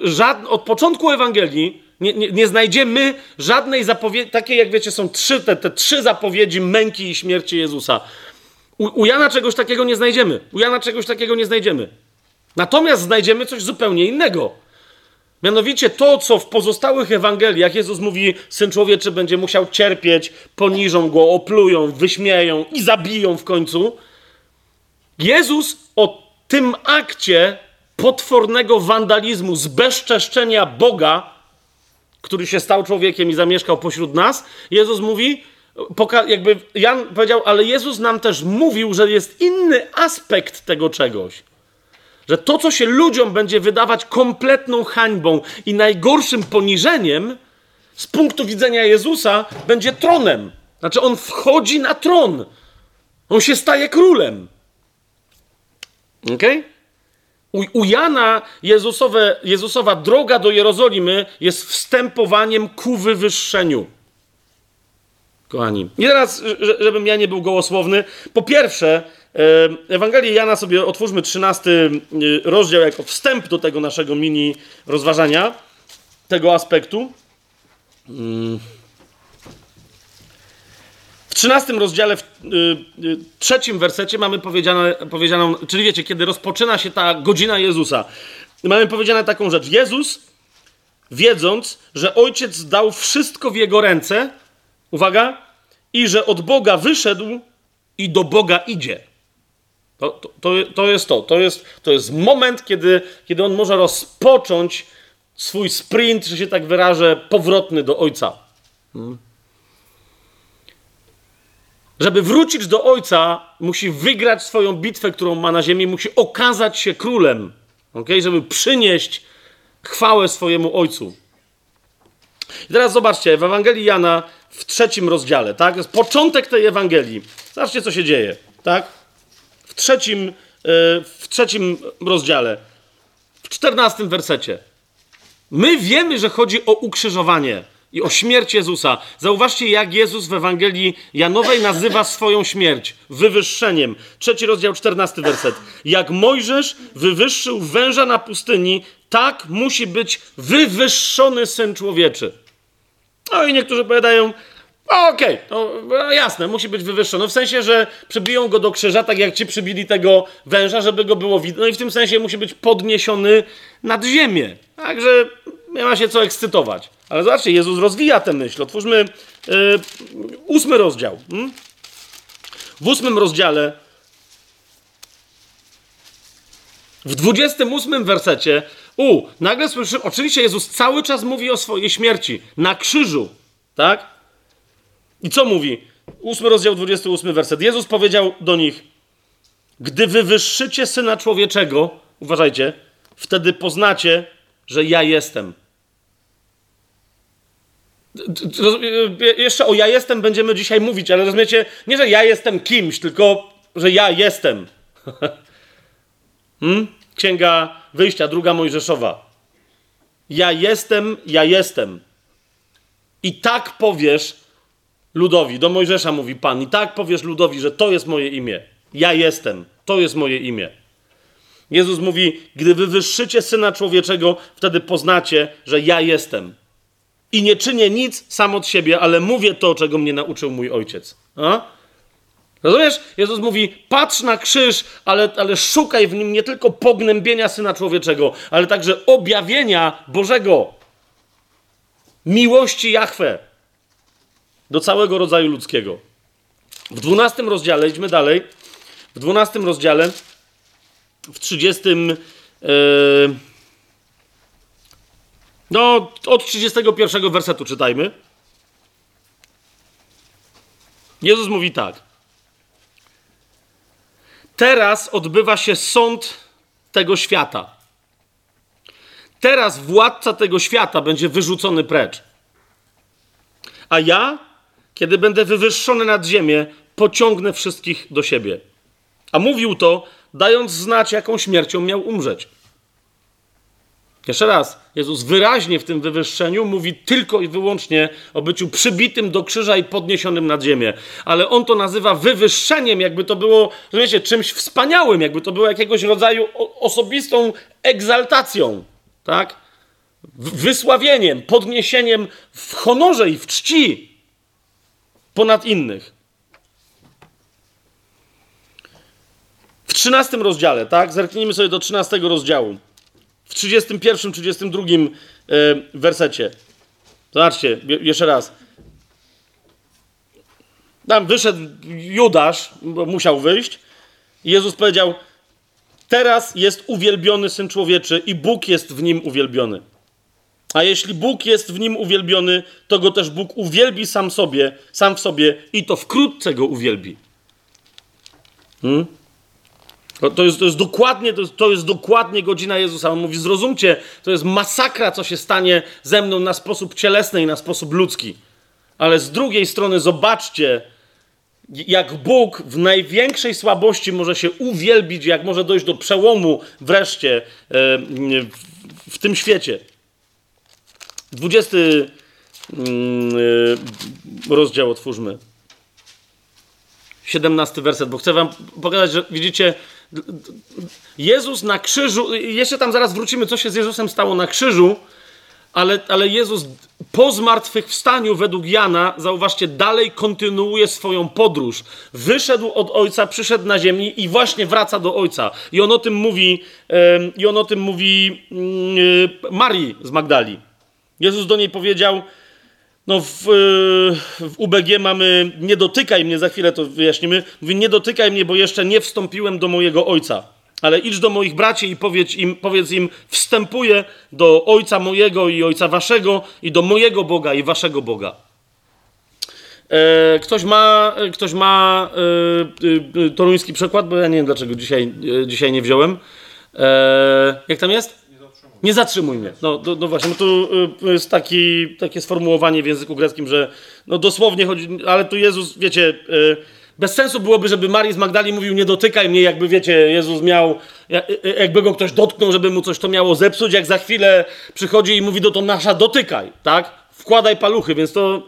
Speaker 1: żadnej, od początku Ewangelii nie, nie, nie znajdziemy żadnej zapowiedzi, takiej jak wiecie, są trzy, te, te trzy zapowiedzi męki i śmierci Jezusa. U, u Jana czegoś takiego nie znajdziemy. U Jana czegoś takiego nie znajdziemy. Natomiast znajdziemy coś zupełnie innego. Mianowicie to, co w pozostałych Ewangeliach Jezus mówi, Syn Człowieczy będzie musiał cierpieć, poniżą Go, oplują, wyśmieją i zabiją w końcu – Jezus o tym akcie potwornego wandalizmu, zbezczeszczenia Boga, który się stał człowiekiem i zamieszkał pośród nas, Jezus mówi, jakby Jan powiedział, ale Jezus nam też mówił, że jest inny aspekt tego czegoś. Że to, co się ludziom będzie wydawać kompletną hańbą i najgorszym poniżeniem, z punktu widzenia Jezusa, będzie tronem. Znaczy, on wchodzi na tron. On się staje królem. Okay? U, u Jana Jezusowe, Jezusowa droga do Jerozolimy jest wstępowaniem ku wywyższeniu. Kochani. I teraz, żebym ja nie był gołosłowny, po pierwsze, Ewangelię Jana sobie otwórzmy 13 y, rozdział jako wstęp do tego naszego mini rozważania, tego aspektu. Hmm. 13 rozdziale, w y, y, trzecim wersecie mamy powiedziane, powiedzianą, czyli wiecie, kiedy rozpoczyna się ta godzina Jezusa, mamy powiedziane taką rzecz. Jezus, wiedząc, że Ojciec dał wszystko w Jego ręce, uwaga, i że od Boga wyszedł i do Boga idzie. To, to, to, to jest to. To jest, to jest moment, kiedy, kiedy On może rozpocząć swój sprint, że się tak wyrażę, powrotny do Ojca. Hmm. Żeby wrócić do ojca, musi wygrać swoją bitwę, którą ma na ziemi, musi okazać się królem, okay? żeby przynieść chwałę swojemu ojcu. I teraz zobaczcie, w Ewangelii Jana w trzecim rozdziale, tak? Jest początek tej Ewangelii. Zobaczcie, co się dzieje, tak? W trzecim, yy, w trzecim rozdziale, w czternastym wersecie. My wiemy, że chodzi o ukrzyżowanie i o śmierć Jezusa. Zauważcie, jak Jezus w Ewangelii Janowej nazywa swoją śmierć wywyższeniem. Trzeci rozdział, czternasty werset. Jak Mojżesz wywyższył węża na pustyni, tak musi być wywyższony syn człowieczy. No i niektórzy powiadają, okej, okay, no jasne, musi być wywyższony. W sensie, że przybiją go do krzyża, tak jak ci przybili tego węża, żeby go było widno. No i w tym sensie musi być podniesiony nad ziemię. Także nie ma się co ekscytować. Ale zobaczcie, Jezus rozwija tę myśl. Otwórzmy yy, ósmy rozdział. Hmm? W ósmym rozdziale, w dwudziestym ósmym wersecie, u, nagle słyszymy, oczywiście Jezus cały czas mówi o swojej śmierci na krzyżu, tak? I co mówi? Ósmy rozdział, 28 werset. Jezus powiedział do nich, gdy wywyższycie Syna Człowieczego, uważajcie, wtedy poznacie, że ja jestem. Jeszcze o ja jestem będziemy dzisiaj mówić, ale rozumiecie, nie, że ja jestem kimś, tylko że ja jestem. hmm? Księga Wyjścia, druga Mojżeszowa. Ja jestem, ja jestem. I tak powiesz ludowi, do Mojżesza mówi Pan, i tak powiesz ludowi, że to jest moje imię. Ja jestem, to jest moje imię. Jezus mówi, gdy wywyższycie Syna Człowieczego, wtedy poznacie, że ja jestem. I nie czynię nic sam od siebie, ale mówię to, czego mnie nauczył mój ojciec. A? Rozumiesz? Jezus mówi, patrz na krzyż, ale, ale szukaj w nim nie tylko pognębienia Syna Człowieczego, ale także objawienia Bożego. Miłości Jahwe do całego rodzaju ludzkiego. W dwunastym rozdziale, idźmy dalej, w dwunastym rozdziale, w trzydziestym... Yy, no, od 31 wersetu czytajmy. Jezus mówi tak. Teraz odbywa się sąd tego świata. Teraz władca tego świata będzie wyrzucony precz. A ja, kiedy będę wywyższony nad ziemię, pociągnę wszystkich do siebie. A mówił to, dając znać, jaką śmiercią miał umrzeć. Jeszcze raz, Jezus wyraźnie w tym wywyższeniu mówi tylko i wyłącznie o byciu przybitym do krzyża i podniesionym nad ziemię. Ale on to nazywa wywyższeniem, jakby to było, rozumiecie, czymś wspaniałym, jakby to było jakiegoś rodzaju osobistą egzaltacją, tak? Wysławieniem, podniesieniem w honorze i w czci ponad innych. W 13 rozdziale, tak? Zerknijmy sobie do 13 rozdziału w 31, 32 e, wersecie. Zobaczcie, jeszcze raz. Tam wyszedł Judasz, bo musiał wyjść. Jezus powiedział: Teraz jest uwielbiony syn człowieczy, i Bóg jest w nim uwielbiony. A jeśli Bóg jest w nim uwielbiony, to go też Bóg uwielbi sam sobie, sam w sobie, i to wkrótce go uwielbi. Hmm? To jest, to jest, dokładnie, to jest, to jest dokładnie godzina Jezusa. On mówi: Zrozumcie, to jest masakra, co się stanie ze mną na sposób cielesny i na sposób ludzki. Ale z drugiej strony, zobaczcie, jak Bóg w największej słabości może się uwielbić, jak może dojść do przełomu wreszcie e, w tym świecie. 20 mm, e, rozdział otwórzmy. 17 werset, bo chcę wam pokazać, że widzicie, Jezus na krzyżu, jeszcze tam zaraz wrócimy, co się z Jezusem stało na krzyżu, ale, ale Jezus po zmartwychwstaniu według Jana, zauważcie, dalej kontynuuje swoją podróż. Wyszedł od Ojca, przyszedł na ziemi i właśnie wraca do Ojca. I on o tym mówi, i on o tym mówi mm, Marii z Magdali. Jezus do niej powiedział, no w, w, UBG mamy nie dotykaj mnie, za chwilę to wyjaśnimy. Mówi nie dotykaj mnie, bo jeszcze nie wstąpiłem do mojego ojca. Ale idź do moich braci i powiedz im, powiedz im wstępuję do ojca mojego i ojca waszego i do mojego Boga i waszego Boga. E, ktoś ma, e, ktoś ma e, e, toruński przekład, bo ja nie wiem dlaczego dzisiaj, e, dzisiaj nie wziąłem. E, jak tam jest? Nie zatrzymuj mnie. No, no, no właśnie, y, jest taki, takie sformułowanie w języku greckim, że no dosłownie chodzi, ale tu Jezus, wiecie, y, bez sensu byłoby, żeby Marii z Magdali mówił nie dotykaj mnie, jakby wiecie, Jezus miał, y, jakby go ktoś dotknął, żeby mu coś to miało zepsuć, jak za chwilę przychodzi i mówi do to nasza dotykaj, tak? Wkładaj paluchy, więc to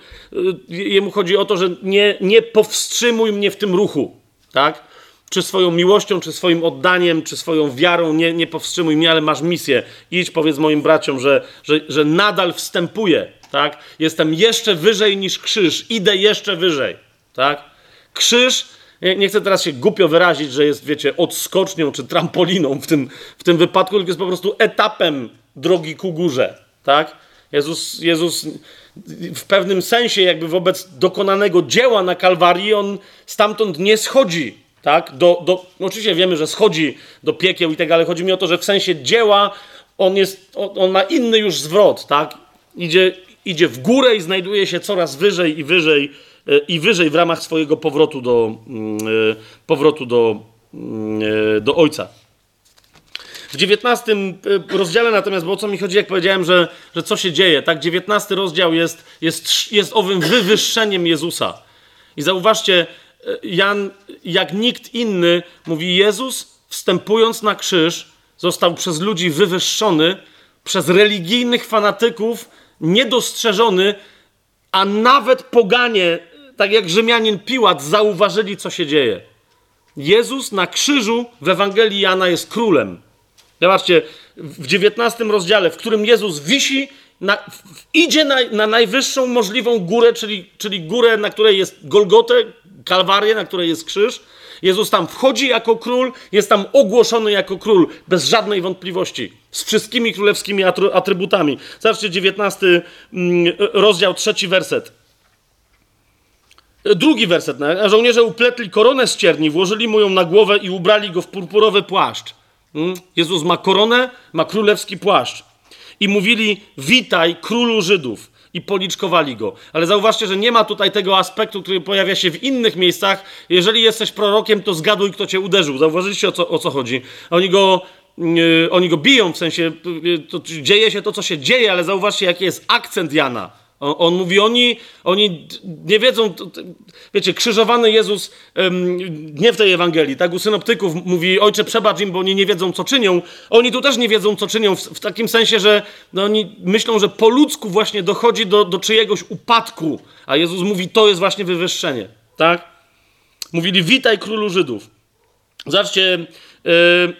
Speaker 1: jemu chodzi o to, że nie, nie powstrzymuj mnie w tym ruchu, tak? Czy swoją miłością, czy swoim oddaniem, czy swoją wiarą, nie, nie powstrzymuj mnie, ale masz misję. Idź, powiedz moim braciom, że, że, że nadal wstępuję, tak? Jestem jeszcze wyżej niż krzyż, idę jeszcze wyżej, tak? Krzyż, nie, nie chcę teraz się głupio wyrazić, że jest, wiecie, odskocznią czy trampoliną w tym, w tym wypadku, tylko jest po prostu etapem drogi ku górze, tak? Jezus, Jezus w pewnym sensie jakby wobec dokonanego dzieła na Kalwarii, on stamtąd nie schodzi, tak? Do, do, no oczywiście wiemy, że schodzi do piekieł i tak, ale chodzi mi o to, że w sensie dzieła on, jest, on ma inny już zwrot, tak? Idzie, idzie w górę i znajduje się coraz wyżej i wyżej e, i wyżej w ramach swojego powrotu do, mm, e, powrotu do, mm, e, do Ojca. W 19 rozdziale natomiast, bo o co mi chodzi, jak powiedziałem, że, że co się dzieje, tak? 19 rozdział jest, jest, jest owym wywyższeniem Jezusa. I zauważcie, Jan, jak nikt inny, mówi: Jezus, wstępując na krzyż, został przez ludzi wywyższony, przez religijnych fanatyków niedostrzeżony, a nawet poganie, tak jak Rzymianin Piłat, zauważyli, co się dzieje. Jezus na krzyżu w Ewangelii Jana jest królem. Zobaczcie, w 19 rozdziale, w którym Jezus wisi, na, idzie na, na najwyższą możliwą górę, czyli, czyli górę, na której jest Golgotę, Kalwarię, na której jest krzyż. Jezus tam wchodzi jako król, jest tam ogłoszony jako król, bez żadnej wątpliwości, z wszystkimi królewskimi atrybutami. Zobaczcie, 19 mm, rozdział, trzeci werset. Drugi werset. Żołnierze upletli koronę z cierni, włożyli mu ją na głowę i ubrali go w purpurowy płaszcz. Mm? Jezus ma koronę, ma królewski płaszcz. I mówili: Witaj, królu Żydów i policzkowali go. Ale zauważcie, że nie ma tutaj tego aspektu, który pojawia się w innych miejscach. Jeżeli jesteś prorokiem, to zgaduj, kto cię uderzył. Zauważyliście, o co, o co chodzi? Oni go, yy, oni go biją, w sensie yy, to, dzieje się to, co się dzieje, ale zauważcie, jaki jest akcent Jana. On, on, mówi, oni, oni nie wiedzą, wiecie, krzyżowany Jezus, nie w tej Ewangelii, tak, u synoptyków mówi, ojcze przebacz im, bo oni nie wiedzą, co czynią. Oni tu też nie wiedzą, co czynią, w, w takim sensie, że no, oni myślą, że po ludzku właśnie dochodzi do, do czyjegoś upadku, a Jezus mówi, to jest właśnie wywyższenie, tak? Mówili, witaj królu Żydów. Zobaczcie, yy,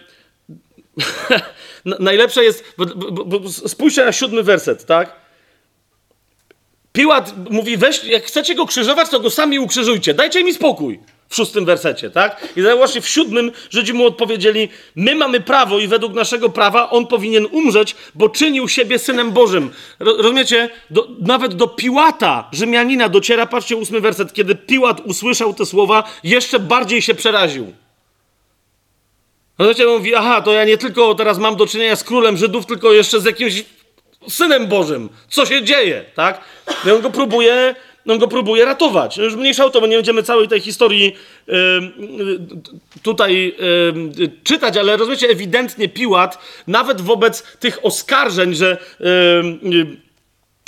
Speaker 1: najlepsze jest, bo, bo, bo, spójrzcie na siódmy werset, tak? Piłat mówi, weź, jak chcecie go krzyżować, to go sami ukrzyżujcie. Dajcie mi spokój. W szóstym wersecie, tak? I właśnie w siódmym Żydzi mu odpowiedzieli, my mamy prawo i według naszego prawa on powinien umrzeć, bo czynił siebie Synem Bożym. Rozumiecie? Do, nawet do Piłata, Rzymianina dociera, patrzcie ósmy werset, kiedy Piłat usłyszał te słowa, jeszcze bardziej się przeraził. Rozumiecie? Mówi, aha, to ja nie tylko teraz mam do czynienia z królem Żydów, tylko jeszcze z jakimś Synem Bożym. Co się dzieje, tak? I on go próbuje, on go próbuje ratować. Już mniejsza o to, bo nie będziemy całej tej historii tutaj czytać, ale rozumiecie, ewidentnie Piłat, nawet wobec tych oskarżeń, że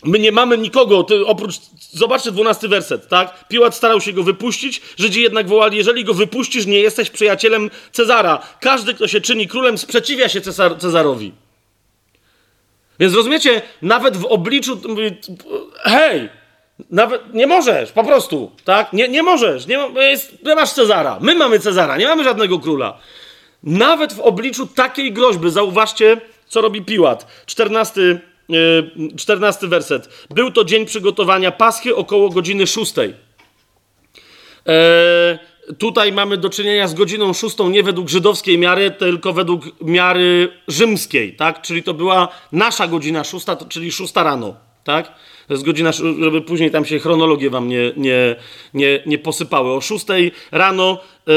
Speaker 1: my nie mamy nikogo, oprócz, zobaczcie dwunasty werset, tak? Piłat starał się go wypuścić, Żydzi jednak wołali, jeżeli go wypuścisz, nie jesteś przyjacielem Cezara. Każdy, kto się czyni królem, sprzeciwia się Cezar Cezarowi. Więc rozumiecie, nawet w obliczu, hej, nawet nie możesz, po prostu, tak? Nie, nie możesz, nie, jest, masz Cezara. My mamy Cezara, nie mamy żadnego króla. Nawet w obliczu takiej groźby, zauważcie, co robi Piłat. 14, 14 werset. Był to dzień przygotowania Paschy około godziny 6. Eee, tutaj mamy do czynienia z godziną szóstą nie według żydowskiej miary, tylko według miary rzymskiej, tak? Czyli to była nasza godzina szósta, czyli szósta rano, tak? To jest godzina, żeby później tam się chronologie wam nie, nie, nie, nie posypały. O szóstej rano e,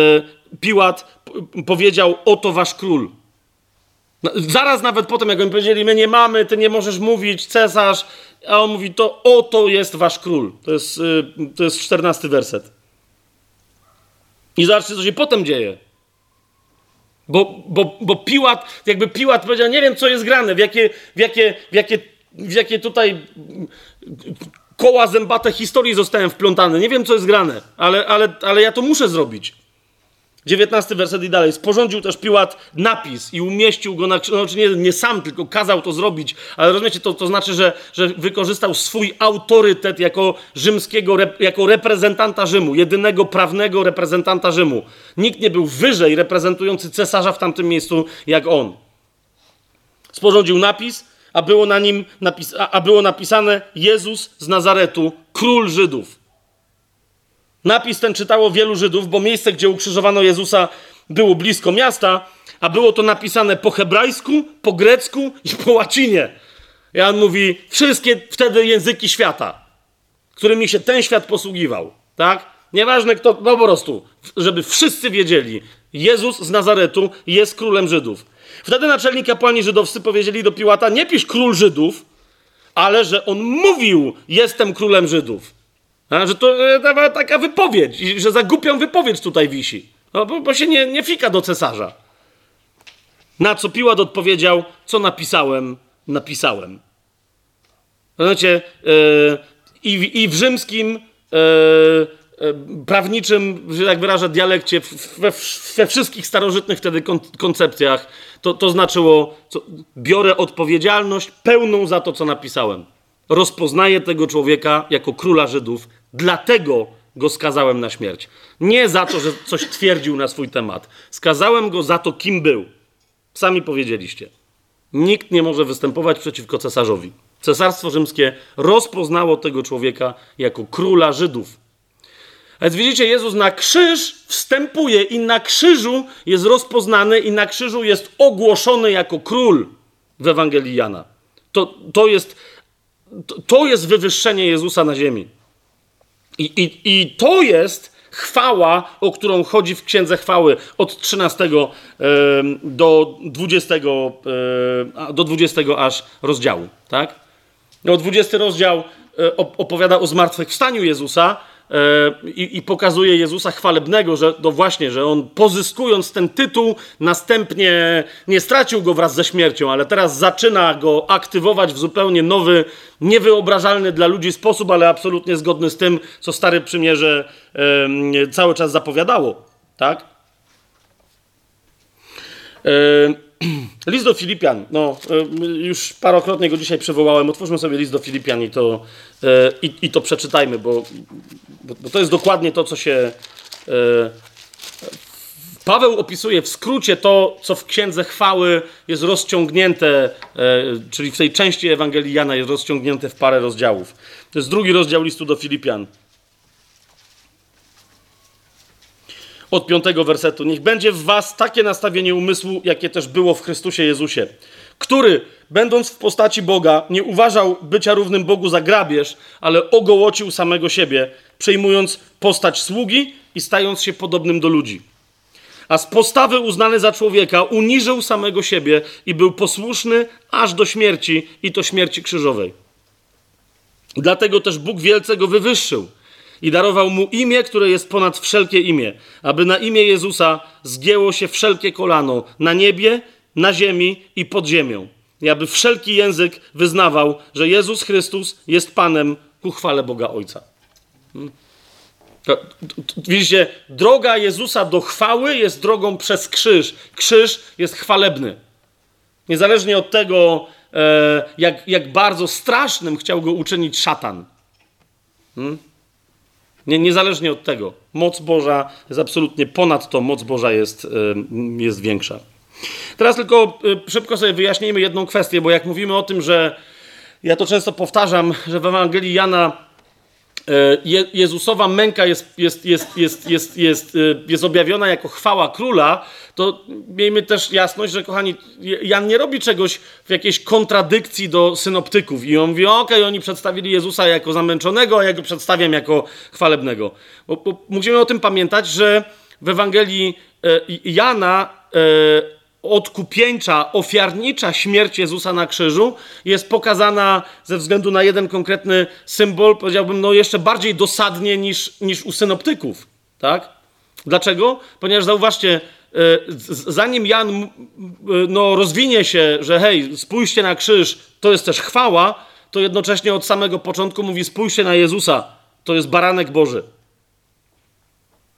Speaker 1: Piłat powiedział, oto wasz król. No, zaraz nawet potem, jak oni powiedzieli, my nie mamy, ty nie możesz mówić, cesarz, a on mówi, to oto jest wasz król. To jest, y, to jest 14 werset. I zobaczcie, co się potem dzieje. Bo, bo, bo Piłat, jakby Piłat powiedział, nie wiem, co jest grane, w jakie, w jakie, w jakie, w jakie tutaj koła zębate historii zostałem wplątany. Nie wiem, co jest grane, ale, ale, ale ja to muszę zrobić. 19 werset i dalej. Sporządził też Piłat napis i umieścił go na Znaczy nie, nie sam, tylko kazał to zrobić, ale rozumiecie, to, to znaczy, że, że wykorzystał swój autorytet jako rzymskiego, jako reprezentanta Rzymu, jedynego prawnego reprezentanta Rzymu. Nikt nie był wyżej reprezentujący cesarza w tamtym miejscu jak on. Sporządził napis, a było na nim napis, a, a było napisane Jezus z Nazaretu, król Żydów. Napis ten czytało wielu Żydów, bo miejsce, gdzie ukrzyżowano Jezusa, było blisko miasta, a było to napisane po hebrajsku, po grecku i po łacinie. Jan mówi, wszystkie wtedy języki świata, którymi się ten świat posługiwał, tak? Nieważne kto, no po prostu, żeby wszyscy wiedzieli, Jezus z Nazaretu jest królem Żydów. Wtedy naczelni kapłani żydowscy powiedzieli do Piłata, nie pisz król Żydów, ale że on mówił, jestem królem Żydów. A, że to e, taka wypowiedź, że za głupią wypowiedź tutaj wisi. No, bo, bo się nie, nie fika do cesarza. Na co Piłat odpowiedział, co napisałem, napisałem. Znacie, yy, i, i w rzymskim yy, yy, prawniczym, że tak wyrażę, dialekcie, we, we wszystkich starożytnych wtedy kon, koncepcjach, to, to znaczyło, co, biorę odpowiedzialność pełną za to, co napisałem rozpoznaję tego człowieka jako króla Żydów, dlatego go skazałem na śmierć. Nie za to, że coś twierdził na swój temat. Skazałem go za to, kim był. Sami powiedzieliście. Nikt nie może występować przeciwko cesarzowi. Cesarstwo rzymskie rozpoznało tego człowieka jako króla Żydów. A więc widzicie, Jezus na krzyż wstępuje i na krzyżu jest rozpoznany i na krzyżu jest ogłoszony jako król w Ewangelii Jana. To, to jest to jest wywyższenie Jezusa na ziemi. I, i, I to jest chwała, o którą chodzi w Księdze Chwały od 13 do 20, do 20 aż rozdziału. Tak? No, 20 rozdział e, opowiada o zmartwychwstaniu Jezusa, E, i, i, pokazuje Jezusa chwalebnego, że to właśnie, że on pozyskując ten tytuł, następnie nie stracił go wraz ze śmiercią, ale teraz zaczyna go aktywować w zupełnie nowy, niewyobrażalny dla ludzi sposób, ale absolutnie zgodny z tym, co Stare Przymierze e, cały czas zapowiadało. Tak? List do Filipian. No, e, już parokrotnie go dzisiaj przywołałem. Otwórzmy sobie list do Filipian i to, e, i, i to przeczytajmy, bo, bo, to jest dokładnie to, co się. E, Paweł opisuje w skrócie to, co w Księdze Chwały jest rozciągnięte, czyli w tej części Ewangelii Jana jest rozciągnięte w parę rozdziałów. To jest drugi rozdział listu do Filipian. Od piątego wersetu. Niech będzie w was takie nastawienie umysłu, jakie też było w Chrystusie Jezusie, który, będąc w postaci Boga, nie uważał bycia równym Bogu za grabież, ale ogołocił samego siebie, przejmując postać sługi i stając się podobnym do ludzi. A z postawy uznany za człowieka uniżył samego siebie i był posłuszny aż do śmierci i to śmierci krzyżowej. Dlatego też Bóg wielce go wywyższył i darował mu imię, które jest ponad wszelkie imię, aby na imię Jezusa zgięło się wszelkie kolano na niebie, na ziemi i pod ziemią. I aby wszelki język wyznawał, że Jezus Chrystus jest Panem ku chwale Boga Ojca. Hmm. Widzicie, droga Jezusa do chwały jest drogą przez krzyż. Krzyż jest chwalebny. Niezależnie od tego, e, jak, jak bardzo strasznym chciał go uczynić szatan. Hmm? Nie, niezależnie od tego. Moc Boża jest absolutnie ponad to, moc Boża jest, jest większa. Teraz tylko y, szybko sobie wyjaśnijmy jedną kwestię, bo jak mówimy o tym, że ja to często powtarzam, że w Ewangelii Jana Je Jezusowa męka jest, jest, jest, jest, jest, jest, jest objawiona jako chwała króla, to miejmy też jasność, że kochani, Jan nie robi czegoś w jakiejś kontradykcji do synoptyków i on mówi, okej, okay, oni przedstawili Jezusa jako zamęczonego, a ja go przedstawiam jako chwalebnego. Bo, bo musimy o tym pamiętać, że w Ewangelii e, Jana e, odkupieńcza, ofiarnicza śmierć Jezusa na krzyżu jest pokazana ze względu na jeden konkretny symbol, powiedziałbym, no jeszcze bardziej dosadnie niż, niż u synoptyków. Tak? Dlaczego? Ponieważ zauważcie, e, zanim Jan no, rozwinie się, że hej, spójrzcie na krzyż, to jest też chwała, to jednocześnie od samego początku mówi spójrzcie na Jezusa, to jest baranek Boży.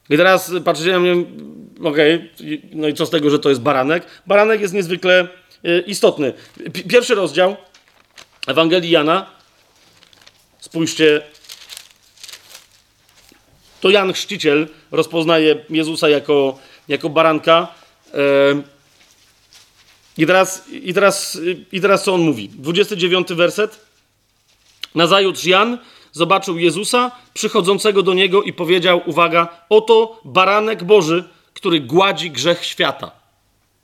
Speaker 1: I teraz patrzycie na mnie, okej, okay, no i co z tego, że to jest baranek? Baranek jest niezwykle y, istotny. Pierwszy rozdział Ewangelii Jana. Spójrzcie. To Jan Chrzciciel rozpoznaje Jezusa jako, jako baranka. I teraz, i, teraz, I teraz co on mówi? 29 werset. Nazajutrz Jan zobaczył Jezusa przychodzącego do niego i powiedział: Uwaga, oto baranek Boży, który gładzi grzech świata.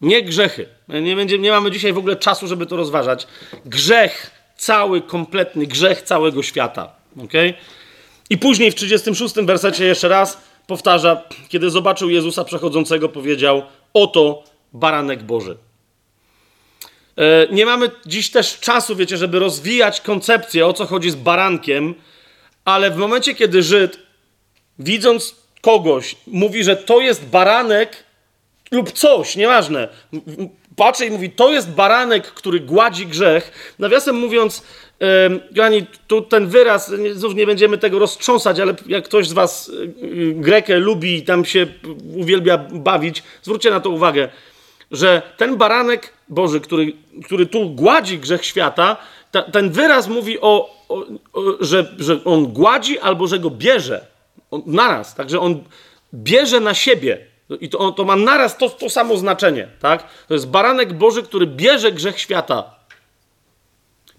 Speaker 1: Nie grzechy. Nie, będzie, nie mamy dzisiaj w ogóle czasu, żeby to rozważać. Grzech, cały, kompletny grzech całego świata. Okay? I później w 36 wersecie jeszcze raz powtarza, kiedy zobaczył Jezusa przechodzącego, powiedział: Oto baranek Boży. E, nie mamy dziś też czasu, wiecie, żeby rozwijać koncepcję, o co chodzi z barankiem, ale w momencie, kiedy Żyd, widząc kogoś, mówi, że to jest baranek lub coś, nieważne, patrzy i mówi, to jest baranek, który gładzi grzech. Nawiasem mówiąc, Kochani, tu ten wyraz, znów nie będziemy tego roztrząsać, ale jak ktoś z Was Grekę lubi i tam się uwielbia bawić, zwróćcie na to uwagę, że ten baranek Boży, który, który tu gładzi grzech świata, ta, ten wyraz mówi o, o, o, że, że on gładzi albo że go bierze. On, naraz, także on bierze na siebie. I to, to ma naraz to, to samo znaczenie, tak? To jest baranek Boży, który bierze grzech świata.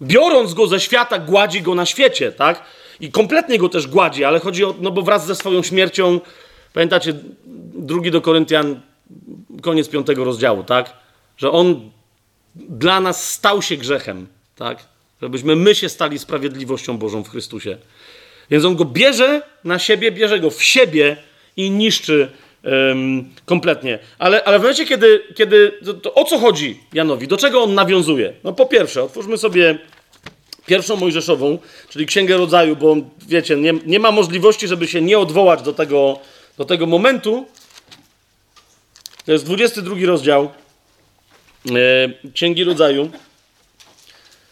Speaker 1: Biorąc go ze świata, gładzi go na świecie, tak? I kompletnie go też gładzi, ale chodzi o, no bo wraz ze swoją śmiercią, pamiętacie, drugi do Koryntian, koniec piątego rozdziału, tak? Że on dla nas stał się grzechem, tak? Żebyśmy my się stali sprawiedliwością Bożą w Chrystusie. Więc on go bierze na siebie, bierze go w siebie i niszczy um, kompletnie. Ale, ale w momencie, kiedy, kiedy to, to o co chodzi Janowi? Do czego on nawiązuje? No po pierwsze, otwórzmy sobie pierwszą Mojżeszową, czyli Księgę Rodzaju, bo wiecie, nie, nie ma możliwości, żeby się nie odwołać do tego, do tego momentu. To jest 22 rozdział e, Księgi Rodzaju.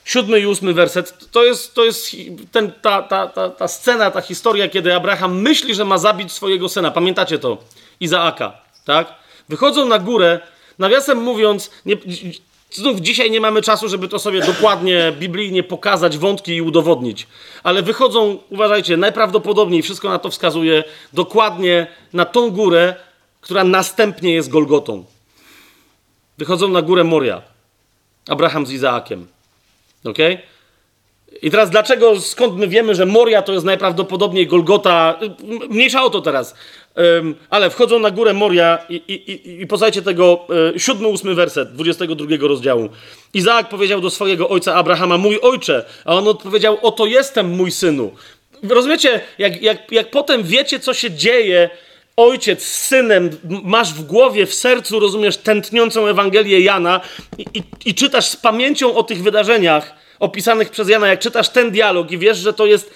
Speaker 1: Siódmy i ósmy werset, to jest, to jest ten, ta, ta, ta, ta scena, ta historia, kiedy Abraham myśli, że ma zabić swojego syna. Pamiętacie to? Izaaka, tak? Wychodzą na górę, nawiasem mówiąc, nie, znów dzisiaj nie mamy czasu, żeby to sobie dokładnie biblijnie pokazać, wątki i udowodnić, ale wychodzą, uważajcie, najprawdopodobniej, wszystko na to wskazuje, dokładnie na tą górę, która następnie jest Golgotą. Wychodzą na górę Moria. Abraham z Izaakiem. Ok? I teraz dlaczego, skąd my wiemy, że Moria to jest najprawdopodobniej Golgota? Mniejsza o to teraz. Um, ale wchodzą na górę Moria i, i, i, i posłuchajcie tego e, siódmy, ósmy werset 22 rozdziału. Izaak powiedział do swojego ojca Abrahama, mój ojcze, a on odpowiedział, oto jestem mój synu. Rozumiecie, jak, jak, jak potem wiecie, co się dzieje, ojciec z synem, masz w głowie, w sercu, rozumiesz, tętniącą Ewangelię Jana i, i, i czytasz z pamięcią o tych wydarzeniach opisanych przez Jana, jak czytasz ten dialog i wiesz, że to jest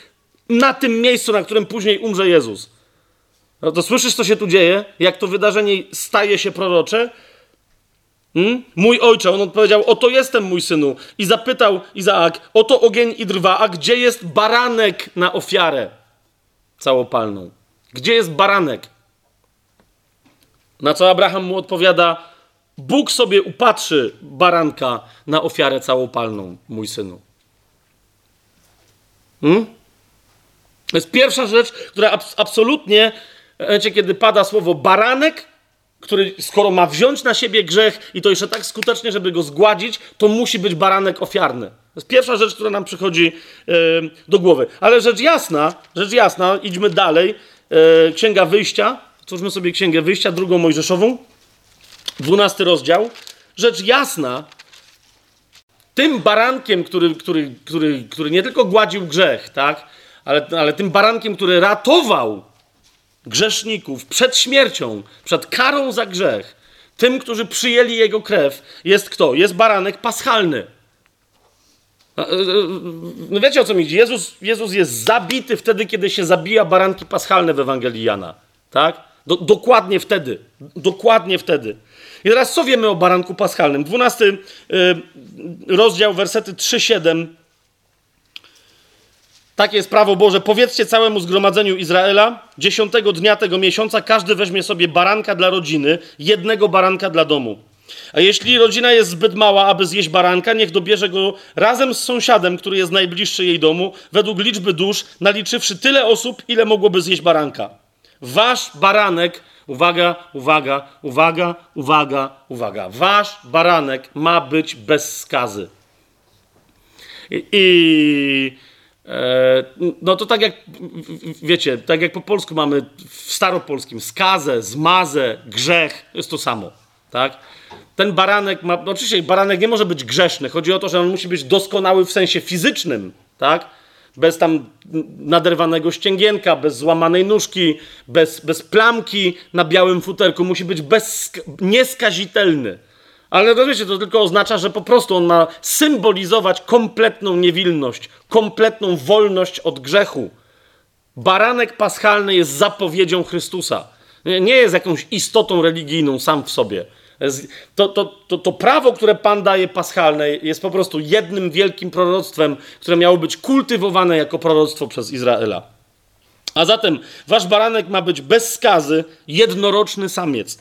Speaker 1: na tym miejscu, na którym później umrze Jezus. No to słyszysz, co się tu dzieje? Jak to wydarzenie staje się prorocze? Hmm? Mój ojcze, on odpowiedział, oto jestem mój synu. I zapytał Izaak, oto ogień i drwa, a gdzie jest baranek na ofiarę całopalną? Gdzie jest baranek? Na co Abraham mu odpowiada: Bóg sobie upatrzy baranka na ofiarę całopalną, mój synu. Hmm? To jest pierwsza rzecz, która abs absolutnie, wiecie, kiedy pada słowo baranek, który skoro ma wziąć na siebie grzech i to jeszcze tak skutecznie, żeby go zgładzić, to musi być baranek ofiarny. To jest pierwsza rzecz, która nam przychodzi yy, do głowy. Ale rzecz jasna, rzecz jasna, idźmy dalej. Yy, Księga Wyjścia, Otwórzmy sobie Księgę Wyjścia, drugą Mojżeszową, dwunasty rozdział. Rzecz jasna, tym barankiem, który, który, który, który nie tylko gładził grzech, tak, ale, ale tym barankiem, który ratował grzeszników przed śmiercią, przed karą za grzech, Tym, którzy przyjęli jego krew, jest kto? Jest baranek paschalny. No, e, e, no wiecie o co mi chodzi? Jezus, Jezus jest zabity wtedy, kiedy się zabija baranki paschalne w Ewangelii Jana. Tak? Do, dokładnie wtedy. Dokładnie wtedy. I teraz co wiemy o baranku paschalnym? 12 y, rozdział, wersety 3-7. Takie jest prawo Boże. Powiedzcie całemu zgromadzeniu Izraela, dziesiątego dnia tego miesiąca każdy weźmie sobie baranka dla rodziny, jednego baranka dla domu. A jeśli rodzina jest zbyt mała, aby zjeść baranka, niech dobierze go razem z sąsiadem, który jest najbliższy jej domu, według liczby dusz, naliczywszy tyle osób, ile mogłoby zjeść baranka. Wasz baranek, uwaga, uwaga, uwaga, uwaga, uwaga. Wasz baranek ma być bez skazy. I, i e, no to tak jak, wiecie, tak jak po polsku mamy w staropolskim skazę, zmazę, grzech, jest to samo, tak? Ten baranek ma, no oczywiście baranek nie może być grzeszny, chodzi o to, że on musi być doskonały w sensie fizycznym, tak? Bez tam naderwanego ścięgienka, bez złamanej nóżki, bez, bez plamki na białym futerku. Musi być bez, nieskazitelny. Ale rozumiecie, to tylko oznacza, że po prostu on ma symbolizować kompletną niewinność, kompletną wolność od grzechu. Baranek paschalny jest zapowiedzią Chrystusa. Nie jest jakąś istotą religijną sam w sobie. To, to, to, to, prawo, które Pan daje paschalne, jest po prostu jednym wielkim proroctwem, które miało być kultywowane jako proroctwo przez Izraela. A zatem wasz baranek ma być bez skazy, jednoroczny samiec.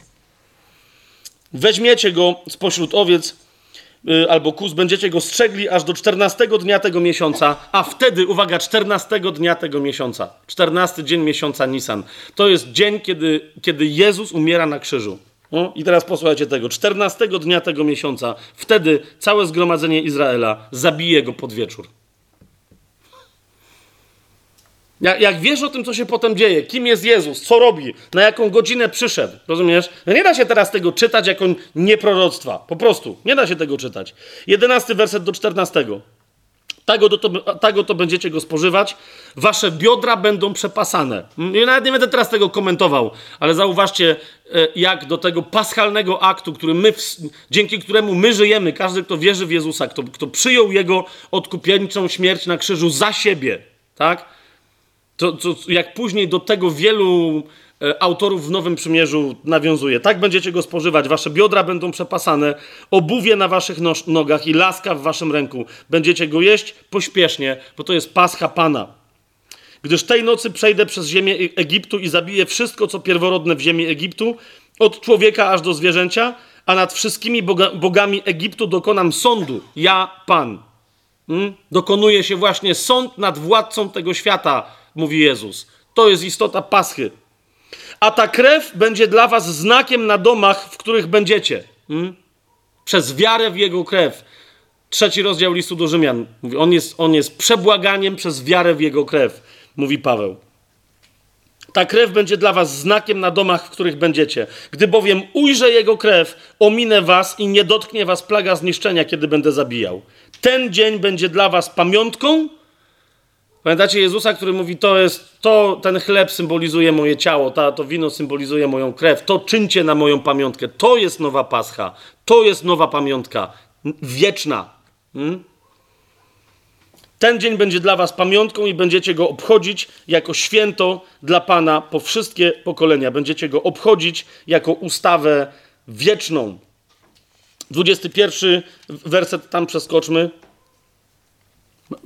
Speaker 1: Weźmiecie go spośród owiec yy, albo kus, będziecie go strzegli aż do 14 dnia tego miesiąca, a wtedy, uwaga, 14 dnia tego miesiąca, 14 dzień miesiąca Nisan. To jest dzień, kiedy, kiedy Jezus umiera na krzyżu. No, I teraz posłuchajcie tego. 14 dnia tego miesiąca, wtedy całe zgromadzenie Izraela zabije go pod wieczór. Jak, wiesz o tym, co się potem dzieje, kim jest Jezus, co robi, na jaką godzinę przyszedł, rozumiesz? No nie da się teraz tego czytać jako nieproroctwa. Po prostu. Nie da się tego czytać. 11 werset do 14. Tak oto, to, tak oto będziecie go spożywać. Wasze biodra będą przepasane. Ja nawet nie będę teraz tego komentował, ale zauważcie, e, jak do tego paschalnego aktu, który my, dzięki któremu my żyjemy, każdy, kto wierzy w Jezusa, kto, kto przyjął Jego odkupieńczą śmierć na krzyżu za siebie, tak? To, to, jak później do tego wielu autorów w Nowym Przymierzu nawiązuje. Tak będziecie go spożywać. Wasze biodra będą przepasane, obuwie na waszych nogach i laska w waszym ręku. Będziecie go jeść pośpiesznie, bo to jest pascha Pana. Gdyż tej nocy przejdę przez ziemię e- Egiptu i zabiję wszystko, co pierworodne w ziemi Egiptu, od człowieka aż do zwierzęcia, a nad wszystkimi boga bogami Egiptu dokonam sądu. Ja, Pan. Hmm? Dokonuje się właśnie sąd nad władcą tego świata, mówi Jezus. To jest istota paschy a ta krew będzie dla was znakiem na domach, w których będziecie. Hmm? Przez wiarę w Jego krew. Trzeci rozdział listu do Rzymian. Mówi, on, jest, on jest przebłaganiem przez wiarę w Jego krew, mówi Paweł. Ta krew będzie dla was znakiem na domach, w których będziecie. Gdy bowiem ujrzę Jego krew, ominę was i nie dotknie was plaga zniszczenia, kiedy będę zabijał. Ten dzień będzie dla was pamiątką, Pamiętacie Jezusa, który mówi, to jest, to, ten chleb symbolizuje moje ciało, ta, to wino symbolizuje moją krew, to czyńcie na moją pamiątkę. To jest nowa Pascha, to jest nowa pamiątka, wieczna. Hmm? Ten dzień będzie dla was pamiątką i będziecie go obchodzić jako święto dla Pana po wszystkie pokolenia. Będziecie go obchodzić jako ustawę wieczną. 21 werset tam przeskoczmy.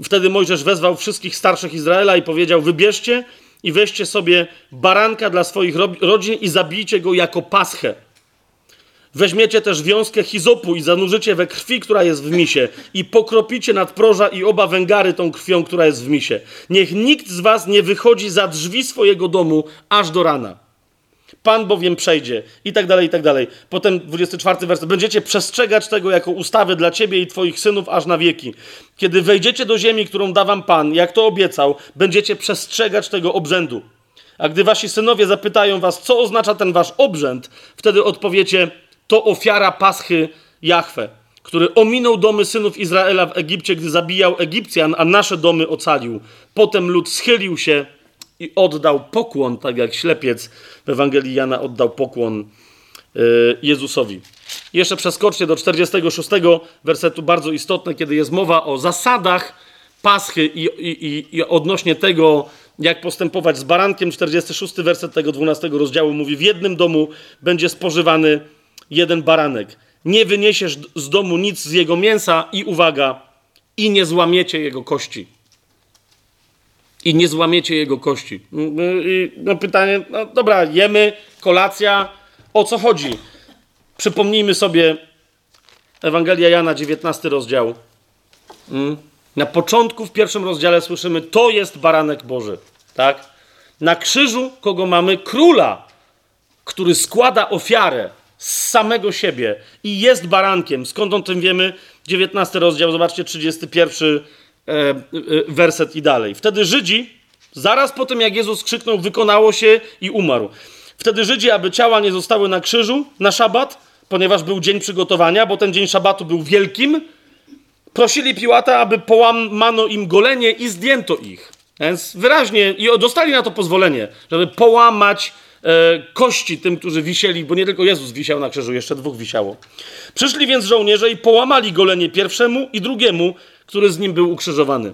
Speaker 1: Wtedy Mojżesz wezwał wszystkich starszych Izraela i powiedział: Wybierzcie i weźcie sobie baranka dla swoich rodzin i zabijcie go jako paschę. Weźmiecie też wiązkę hizopu i zanurzycie we krwi, która jest w misie, i pokropicie nadproża i oba węgary tą krwią, która jest w misie. Niech nikt z was nie wychodzi za drzwi swojego domu aż do rana. Pan bowiem przejdzie i tak dalej, i tak dalej. Potem 24 werset. Będziecie przestrzegać tego jako ustawy dla ciebie i twoich synów aż na wieki. Kiedy wejdziecie do ziemi, którą da wam Pan, jak to obiecał, będziecie przestrzegać tego obrzędu. A gdy wasi synowie zapytają was, co oznacza ten wasz obrzęd, wtedy odpowiecie, to ofiara paschy Jahwe, który ominął domy synów Izraela w Egipcie, gdy zabijał Egipcjan, a nasze domy ocalił. Potem lud schylił się i oddał pokłon, tak jak ślepiec w Ewangelii Jana oddał pokłon Jezusowi. Jeszcze przeskoczcie do 46 wersetu, bardzo istotne, kiedy jest mowa o zasadach Paschy i, i, i odnośnie tego, jak postępować z barankiem. 46 werset tego 12 rozdziału mówi: W jednym domu będzie spożywany jeden baranek. Nie wyniesiesz z domu nic z jego mięsa i uwaga, i nie złamiecie jego kości. I nie złamiecie jego kości. I no pytanie, no dobra, jemy, kolacja, o co chodzi? Przypomnijmy sobie Ewangelia Jana, 19 rozdział. Mm. Na początku, w pierwszym rozdziale słyszymy, to jest baranek Boży. Tak? Na krzyżu kogo mamy? Króla, który składa ofiarę z samego siebie i jest barankiem. Skąd o tym wiemy? 19 rozdział, zobaczcie, 31 e, e, werset i dalej. Wtedy Żydzi, zaraz po tym jak Jezus krzyknął, wykonało się i umarł. Wtedy Żydzi, aby ciała nie zostały na krzyżu na szabat, ponieważ był dzień przygotowania, bo ten dzień szabatu był wielkim, prosili Piłata, aby połamano im golenie i zdjęto ich. Więc wyraźnie, i dostali na to pozwolenie, żeby połamać e, kości tym, którzy wisieli, bo nie tylko Jezus wisiał na krzyżu, jeszcze dwóch wisiało. Przyszli więc żołnierze i połamali golenie pierwszemu i drugiemu, który z nim był ukrzyżowany.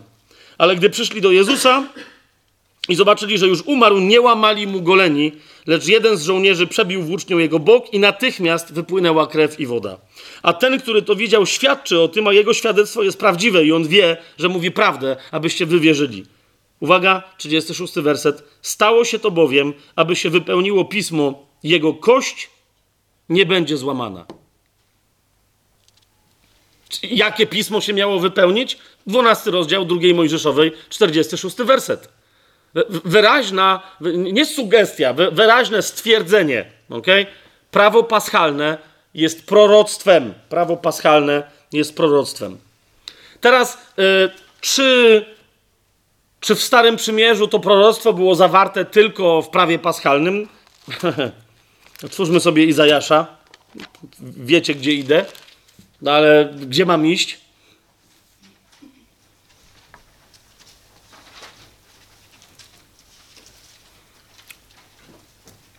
Speaker 1: Ale gdy przyszli do Jezusa i zobaczyli, że już umarł, nie łamali mu goleni, lecz jeden z żołnierzy przebił włócznią jego bok i natychmiast wypłynęła krew i woda. A ten, który to widział, świadczy o tym, a jego świadectwo jest prawdziwe i on wie, że mówi prawdę, abyście wy wierzyli. Uwaga, 36 werset. Stało się to bowiem, aby się wypełniło pismo, jego kość nie będzie złamana. Jakie pismo się miało wypełnić? 12 rozdział drugiej Mojżeszowej, 46 werset. Wyraźna, nie sugestia, wyraźne stwierdzenie. Okay? Prawo paschalne jest proroctwem. Prawo paschalne jest proroctwem. Teraz, yy, czy, czy w Starym Przymierzu to proroctwo było zawarte tylko w prawie paschalnym? Otwórzmy sobie Izajasza. Wiecie, gdzie idę, no ale gdzie mam iść?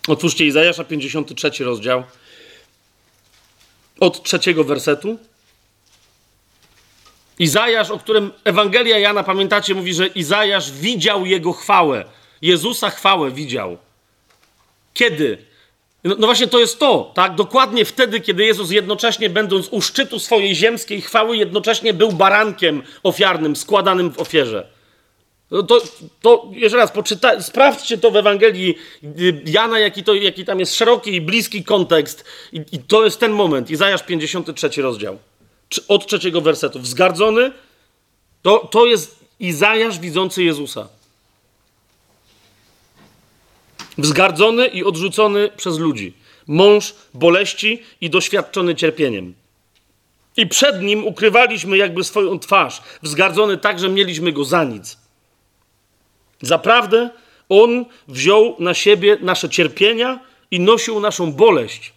Speaker 1: Otwórzcie Izajasza 53 rozdział. Od trzeciego wersetu. Izajasz, o którym Ewangelia Jana, pamiętacie, mówi, że Izajasz widział jego chwałę. Jezusa chwałę widział. Kiedy? No, no, właśnie to jest to, tak? Dokładnie wtedy, kiedy Jezus jednocześnie będąc u szczytu swojej ziemskiej chwały, jednocześnie był barankiem ofiarnym, składanym w ofierze. No to, to jeszcze raz, poczyta, sprawdźcie to w Ewangelii Jana, jaki, to, jaki tam jest szeroki i bliski kontekst. I, I, to jest ten moment. Izajasz 53 rozdział. Od trzeciego wersetu. Wzgardzony to, to jest Izajasz widzący Jezusa. Wzgardzony i odrzucony przez ludzi. Mąż boleści i doświadczony cierpieniem. I przed nim ukrywaliśmy jakby swoją twarz. Wzgardzony tak, że mieliśmy go za nic. Zaprawdę On wziął na siebie nasze cierpienia i nosił naszą boleść.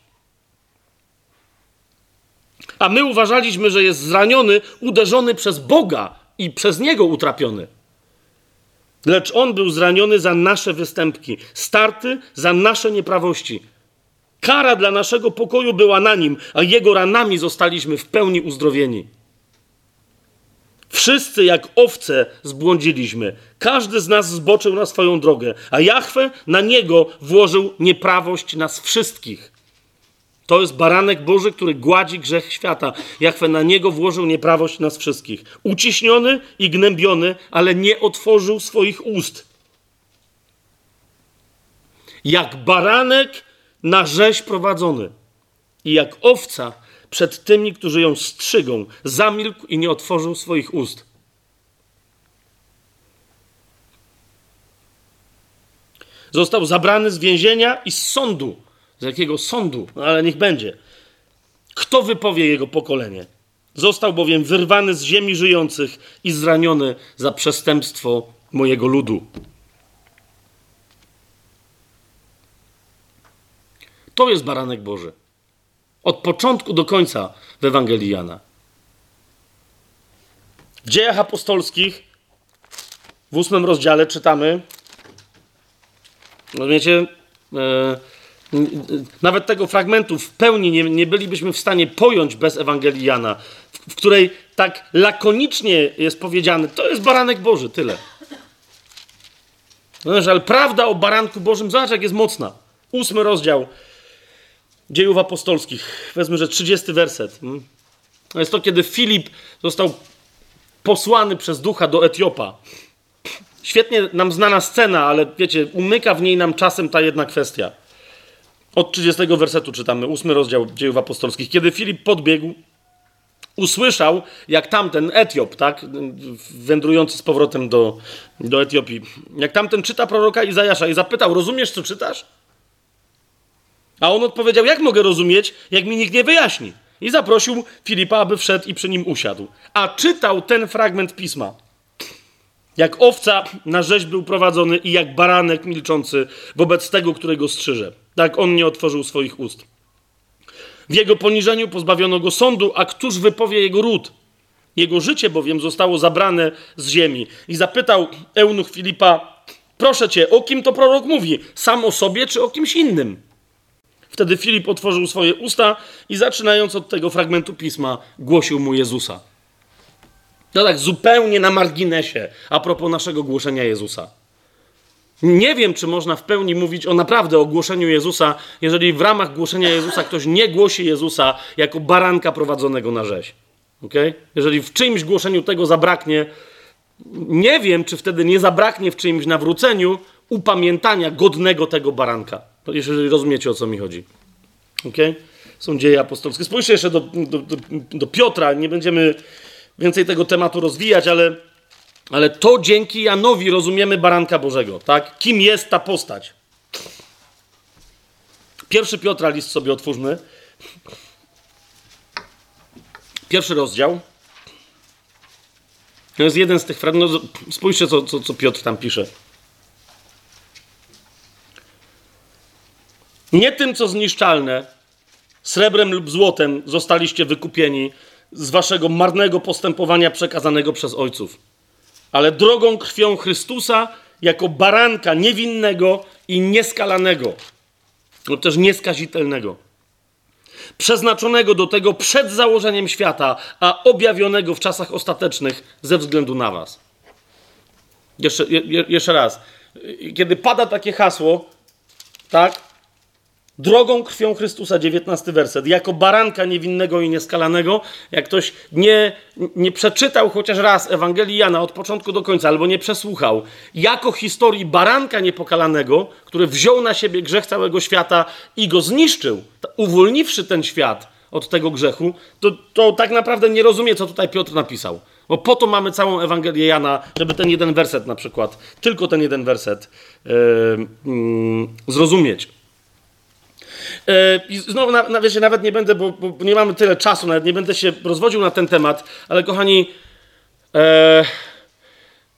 Speaker 1: A my uważaliśmy, że jest zraniony, uderzony przez Boga i przez Niego utrapiony. Lecz On był zraniony za nasze występki, starty za nasze nieprawości. Kara dla naszego pokoju była na nim, a Jego ranami zostaliśmy w pełni uzdrowieni. Wszyscy jak owce zbłądziliśmy. Każdy z nas zboczył na swoją drogę, a Jahwe na niego włożył nieprawość nas wszystkich. To jest baranek Boży, który gładzi grzech świata. Jahwe na niego włożył nieprawość nas wszystkich. Uciśniony i gnębiony, ale nie otworzył swoich ust. Jak baranek na rzeź prowadzony i jak owca przed tymi, którzy ją strzygą. Zamilkł i nie otworzył swoich ust. Został zabrany z więzienia i z sądu. Z jakiego sądu? No ale niech będzie. Kto wypowie jego pokolenie? Został bowiem wyrwany z ziemi żyjących i zraniony za przestępstwo mojego ludu. To jest baranek Boży. Od początku do końca w Ewangelii Jana. W dziejach apostolskich w ósmym rozdziale czytamy, rozumiecie, e, Nawet tego fragmentu w pełni nie, nie bylibyśmy w stanie pojąć bez Ewangelii Jana, w, w której tak lakonicznie jest powiedziane, to jest baranek Boży, tyle. No, ale prawda o baranku Bożym, zobacz jak jest mocna. Ósmy rozdział dziejów apostolskich. Wezmę, że 30 werset. To jest to, kiedy Filip został posłany przez ducha do Etiopa. Świetnie nam znana scena, ale wiecie, umyka w niej nam czasem ta jedna kwestia. Od 30 wersetu czytamy, ósmy rozdział dziejów apostolskich. Kiedy Filip podbiegł, usłyszał, jak tamten Etiop, tak, wędrujący z powrotem do, do Etiopii, jak tamten czyta proroka Izajasza i zapytał, rozumiesz, co czytasz? A on odpowiedział, jak mogę rozumieć, jak mi nikt nie wyjaśni? I zaprosił Filipa, aby wszedł i przy nim usiadł. A czytał ten fragment pisma. Jak owca na rzeź był prowadzony i jak baranek milczący wobec tego, którego strzyże. Tak on nie otworzył swoich ust. W jego poniżeniu pozbawiono go sądu, a któż wypowie jego ród? Jego życie bowiem zostało zabrane z ziemi. I zapytał eunuch Filipa, proszę cię, o kim to prorok mówi? Sam o sobie czy o kimś innym? Wtedy Filip otworzył swoje usta i zaczynając od tego fragmentu pisma, głosił mu Jezusa. No tak, zupełnie na marginesie, a propos naszego głoszenia Jezusa. Nie wiem, czy można w pełni mówić o naprawdę o głoszeniu Jezusa, jeżeli w ramach głoszenia Jezusa ktoś nie głosi Jezusa jako baranka prowadzonego na rzeź. Okay? Jeżeli w czyimś głoszeniu tego zabraknie, nie wiem, czy wtedy nie zabraknie w czyimś nawróceniu upamiętania godnego tego baranka. Jeżeli rozumiecie, o co mi chodzi. Okay? Są dzieje apostolskie. Spójrzcie jeszcze do, do, do, do Piotra. Nie będziemy więcej tego tematu rozwijać, ale, ale to dzięki Janowi rozumiemy baranka Bożego. Tak? Kim jest ta postać? Pierwszy Piotra list sobie otwórzmy. Pierwszy rozdział. To jest jeden z tych fragmentów. No, spójrzcie, co, co, co Piotr tam pisze. Nie tym, co zniszczalne, srebrem lub złotem zostaliście wykupieni z waszego marnego postępowania przekazanego przez ojców, ale drogą krwią Chrystusa jako baranka niewinnego i nieskalanego, lub też nieskazitelnego, przeznaczonego do tego przed założeniem świata, a objawionego w czasach ostatecznych ze względu na was. Jeszcze, je, jeszcze raz. Kiedy pada takie hasło, tak, drogą krwią Chrystusa, 19 werset, jako baranka niewinnego i nieskalanego, jak ktoś nie, nie przeczytał chociaż raz Ewangelii Jana od początku do końca, albo nie przesłuchał, jako historii baranka niepokalanego, który wziął na siebie grzech całego świata i go zniszczył, uwolniwszy ten świat od tego grzechu, to, to tak naprawdę nie rozumie, co tutaj Piotr napisał. Bo po to mamy całą Ewangelię Jana, żeby ten jeden werset na przykład, tylko ten jeden werset yy, yy, zrozumieć. E, I znowu, na, na, wiecie, nawet nie będę, bo, bo, nie mamy tyle czasu, nawet nie będę się rozwodził na ten temat, ale kochani, e,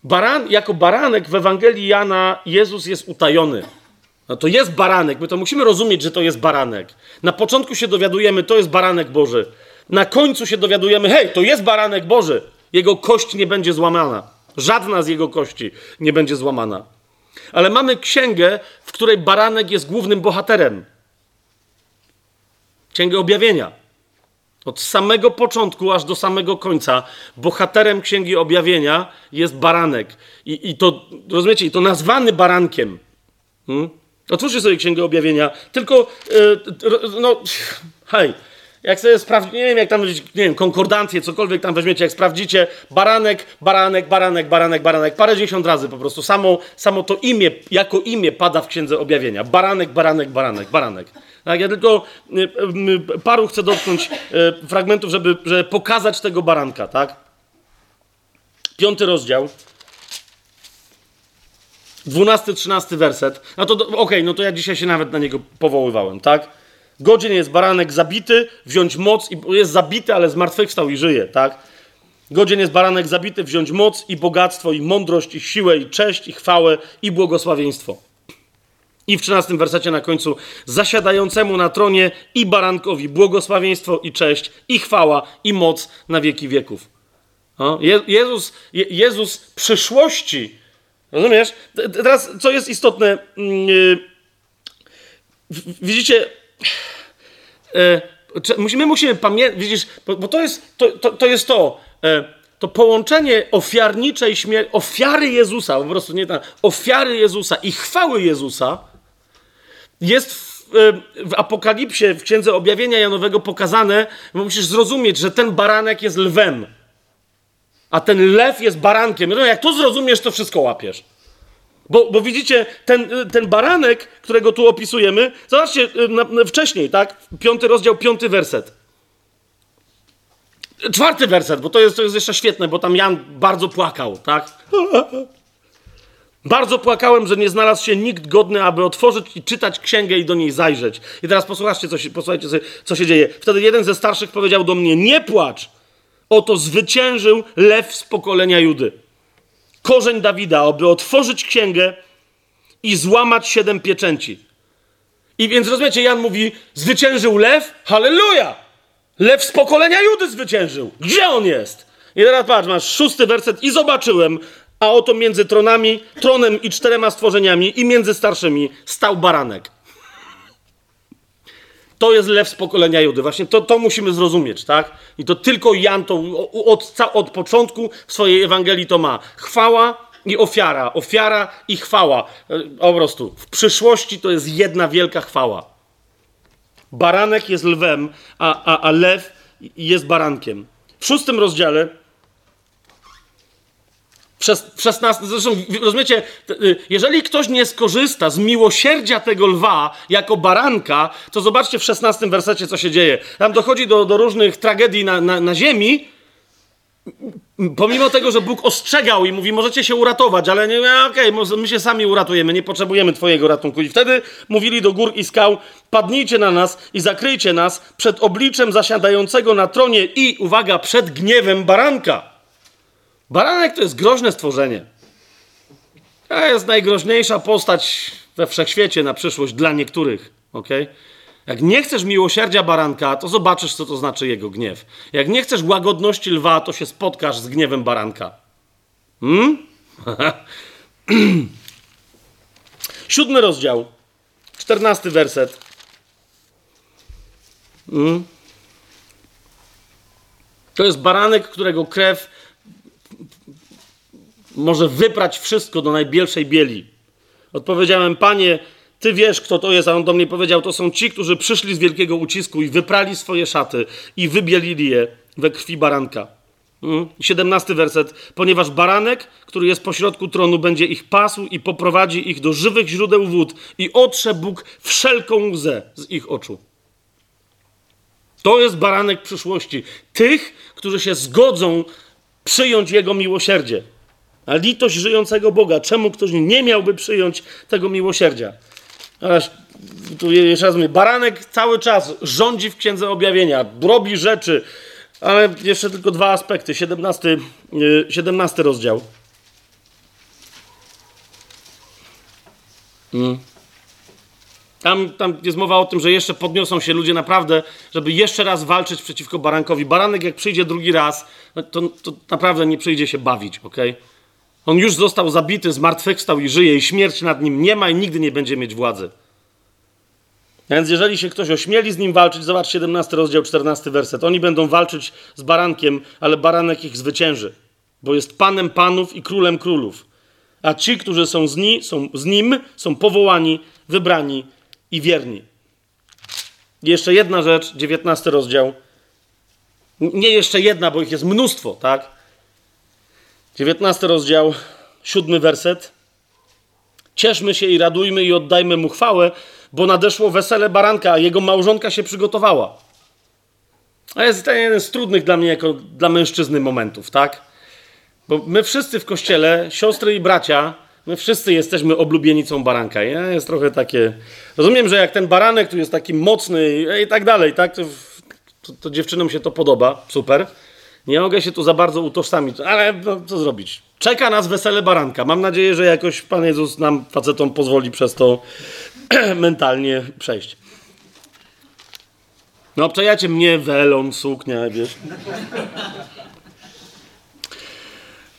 Speaker 1: baran, jako baranek w Ewangelii Jana Jezus jest utajony. No to jest baranek, my to musimy rozumieć, że to jest baranek. Na początku się dowiadujemy, to jest baranek Boży. Na końcu się dowiadujemy, hej, to jest baranek Boży. Jego kość nie będzie złamana. Żadna z jego kości nie będzie złamana. Ale mamy księgę, w której baranek jest głównym bohaterem. Księgę Objawienia. Od samego początku aż do samego końca bohaterem Księgi Objawienia jest baranek. I, i to, rozumiecie, i to nazwany barankiem. Hmm? Otwórzcie sobie Księgę Objawienia. Tylko, yy, no, hej, jak sobie sprawdzić, nie wiem, jak tam, nie wiem, konkordancję, cokolwiek tam weźmiecie, jak sprawdzicie, baranek, baranek, baranek, baranek, baranek, parę dziesiąt razy po prostu. Samo, samo to imię, jako imię pada w Księdze Objawienia. Baranek, baranek, baranek, baranek. Tak, ja tylko y, paru chcę dotknąć y, fragmentów, żeby, żeby pokazać tego baranka, tak? Piąty rozdział. Dwunasty, trzynasty werset. No to okej, okay, no to ja dzisiaj się nawet na niego powoływałem, tak? Godzien jest baranek zabity, wziąć moc i jest zabity, ale zmartwychwstał i żyje, tak? Godzien jest baranek zabity, wziąć moc i bogactwo, i mądrość, i siłę, i cześć, i chwałę, i błogosławieństwo. I w 13 wersecie na końcu, zasiadającemu na tronie i barankowi błogosławieństwo i cześć, i chwała, i moc na wieki wieków. O, Jezus, Jezus przyszłości, rozumiesz? Teraz, co jest istotne, mm, y, widzicie, e, musimy, musimy pamiętać, widzisz, bo, bo, to, jest, to, to, to jest to, e, to połączenie ofiarniczej śmierci, ofiary Jezusa, po prostu nie ofiary Jezusa i chwały Jezusa jest w, e, w Apokalipsie, w Księdze Objawienia Janowego pokazane, bo musisz zrozumieć, że ten baranek jest lwem, a ten lew jest barankiem. No jak to zrozumiesz, to wszystko łapiesz. Bo, bo widzicie, ten, ten baranek, którego tu opisujemy, zobaczcie y, na, na, wcześniej, tak? Piąty rozdział, piąty werset. Czwarty werset, bo to jest, to jest jeszcze świetne, bo tam Jan bardzo płakał, tak? Bardzo płakałem, że nie znalazł się nikt godny, aby otworzyć i czytać księgę i do niej zajrzeć. I teraz posłuchajcie, co się, posłuchajcie, co się dzieje. Wtedy jeden ze starszych powiedział do mnie: Nie płacz! Oto zwyciężył lew z pokolenia Judy korzeń Dawida, aby otworzyć księgę i złamać siedem pieczęci. I więc rozumiecie, Jan mówi, zwyciężył lew, halleluja! Lew z pokolenia Judy zwyciężył. Gdzie on jest? I teraz patrz, masz szósty werset i zobaczyłem, a oto między tronami, tronem i czterema stworzeniami i między starszymi stał baranek. To jest lew z pokolenia Judy. Właśnie to, to musimy zrozumieć, tak? I to tylko Jan to od, od początku swojej Ewangelii to ma. Chwała i ofiara. Ofiara i chwała. E, po prostu. W przyszłości to jest jedna wielka chwała. Baranek jest lwem, a, a, a lew jest barankiem. W szóstym rozdziale w 16, zresztą rozumiecie, y, jeżeli ktoś nie skorzysta z miłosierdzia tego lwa jako baranka, to zobaczcie w 16 wersecie, co się dzieje. Tam dochodzi do, do różnych tragedii na, na, na ziemi, pomimo tego, że Bóg ostrzegał i mówi, możecie się uratować, ale nie, okej, okay, my się sami uratujemy, nie potrzebujemy twojego ratunku. I wtedy mówili do gór i skał, padnijcie na nas i zakryjcie nas przed obliczem zasiadającego na tronie i, uwaga, przed gniewem baranka. Baranek to jest groźne stworzenie. To jest najgroźniejsza postać we wszechświecie na przyszłość dla niektórych. ok? Jak nie chcesz miłosierdzia baranka, to zobaczysz, co to znaczy jego gniew. Jak nie chcesz łagodności lwa, to się spotkasz z gniewem baranka. Hmm? Siódmy rozdział, czternasty werset. Hmm? To jest baranek, którego krew może wyprać wszystko do najbielszej bieli. Odpowiedziałem, panie, ty wiesz, kto to jest, a on do mnie powiedział, to są ci, którzy przyszli z wielkiego ucisku i wyprali swoje szaty i wybielili je we krwi baranka. 17 hmm? werset. Ponieważ baranek, który jest pośrodku tronu, będzie ich pasł i poprowadzi ich do żywych źródeł wód i otrze Bóg wszelką łzę z ich oczu. To jest baranek przyszłości. Tych, którzy się zgodzą przyjąć Jego miłosierdzie. A litość żyjącego Boga. Czemu ktoś nie miałby przyjąć tego miłosierdzia? Ależ tu jeszcze raz mówię, baranek cały czas rządzi w Księdze Objawienia, robi rzeczy, ale jeszcze tylko dwa aspekty. 17, 17 y, rozdział. Hmm. Tam, tam jest mowa o tym, że jeszcze podniosą się ludzie naprawdę, żeby jeszcze raz walczyć przeciwko barankowi. Baranek, jak przyjdzie drugi raz, no to, to naprawdę nie przyjdzie się bawić, ok? On już został zabity, zmartwychwstał i żyje, i śmierć nad nim nie ma i nigdy nie będzie mieć władzy. Więc jeżeli się ktoś ośmieli z nim walczyć, zobacz 17 rozdział, 14 werset. Oni będą walczyć z barankiem, ale baranek ich zwycięży, bo jest panem panów i królem królów. A ci, którzy są z, ni, są z nim, są powołani, wybrani i wierni. I jeszcze jedna rzecz, 19 rozdział. Nie jeszcze jedna, bo ich jest mnóstwo, tak? 19 rozdział, 7 werset. Cieszmy się i radujmy i oddajmy mu chwałę, bo nadeszło wesele baranka, a jego małżonka się przygotowała. A jest to jeden z trudnych dla mnie, jako dla mężczyzny momentów, tak? Bo my wszyscy w kościele, siostry i bracia, my wszyscy jesteśmy oblubienicą baranka. Ja? Jest trochę takie. Rozumiem, że jak ten baranek tu jest taki mocny i tak dalej, tak? To, to, to dziewczynom się to podoba, super. Nie mogę się tu za bardzo utożsamić, ale no, co zrobić? Czeka nas wesele baranka. Mam nadzieję, że jakoś Pan Jezus nam, facetom, pozwoli przez to mentalnie przejść. No, obczajacie mnie, welon, suknia, wiesz.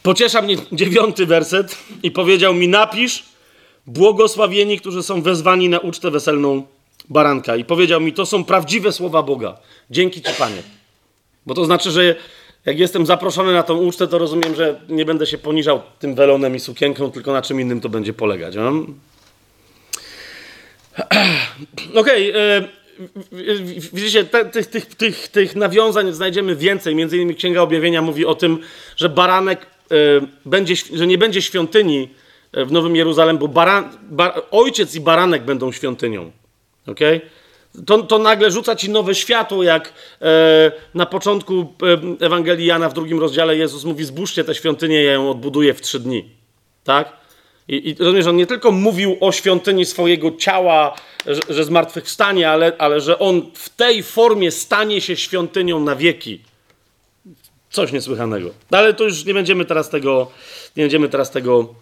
Speaker 1: Pociesza mnie dziewiąty werset i powiedział mi: Napisz, błogosławieni, którzy są wezwani na ucztę weselną baranka i powiedział mi, to są prawdziwe słowa Boga. Dzięki Ci, Panie. Bo to znaczy, że jak jestem zaproszony na tą ucztę, to rozumiem, że nie będę się poniżał tym welonem i sukienką, tylko na czym innym to będzie polegać. No? Okej, okay, e, widzicie, te, tych, tych, tych, tych nawiązań znajdziemy więcej. Między innymi Księga Objawienia mówi o tym, że baranek e, będzie, że nie będzie świątyni w Nowym Jeruzalem, bo baran, bar, ojciec i baranek będą świątynią. Okay? To, to nagle rzuca ci nowe światło, jak e, na początku e, Ewangelii Jana w drugim rozdziale Jezus mówi: Zbóżcie tę świątynię, ja ją odbuduję w trzy dni. Tak? I, i rozumiesz, on nie tylko mówił o świątyni swojego ciała, że, że zmartwychwstanie, ale, ale że on w tej formie stanie się świątynią na wieki. Coś niesłychanego. Ale to już nie będziemy teraz tego, nie będziemy teraz tego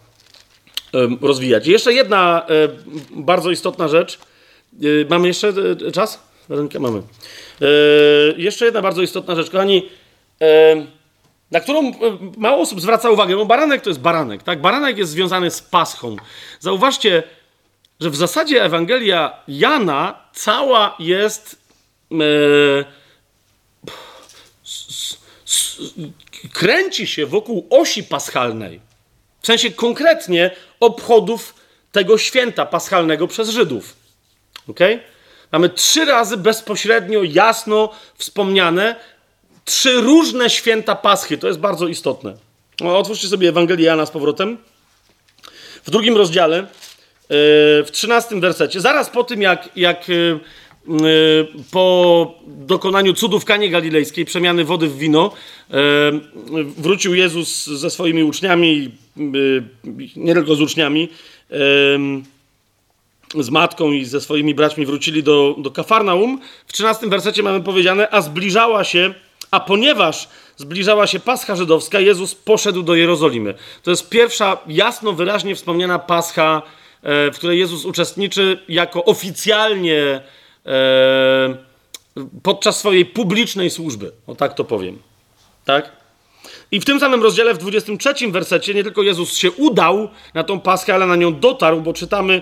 Speaker 1: um, rozwijać. I jeszcze jedna um, bardzo istotna rzecz. Um, mamy jeszcze e, czas? Rękę mamy. E, jeszcze jedna bardzo istotna rzecz. Kochani, na którą e, mało osób zwraca uwagę, bo baranek to jest baranek, tak? Baranek jest związany z paschą. Zauważcie, że w zasadzie Ewangelia Jana cała jest e, kręci się wokół osi paschalnej. W sensie konkretnie obchodów tego święta paschalnego przez Żydów. Ok? Mamy trzy razy bezpośrednio, jasno wspomniane trzy różne święta Paschy. To jest bardzo istotne. Otwórzcie sobie Ewangelię Jana z powrotem. W drugim rozdziale, e, w trzynastym wersecie, zaraz po tym, jak, jak e, e, po dokonaniu cudów Kanie Galilejskiej, przemiany wody w wino, wrócił Jezus ze swoimi uczniami, nie tylko z uczniami, z matką i ze swoimi braćmi wrócili do, do Kafarnaum. W trzynastym wersecie mamy powiedziane, a zbliżała się a ponieważ zbliżała się Pascha żydowska, Jezus poszedł do Jerozolimy. To jest pierwsza jasno, wyraźnie wspomniana Pascha, e, w której Jezus uczestniczy jako oficjalnie e, podczas swojej publicznej służby. O tak to powiem. Tak? I w tym samym rozdziale, w 23 wersecie, nie tylko Jezus się udał na tą Paschę, ale na nią dotarł, bo czytamy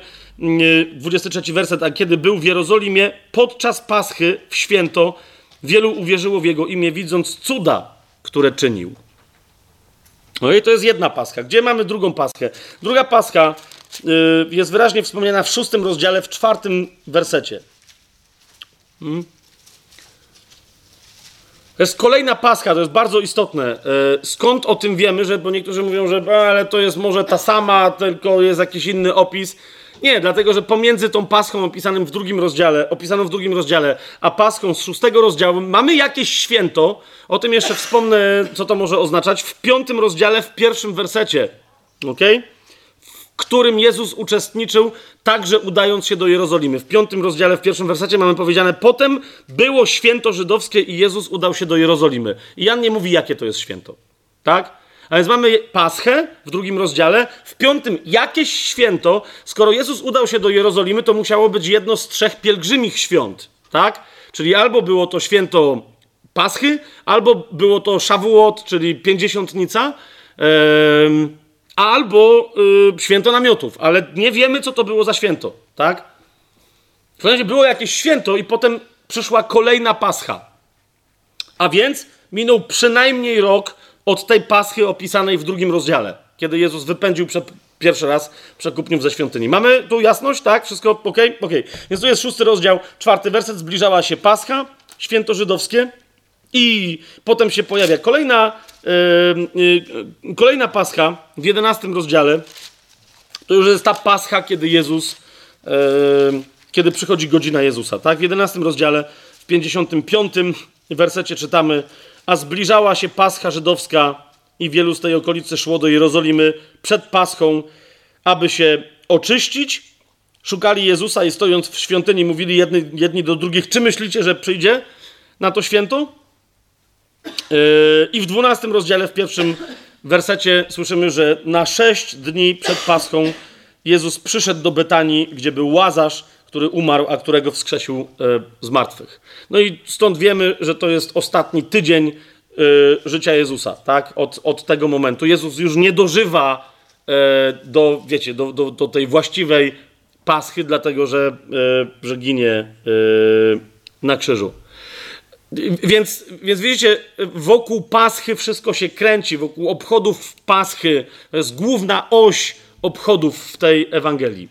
Speaker 1: 23 mm, werset, a kiedy był w Jerozolimie podczas Paschy w święto, Wielu uwierzyło w jego imię, widząc cuda, które czynił. No i to jest jedna paska. Gdzie mamy drugą paskę? Druga paska yy, jest wyraźnie wspomniana w szóstym rozdziale, w czwartym wersecie. Hmm? To jest kolejna paska, to jest bardzo istotne. Yy, skąd o tym wiemy? Że, bo niektórzy mówią, że ale to jest może ta sama, tylko jest jakiś inny opis. Nie, dlatego że pomiędzy tą paską opisanym w drugim rozdziale, opisaną w drugim rozdziale, a paską z szóstego rozdziału mamy jakieś święto. O tym jeszcze wspomnę, co to może oznaczać. W piątym rozdziale, w pierwszym wersecie, ok? w którym Jezus uczestniczył, także udając się do Jerozolimy. W piątym rozdziale, w pierwszym wersecie mamy powiedziane: Potem było święto żydowskie i Jezus udał się do Jerozolimy. I Jan nie mówi, jakie to jest święto. Tak? A więc mamy Paschę w drugim rozdziale, w piątym jakieś święto. Skoro Jezus udał się do Jerozolimy, to musiało być jedno z trzech pielgrzymich świąt, tak? Czyli albo było to święto Paschy, albo było to Szawuot, czyli Pięćdziesiątnica, yy, albo yy, święto namiotów, ale nie wiemy, co to było za święto, tak? W razie było jakieś święto i potem przyszła kolejna Pascha. A więc minął przynajmniej rok od tej paschy opisanej w drugim rozdziale, kiedy Jezus wypędził prze, pierwszy raz przekupniów ze świątyni. Mamy tu jasność, tak? Wszystko ok? Ok. Więc tu jest szósty rozdział, czwarty werset. Zbliżała się Pascha, święto żydowskie i potem się pojawia kolejna, yy, yy, kolejna Pascha w jedenastym rozdziale. To już jest ta Pascha, kiedy Jezus, yy, kiedy przychodzi godzina Jezusa, tak? W jedenastym rozdziale, w 55 wersecie czytamy a zbliżała się Pascha żydowska i wielu z tej okolicy szło do Jerozolimy przed Paschą, aby się oczyścić. Szukali Jezusa i stojąc w świątyni mówili jedni, jedni do drugich, czy myślicie, że przyjdzie na to święto? Yy, I w dwunastym rozdziale, w pierwszym wersecie słyszymy, że na sześć dni przed Paschą Jezus przyszedł do Betanii, gdzie był Łazarz, który umarł, a którego wskrzesił e, z martwych. No i stąd wiemy, że to jest ostatni tydzień e, życia Jezusa, tak? Od, od tego momentu. Jezus już nie dożywa e, do, wiecie, do, do, do tej właściwej Paschy, dlatego że, że ginie na krzyżu. Więc, więc widzicie, wokół Paschy wszystko się kręci, wokół obchodów Paschy. To jest główna oś obchodów w tej Ewangelii.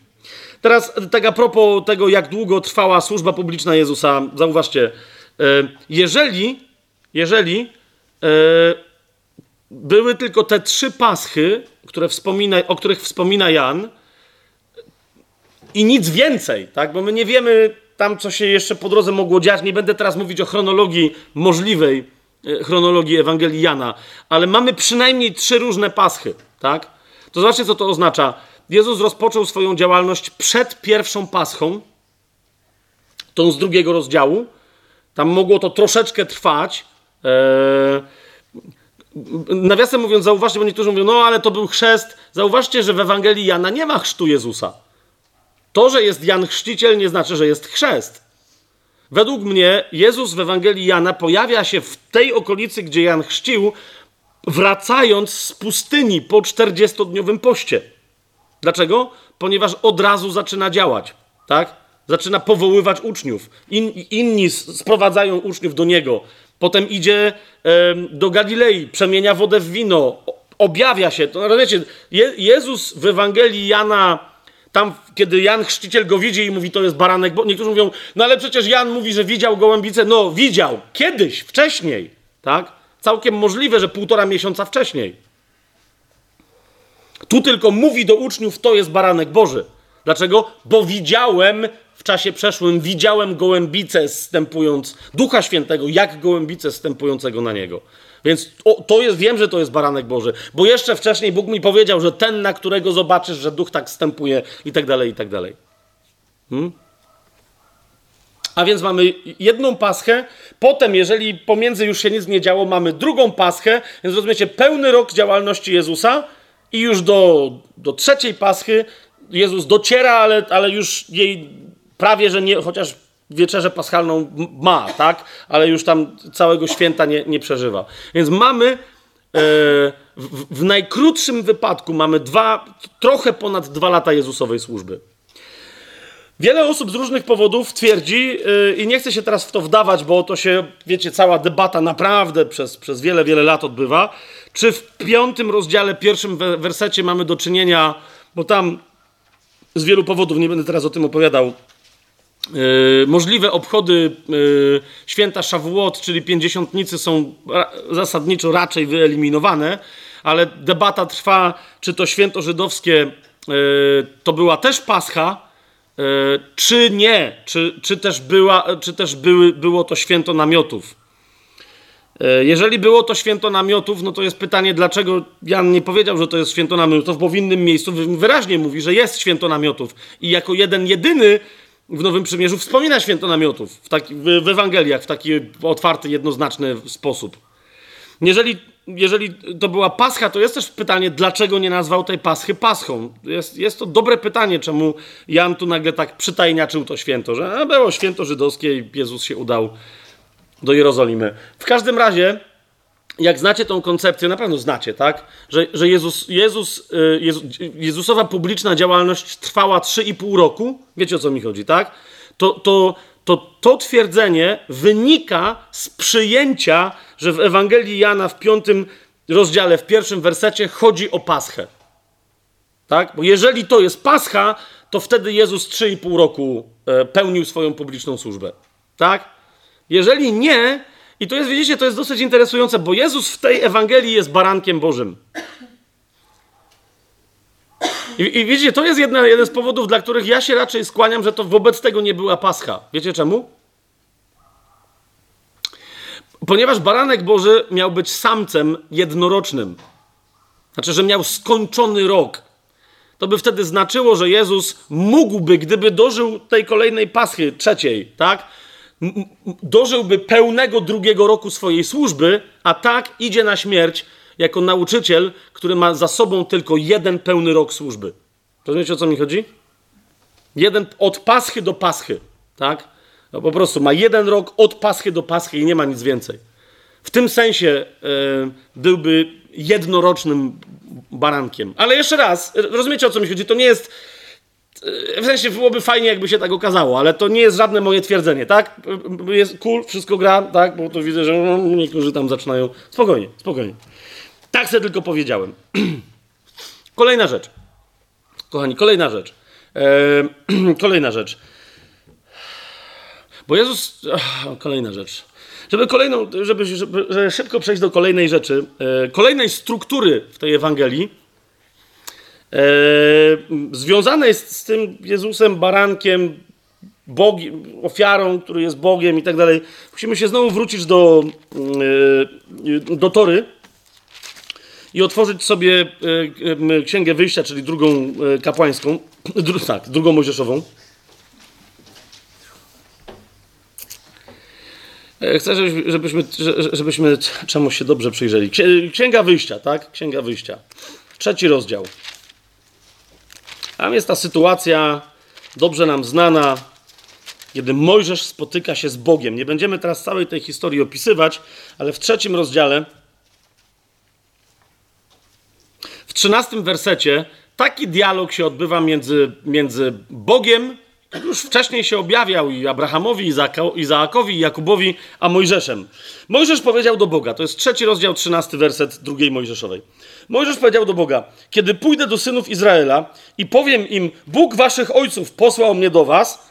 Speaker 1: Teraz tak a propos tego, jak długo trwała służba publiczna Jezusa, zauważcie, e, jeżeli, jeżeli e, były tylko te trzy paschy, które wspomina, o których wspomina Jan i nic więcej, tak? bo my nie wiemy tam, co się jeszcze po drodze mogło dziać. Nie będę teraz mówić o chronologii możliwej, e, chronologii Ewangelii Jana, ale mamy przynajmniej trzy różne paschy, tak? To zobaczcie, co to oznacza. Jezus rozpoczął swoją działalność przed pierwszą paschą, tą z drugiego rozdziału. Tam mogło to troszeczkę trwać. Eee, nawiasem mówiąc, zauważcie, bo niektórzy mówią, no ale to był chrzest. Zauważcie, że w Ewangelii Jana nie ma chrztu Jezusa. To, że jest Jan Chrzciciel, nie znaczy, że jest chrzest. Według mnie Jezus w Ewangelii Jana pojawia się w tej okolicy, gdzie Jan chrzcił, wracając z pustyni po 40-dniowym poście. Dlaczego? Ponieważ od razu zaczyna działać, tak? Zaczyna powoływać uczniów. In, inni sprowadzają uczniów do niego. Potem idzie e, do Galilei, przemienia wodę w wino, objawia się. To, rozumiecie, Je, Jezus w Ewangelii Jana, tam kiedy Jan Chrzciciel go widzi i mówi, to jest baranek, bo niektórzy mówią, no ale przecież Jan mówi, że widział gołębicę. No, widział. Kiedyś, wcześniej, tak? Całkiem możliwe, że półtora miesiąca wcześniej. Tu tylko mówi do uczniów, to jest baranek Boży. Dlaczego? Bo widziałem w czasie przeszłym, widziałem gołębicę stępując, Ducha Świętego, jak gołębicę stępującego na niego. Więc o, to jest, wiem, że to jest baranek Boży, bo jeszcze wcześniej Bóg mi powiedział, że ten, na którego zobaczysz, że duch tak stępuje i tak dalej, i tak dalej. Hmm? A więc mamy jedną paschę, potem, jeżeli pomiędzy już się nic nie działo, mamy drugą paschę, więc rozumiecie, pełny rok działalności Jezusa, i już do, do trzeciej paschy Jezus dociera, ale, ale już jej prawie, że nie, chociaż wieczerzę paschalną ma, tak? Ale już tam całego święta nie, nie przeżywa. Więc mamy e, w, w, najkrótszym wypadku mamy dwa, trochę ponad dwa lata Jezusowej służby. Wiele osób z różnych powodów twierdzi, yy, i nie chcę się teraz w to wdawać, bo to się, wiecie, cała debata naprawdę przez, przez wiele, wiele lat odbywa, czy w piątym rozdziale, pierwszym wersecie mamy do czynienia, bo tam z wielu powodów, nie będę teraz o tym opowiadał, yy, możliwe obchody yy, święta Szawłot, czyli pięćdziesiątnicy są zasadniczo raczej wyeliminowane, ale debata trwa, czy to święto żydowskie yy, to była też Pascha, czy nie, czy, czy też, była, czy też były, było to święto namiotów. E, jeżeli było to święto namiotów, no to jest pytanie, dlaczego Jan nie powiedział, że to jest święto namiotów, bo w innym miejscu wyraźnie mówi, że jest święto namiotów i jako jeden, jedyny w Nowym Przymierzu wspomina święto namiotów w, taki, w Ewangeliach w taki otwarty, jednoznaczny sposób. Jeżeli, jeżeli to była Pascha, to jest też pytanie, dlaczego nie nazwał tej Paschy Paschą. Jest, jest to dobre pytanie, czemu Jan tu nagle tak przytajniaczył to święto, że było święto żydowskie i Jezus się udał do Jerozolimy. W każdym razie, jak znacie tą koncepcję, na pewno znacie, tak? Że, że Jezus, Jezus, y, Jezus, Jezusowa publiczna działalność trwała 3,5 roku. Wiecie o co mi chodzi, tak? To, to, to, to twierdzenie wynika z przyjęcia, że w Ewangelii Jana w piątym rozdziale, w pierwszym wersecie chodzi o Paschę. Tak? Bo jeżeli to jest Pascha, to wtedy Jezus 3,5 roku e, pełnił swoją publiczną służbę. Tak? Jeżeli nie, i to jest, widzicie, to jest dosyć interesujące, bo Jezus w tej Ewangelii jest barankiem Bożym. I, i widzicie, to jest jedna, jeden z powodów, dla których ja się raczej skłaniam, że to wobec tego nie była Pascha. Wiecie czemu? Ponieważ baranek Boży miał być samcem jednorocznym. Znaczy, że miał skończony rok. To by wtedy znaczyło, że Jezus mógłby, gdyby dożył tej kolejnej paschy, trzeciej, tak? Dożyłby pełnego drugiego roku swojej służby, a tak idzie na śmierć jako nauczyciel, który ma za sobą tylko jeden pełny rok służby. Rozumiecie o co mi chodzi? Jeden od paschy do paschy, tak? No po prostu ma jeden rok od paschy do paschy i nie ma nic więcej. W tym sensie yy, byłby jednorocznym barankiem. Ale jeszcze raz, rozumiecie o co mi chodzi? To nie jest W sensie byłoby fajnie, jakby się tak okazało, ale to nie jest żadne moje twierdzenie, tak? Jest cool, wszystko gra, tak? Bo to widzę, że niektórzy tam zaczynają. Spokojnie, spokojnie. Tak sobie tylko powiedziałem. kolejna rzecz. Kochani, kolejna rzecz. Eee, kolejna rzecz. Bo Jezus. Ach, kolejna rzecz. Żeby kolejną, żeby, żeby, żeby szybko przejść do kolejnej rzeczy, e, kolejnej struktury w tej Ewangelii, związane jest z tym Jezusem, barankiem, Bogiem, ofiarą, który jest Bogiem i tak dalej. Musimy się znowu wrócić do, e, do Tory i otworzyć sobie e, e, Księgę Wyjścia, czyli drugą e, kapłańską, dru, tak, drugą mojżeszową. E, chcę, żebyśmy, żebyśmy czemuś się dobrze przyjrzeli. Księga Wyjścia, tak? Księga Wyjścia. Trzeci rozdział. Tam jest ta sytuacja dobrze nam znana, kiedy Mojżesz spotyka się z Bogiem. Nie będziemy teraz całej tej historii opisywać, ale w trzecim rozdziale, w trzynastym wersecie, taki dialog się odbywa między, między Bogiem już wcześniej się objawiał i Abrahamowi, Izaakowi, i Jakubowi, a Mojżeszem. Mojżesz powiedział do Boga, to jest trzeci rozdział, trzynasty werset drugiej Mojżeszowej. Mojżesz powiedział do Boga, kiedy pójdę do synów Izraela i powiem im, Bóg waszych ojców posłał mnie do was,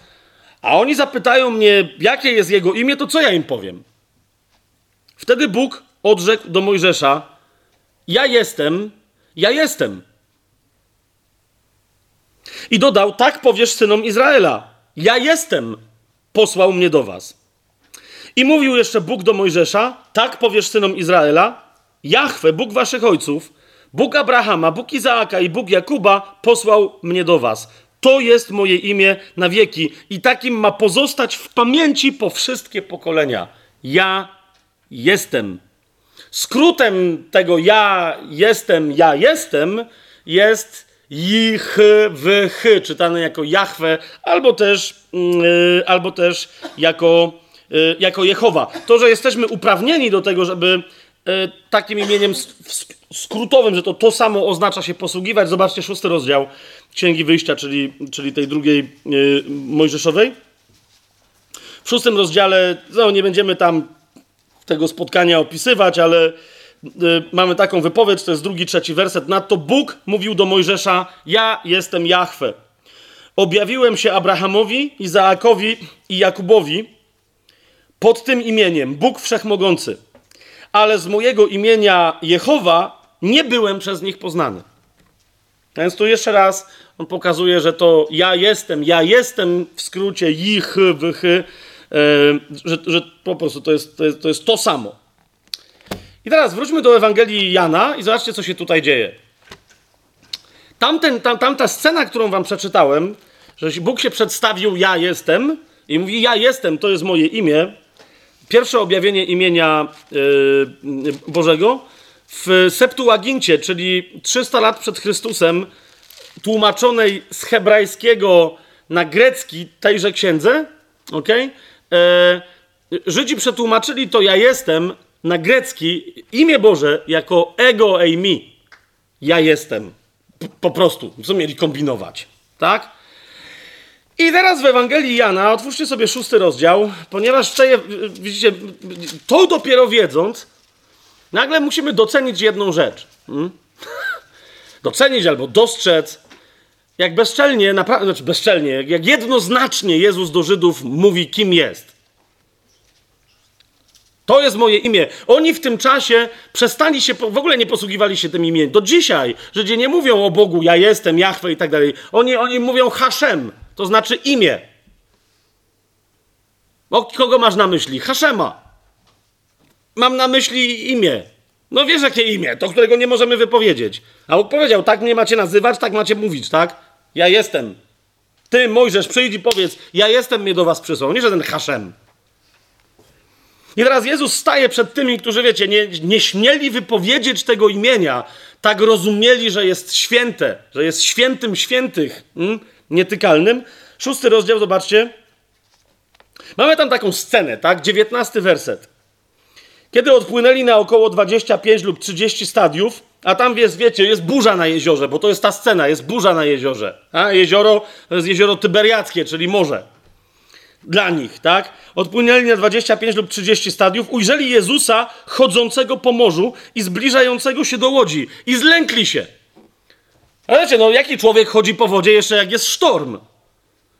Speaker 1: a oni zapytają mnie, jakie jest jego imię, to co ja im powiem? Wtedy Bóg odrzekł do Mojżesza, ja jestem, ja jestem. I dodał: Tak powiesz synom Izraela: Ja jestem, posłał mnie do was. I mówił jeszcze Bóg do Mojżesza: Tak powiesz synom Izraela: Jahwe, Bóg waszych ojców, Bóg Abrahama, Bóg Izaaka i Bóg Jakuba posłał mnie do was. To jest moje imię na wieki i takim ma pozostać w pamięci po wszystkie pokolenia. Ja jestem. Skrótem tego ja jestem, ja jestem jest ich w ch, czytane jako Jahwe, albo też, yy, albo też jako, yy, jako Jehowa. To, że jesteśmy uprawnieni do tego, żeby takim imieniem skrótowym, że to to samo oznacza się posługiwać. Zobaczcie szósty rozdział Księgi Wyjścia, czyli, czyli tej drugiej yy, Mojżeszowej. W szóstym rozdziale, no nie będziemy tam tego spotkania opisywać, ale Y, mamy taką wypowiedź, to jest drugi, trzeci werset. Nadto Bóg mówił do Mojżesza: Ja jestem Jahwe. Objawiłem się Abrahamowi, Izaakowi i Jakubowi pod tym imieniem Bóg Wszechmogący. Ale z mojego imienia Jehowa nie byłem przez nich poznany. Więc tu jeszcze raz on pokazuje, że to ja jestem, ja jestem w skrócie ich, wychy, że, że po prostu to jest, to jest, to jest to samo. I teraz wróćmy do Ewangelii Jana i zobaczcie, co się tutaj dzieje. Tamten, tam, tamta scena, którą wam przeczytałem, że Bóg się przedstawił, ja jestem, i mówi, ja jestem, to jest moje imię. Pierwsze objawienie imienia yy, Bożego w Septuagincie, czyli 300 lat przed Chrystusem, tłumaczonej z hebrajskiego na grecki tejże księdze, okay? Yy, Żydzi przetłumaczyli to ja jestem na grecki imię Boże jako ego eimi. Ja jestem. po prostu. Co mieli kombinować? Tak? I teraz w Ewangelii Jana, otwórzcie sobie szósty rozdział, ponieważ wczeje, widzicie, to dopiero wiedząc, nagle musimy docenić jedną rzecz. Hmm? docenić albo dostrzec, jak bezczelnie, naprawdę, znaczy bezczelnie, jak jednoznacznie Jezus do Żydów mówi, kim jest. To jest moje imię. Oni w tym czasie przestali się, w ogóle nie posługiwali się tym imieniem. Do dzisiaj Żydzi nie mówią o Bogu, ja jestem, Jahwe i tak dalej. Oni, oni mówią Haszem, to znaczy imię. O kogo masz na myśli? Haszema. Mam na myśli imię. No wiesz jakie imię, to którego nie możemy wypowiedzieć. A Bóg powiedział, tak mnie macie nazywać, tak macie mówić, tak? Ja jestem. Ty, Mojżesz, przyjdź i powiedz, ja jestem, mnie do was przysłał. Nie żaden Haszem. I teraz Jezus staje przed tymi, którzy, wiecie, nie, nie śmieli wypowiedzieć tego imienia, tak rozumieli, że jest święte, że jest świętym świętych, hmm? Nietykalnym. Szósty rozdział, zobaczcie. Mamy tam taką scenę, tak? Dziewiętnasty werset. Kiedy odpłynęli na około 25 lub 30 stadiów, a tam jest, wiecie, jest burza na jeziorze, bo to jest ta scena, jest burza na jeziorze. A jezioro to jest jezioro tyberiackie, czyli morze. Dla nich, tak? Odpłynęli na 25 lub 30 stadiów, ujrzeli Jezusa chodzącego po morzu i zbliżającego się do łodzi i zlękli się. Ale wiecie, no jaki człowiek chodzi po wodzie jeszcze jak jest sztorm?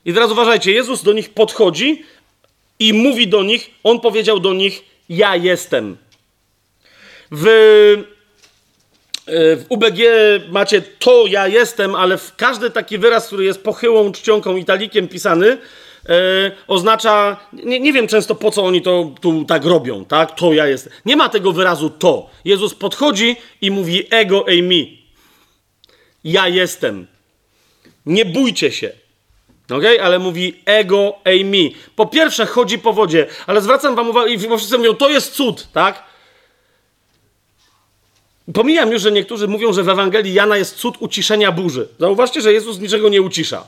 Speaker 1: I teraz uważajcie, Jezus do nich podchodzi i mówi do nich, on powiedział do nich, ja jestem. W, w UBG macie to ja jestem, ale w każdy taki wyraz, który jest pochyłą czcionką italikiem pisany, e, oznacza, nie, nie wiem często po co oni to tu tak robią, tak? To ja jestem. Nie ma tego wyrazu to. Jezus podchodzi i mówi ego ei mi. Ja jestem. Nie bójcie się. Ok? Ale mówi ego ei mi. Po pierwsze chodzi po wodzie, ale zwracam wam uwagę, i wszyscy mówią, to jest cud, tak? Pomijam już, że niektórzy mówią, że w Ewangelii Jana jest cud uciszenia burzy. Zauważcie, że Jezus niczego nie ucisza.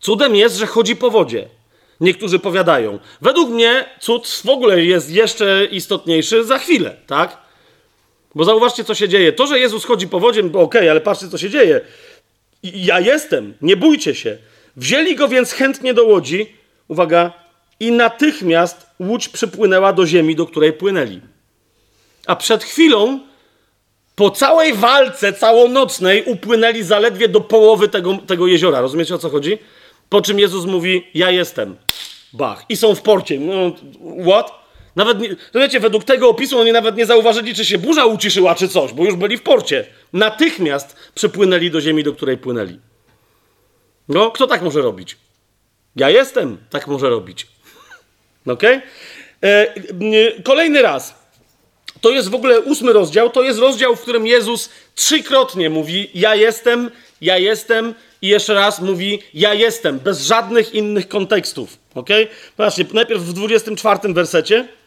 Speaker 1: Cudem jest, że chodzi po wodzie. Niektórzy powiadają. Według mnie cud w ogóle jest jeszcze istotniejszy za chwilę, tak? Bo zauważcie, co się dzieje. To, że Jezus chodzi po wodzie, okej, okay, ale patrzcie, co się dzieje. Ja jestem, nie bójcie się. Wzięli go więc chętnie do łodzi, uwaga, i natychmiast łódź przypłynęła do ziemi, do której płynęli. A przed chwilą, po całej walce całonocnej, upłynęli zaledwie do połowy tego, tego jeziora. Rozumiecie o co chodzi? Po czym Jezus mówi: Ja jestem. Bach. I są w porcie. No, what? Nawet nie, wiecie, według tego opisu oni nawet nie zauważyli, czy się burza uciszyła, czy coś, bo już byli w porcie. Natychmiast przypłynęli do ziemi, do której płynęli. No, kto tak może robić? Ja jestem, tak może robić. Ok? E, kolejny raz. To jest w ogóle ósmy rozdział. To jest rozdział, w którym Jezus trzykrotnie mówi: Ja jestem, ja jestem, i jeszcze raz mówi: Ja jestem, bez żadnych innych kontekstów. Ok? Zobaczcie, najpierw w 24 wersecie.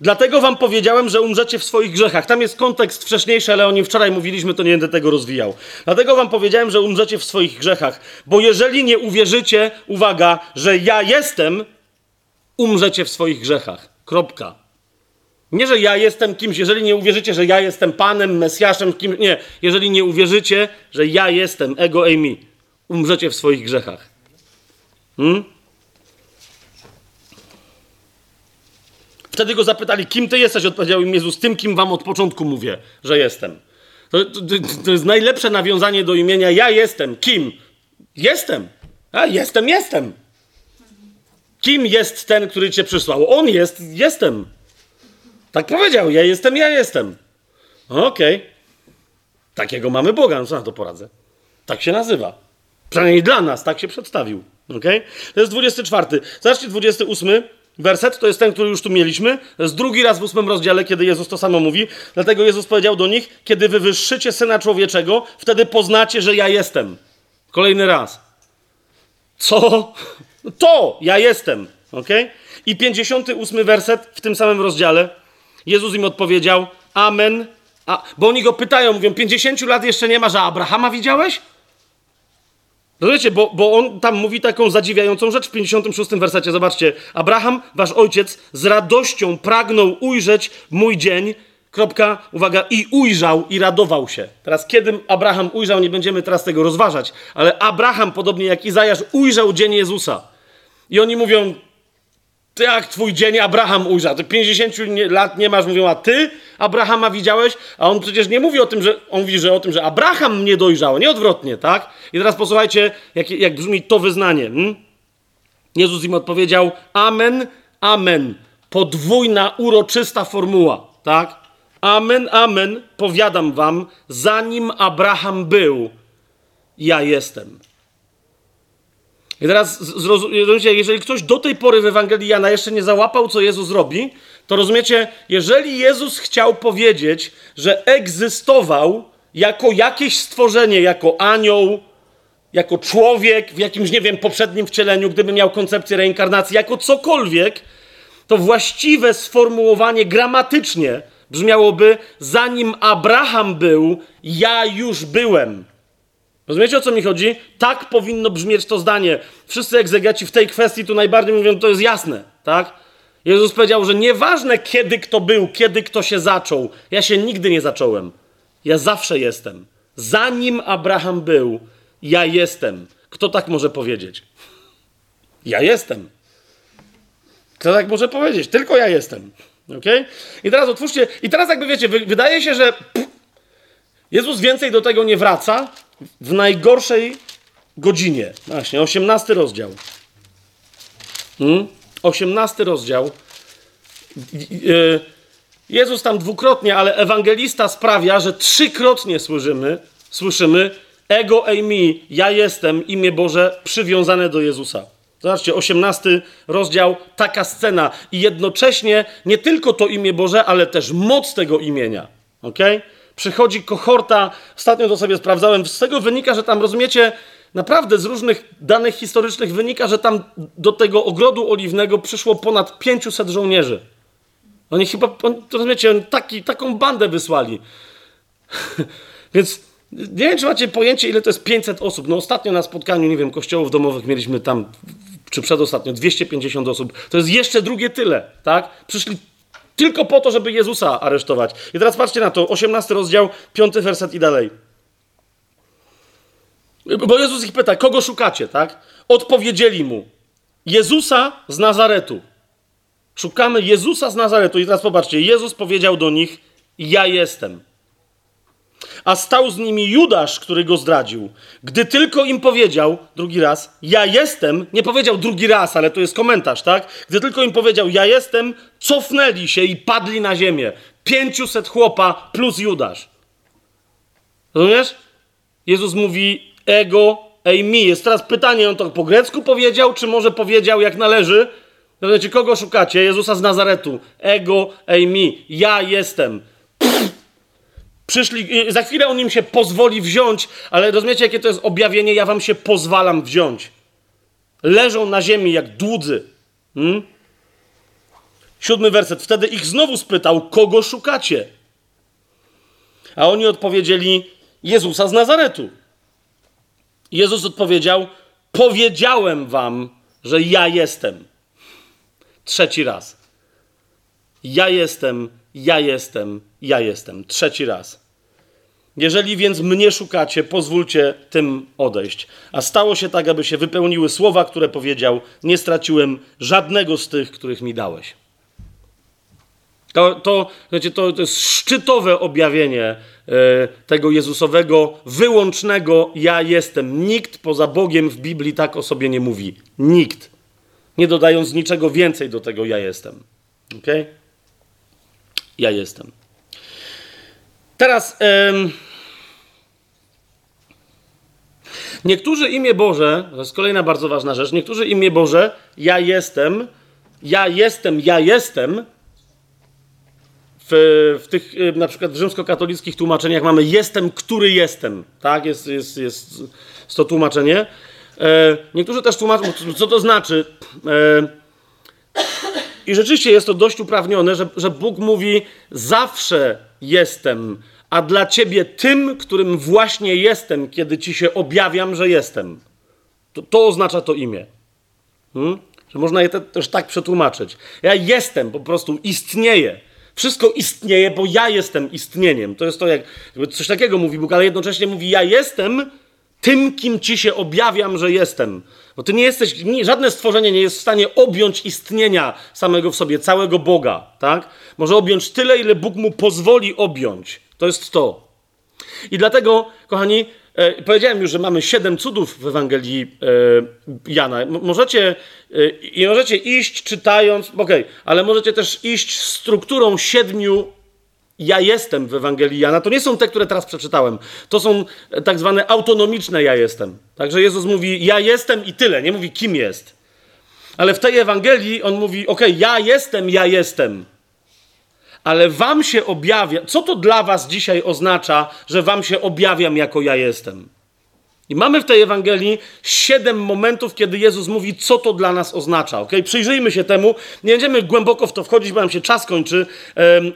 Speaker 1: Dlatego wam powiedziałem, że umrzecie w swoich grzechach. Tam jest kontekst wcześniejszy, ale o nim wczoraj mówiliśmy, to nie będę tego rozwijał. Dlatego wam powiedziałem, że umrzecie w swoich grzechach. Bo jeżeli nie uwierzycie, uwaga, że ja jestem, umrzecie w swoich grzechach. Kropka. Nie, że ja jestem kimś, jeżeli nie uwierzycie, że ja jestem Panem, Mesjaszem, kim, nie. Jeżeli nie uwierzycie, że ja jestem, ego eimi, umrzecie w swoich grzechach. Hmm? Wtedy go zapytali, kim ty jesteś? Odpowiedział im Jezus, tym, kim wam od początku mówię, że jestem. To, to, to jest najlepsze nawiązanie do imienia ja jestem. Kim? Jestem. A, jestem, jestem. Kim jest ten, który cię przysłał? On jest, jestem. Tak powiedział, ja jestem, ja jestem. Okej. Okay. Takiego mamy Boga, no co na to poradzę? Tak się nazywa. Przynajmniej dla nas, tak się przedstawił. Okay? To jest 24. Zobaczcie, 28 werset, to jest ten, który już tu mieliśmy. To jest drugi raz w ósmym rozdziale, kiedy Jezus to samo mówi. Dlatego Jezus powiedział do nich, kiedy wywyższycie Syna Człowieczego, wtedy poznacie, że ja jestem. Kolejny raz. Co? To ja jestem. ok? I 58 werset w tym samym rozdziale. Jezus im odpowiedział, amen. A, bo oni go pytają, mówią, 50 lat jeszcze nie ma, że Abrahama widziałeś? Rozumiecie, bo, bo on tam mówi taką zadziwiającą rzecz w 56 wersecie. Zobaczcie. Abraham, wasz ojciec, z radością pragnął ujrzeć mój dzień. Kropka, uwaga, i ujrzał i radował się. Teraz, kiedy Abraham ujrzał, nie będziemy teraz tego rozważać, ale Abraham, podobnie jak Izajasz, ujrzał dzień Jezusa. I oni mówią, ty jak twój dzień Abraham ujrzał, ty 50 lat nie masz, mówią, a ty Abrahama widziałeś? A on przecież nie mówi o tym, że on mówi, że o tym, że Abraham mnie dojrzał, nie odwrotnie, tak? I teraz posłuchajcie, jak, jak brzmi to wyznanie. Hmm? Jezus im odpowiedział: Amen, amen. Podwójna, uroczysta formuła, tak? Amen, amen, powiadam wam, zanim Abraham był, ja jestem. I teraz zrozumiecie, jeżeli ktoś do tej pory w Ewangelii Jana jeszcze nie załapał, co Jezus robi, to rozumiecie, jeżeli Jezus chciał powiedzieć, że egzystował jako jakieś stworzenie, jako anioł, jako człowiek w jakimś, nie wiem, poprzednim wcieleniu, gdyby miał koncepcję reinkarnacji, jako cokolwiek, to właściwe sformułowanie gramatycznie brzmiałoby: Zanim Abraham był, ja już byłem. Rozumiecie o co mi chodzi? Tak powinno brzmieć to zdanie. Wszyscy egzegeci w tej kwestii tu najbardziej mówią, to jest jasne, tak? Jezus powiedział, że nieważne kiedy kto był, kiedy kto się zaczął. Ja się nigdy nie zacząłem. Ja zawsze jestem. Zanim Abraham był, ja jestem. Kto tak może powiedzieć? Ja jestem. Kto tak może powiedzieć? Tylko ja jestem. Ok? I teraz otwórzcie. I teraz, jakby wiecie, wydaje się, że Jezus więcej do tego nie wraca w najgorszej godzinie. Właśnie, 18 rozdział. Hmm? 18 rozdział. Y, Jezus tam dwukrotnie, ale ewangelista sprawia, że trzykrotnie słyszymy, słyszymy ego eimi, ja jestem, imię Boże przywiązane do Jezusa. Zobaczcie, 18 rozdział, taka scena. I jednocześnie nie tylko to imię Boże, ale też moc tego imienia. Ok? Przychodzi kohorta, ostatnio to sobie sprawdzałem, z tego wynika, że tam, rozumiecie, naprawdę z różnych danych historycznych wynika, że tam do tego ogrodu oliwnego przyszło ponad 500 żołnierzy. Oni chyba, rozumiecie, taki, taką bandę wysłali. Więc nie wiem, czy macie pojęcie, ile to jest 500 osób. No ostatnio na spotkaniu, nie wiem, kościołów domowych mieliśmy tam, czy przedostatnio, 250 osób. To jest jeszcze drugie tyle, tak? Przyszli tylko po to, żeby Jezusa aresztować. I teraz patrzcie na to, 18 rozdział, 5 werset i dalej. Bo Jezus ich pyta, kogo szukacie, tak? Odpowiedzieli mu, Jezusa z Nazaretu. Szukamy Jezusa z Nazaretu. I teraz popatrzcie, Jezus powiedział do nich, ja jestem. A stał z nimi Judasz, który go zdradził. Gdy tylko im powiedział, drugi raz, ja jestem, nie powiedział drugi raz, ale to jest komentarz, tak? Gdy tylko im powiedział, ja jestem, cofnęli się i padli na ziemię. Pięciuset chłopa plus Judasz. Rozumiesz? Jezus mówi, ego eimi. Jest teraz pytanie, on to po grecku powiedział, czy może powiedział jak należy? Znaczy, kogo szukacie? Jezusa z Nazaretu. Ego eimi. Ja jestem. Przyszli, za chwilę on im się pozwoli wziąć, ale rozumiecie, jakie to jest objawienie? Ja wam się pozwalam wziąć. Leżą na ziemi jak dłudzy. Hmm? Siódmy werset. Wtedy ich znowu spytał, kogo szukacie? A oni odpowiedzieli, Jezusa z Nazaretu. Jezus odpowiedział: Powiedziałem wam, że ja jestem. Trzeci raz. Ja jestem, ja jestem, ja jestem. Trzeci raz. Jeżeli więc mnie szukacie, pozwólcie tym odejść. A stało się tak, aby się wypełniły słowa, które powiedział: Nie straciłem żadnego z tych, których mi dałeś. To, to, wiecie, to, to jest szczytowe objawienie e, tego Jezusowego, wyłącznego ja jestem. Nikt poza Bogiem w Biblii tak o sobie nie mówi. Nikt. Nie dodając niczego więcej do tego ja jestem. Ok? Ja jestem. Teraz. Ym, niektórzy imię Boże, to jest kolejna bardzo ważna rzecz, niektórzy imię Boże, ja jestem, ja jestem, ja jestem, w, w tych y, na przykład rzymskokatolickich tłumaczeniach mamy jestem, który jestem. Tak, jest, jest, jest, jest to tłumaczenie. E, niektórzy też tłumaczą, co to znaczy. E, I rzeczywiście jest to dość uprawnione, że, że Bóg mówi: Zawsze jestem, a dla ciebie tym, którym właśnie jestem, kiedy ci się objawiam, że jestem. To, to oznacza to imię. Hmm? Że można je te, też tak przetłumaczyć. Ja jestem, po prostu istnieję. Wszystko istnieje, bo ja jestem istnieniem. To jest to, jak coś takiego mówi Bóg, ale jednocześnie mówi: Ja jestem tym, kim ci się objawiam, że jestem. Bo ty nie jesteś, nie, żadne stworzenie nie jest w stanie objąć istnienia samego w sobie, całego Boga, tak? Może objąć tyle, ile Bóg mu pozwoli objąć. To jest to. I dlatego, kochani, e, powiedziałem już, że mamy siedem cudów w Ewangelii e, Jana. M możecie, e, możecie iść czytając, okej, okay, ale możecie też iść strukturą siedmiu ja jestem w Ewangelii Jana, to nie są te, które teraz przeczytałem. To są e, tak zwane autonomiczne ja jestem. Także Jezus mówi ja jestem i tyle, nie mówi kim jest. Ale w tej Ewangelii on mówi ok, ja jestem, ja jestem. Ale wam się objawia. Co to dla was dzisiaj oznacza, że wam się objawiam jako ja jestem? I mamy w tej Ewangelii siedem momentów, kiedy Jezus mówi, co to dla nas oznacza. Okay? Przyjrzyjmy się temu. Nie będziemy głęboko w to wchodzić, bo nam się czas kończy,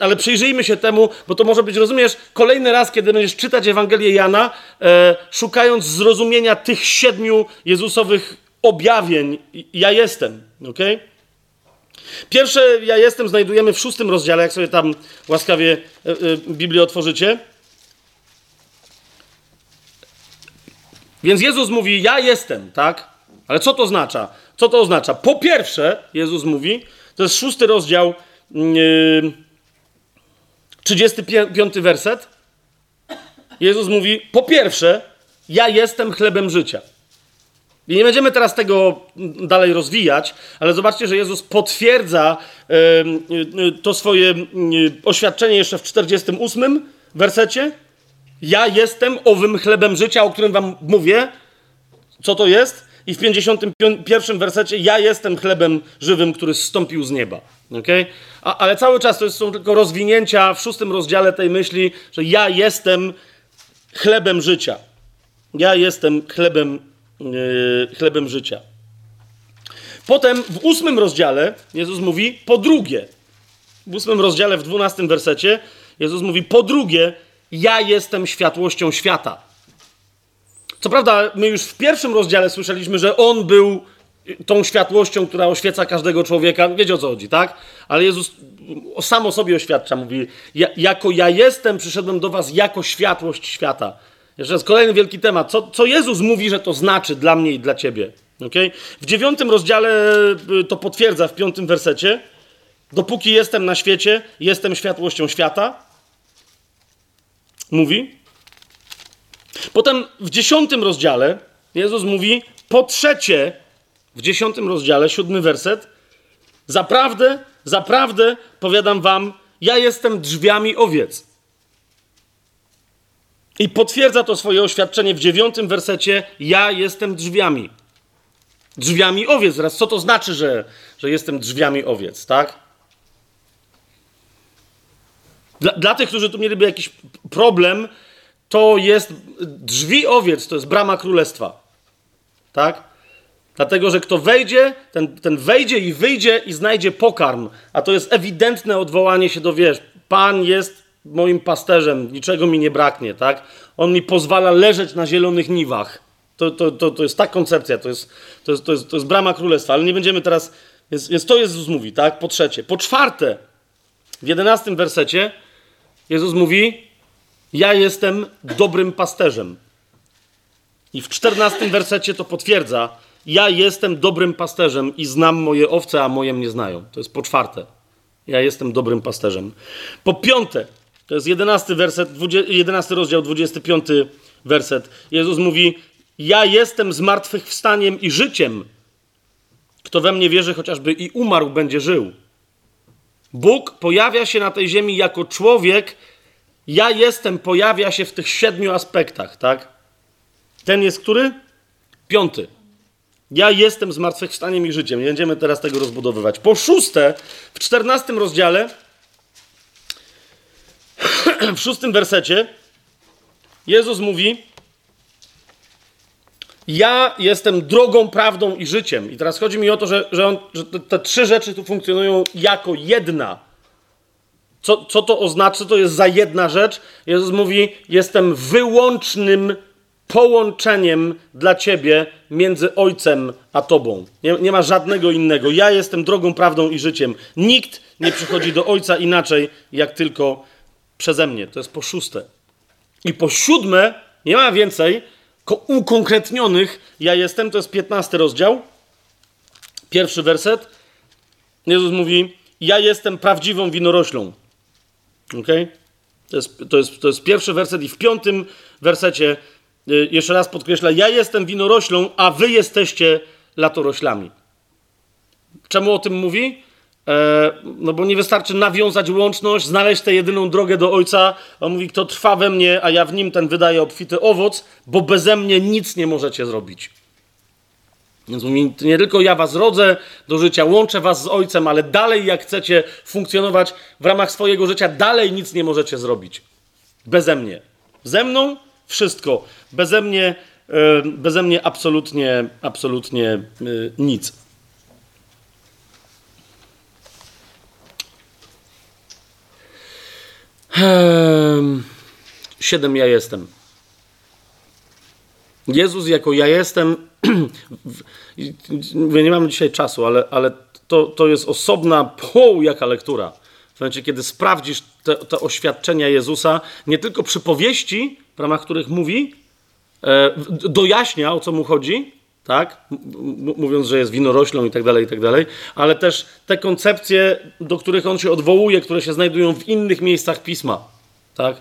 Speaker 1: ale przyjrzyjmy się temu, bo to może być, rozumiesz, kolejny raz, kiedy będziesz czytać Ewangelię Jana, e, szukając zrozumienia tych siedmiu Jezusowych objawień. Ja jestem. Okay? Pierwsze ja jestem znajdujemy w szóstym rozdziale, jak sobie tam łaskawie e, e, Biblię otworzycie. Więc Jezus mówi: Ja jestem, tak? Ale co to oznacza? Co to oznacza? Po pierwsze, Jezus mówi, to jest szósty rozdział, yy, 35 werset. Jezus mówi: Po pierwsze, ja jestem chlebem życia. I nie będziemy teraz tego dalej rozwijać, ale zobaczcie, że Jezus potwierdza to swoje oświadczenie jeszcze w 48 wersecie. Ja jestem owym chlebem życia, o którym wam mówię. Co to jest? I w 51 wersecie ja jestem chlebem żywym, który zstąpił z nieba. Okay? A, ale cały czas to są tylko rozwinięcia w szóstym rozdziale tej myśli, że ja jestem chlebem życia. Ja jestem chlebem, yy, chlebem życia. Potem w ósmym rozdziale Jezus mówi po drugie. W ósmym rozdziale, w dwunastym wersecie Jezus mówi po drugie, ja jestem światłością świata. Co prawda, my już w pierwszym rozdziale słyszeliśmy, że On był tą światłością, która oświeca każdego człowieka. Wiecie o co chodzi, tak? Ale Jezus sam o sobie oświadcza, mówi, ja, jako ja jestem, przyszedłem do was jako światłość świata. Jeszcze raz kolejny wielki temat. Co, co Jezus mówi, że to znaczy dla mnie i dla ciebie? Okay? W dziewiątym rozdziale y, to potwierdza w piątym wersecie. Dopóki jestem na świecie, jestem światłością świata. Mówi. Potem w dziesiątym rozdziale Jezus mówi, po trzecie, w dziesiątym rozdziale, siódmy werset, zaprawdę, zaprawdę powiadam wam, ja jestem drzwiami owiec. I potwierdza to swoje oświadczenie w dziewiątym wersecie: Ja jestem drzwiami. Drzwiami owiec. Teraz co to znaczy, że, że jestem drzwiami owiec, tak? Dla, dla tych, którzy tu mieliby jakiś problem, to jest drzwi owiec, to jest brama królestwa. Tak? Dlatego, że kto wejdzie, ten, ten wejdzie i wyjdzie i znajdzie pokarm. A to jest ewidentne odwołanie się do wiesz, Pan jest moim pasterzem, niczego mi nie braknie, tak? On mi pozwala leżeć na zielonych niwach. To, to, to, to jest ta koncepcja, to jest, to, jest, to, jest, to jest brama królestwa, ale nie będziemy teraz. Jest, jest to Jezus mówi, tak? Po trzecie. Po czwarte, w jedenastym wersecie Jezus mówi: Ja jestem dobrym pasterzem. I w czternastym wersecie to potwierdza: Ja jestem dobrym pasterzem i znam moje owce, a moje mnie znają. To jest po czwarte. Ja jestem dobrym pasterzem. Po piąte, to jest 11 werset, 11 rozdział, 25 werset. Jezus mówi: Ja jestem zmartwychwstaniem i życiem. Kto we mnie wierzy, chociażby i umarł, będzie żył. Bóg pojawia się na tej ziemi jako człowiek. Ja jestem pojawia się w tych siedmiu aspektach, tak? Ten jest który? Piąty. Ja jestem zmartwychwstaniem i życiem. Nie będziemy teraz tego rozbudowywać. Po szóste, w czternastym rozdziale w szóstym wersecie Jezus mówi: Ja jestem drogą, prawdą i życiem. I teraz chodzi mi o to, że, że, on, że te, te, trzy rzeczy tu funkcjonują jako jedna. Co, co to oznacza? Co to jest za jedna rzecz? Jezus mówi: Jestem wyłącznym połączeniem dla ciebie między Ojcem a Tobą. Nie, nie, ma żadnego innego. Ja jestem drogą, prawdą i życiem. Nikt nie przychodzi do Ojca inaczej, jak tylko przeze mnie. To jest po szóste. I po siódme, nie ma więcej, ukonkretnionych, ja jestem, to jest piętnasty rozdział, pierwszy werset. Jezus mówi, ja jestem prawdziwą winoroślą. Ok? To jest, to, jest, to jest pierwszy werset i w piątym wersecie y, jeszcze raz podkreśla, ja jestem winoroślą, a wy jesteście latoroślami. Czemu o tym mówi? E, no bo nie wystarczy nawiązać łączność, znaleźć tę jedyną drogę do Ojca. On mówi, kto trwa we mnie, a ja w nim, ten wydaje obfity owoc, bo beze mnie nic nie możecie zrobić. Więc mówi, nie tylko ja was rodzę do życia, łączę was z Ojcem, ale dalej jak chcecie funkcjonować w ramach swojego życia, dalej nic nie możecie zrobić. Beze mnie. Ze mną wszystko. Beze mnie, e, beze mnie absolutnie, absolutnie e, nic. Siedem ja jestem. Jezus jako ja jestem. nie mamy dzisiaj czasu, ale, ale to, to jest osobna poł jaka lektura. W momencie, kiedy sprawdzisz te, te oświadczenia Jezusa, nie tylko przypowieści, w ramach których mówi, e, dojaśnia o co mu chodzi, tak? mówiąc, że jest winoroślą i tak dalej, i tak dalej, ale też te koncepcje, do których on się odwołuje, które się znajdują w innych miejscach pisma. Tak?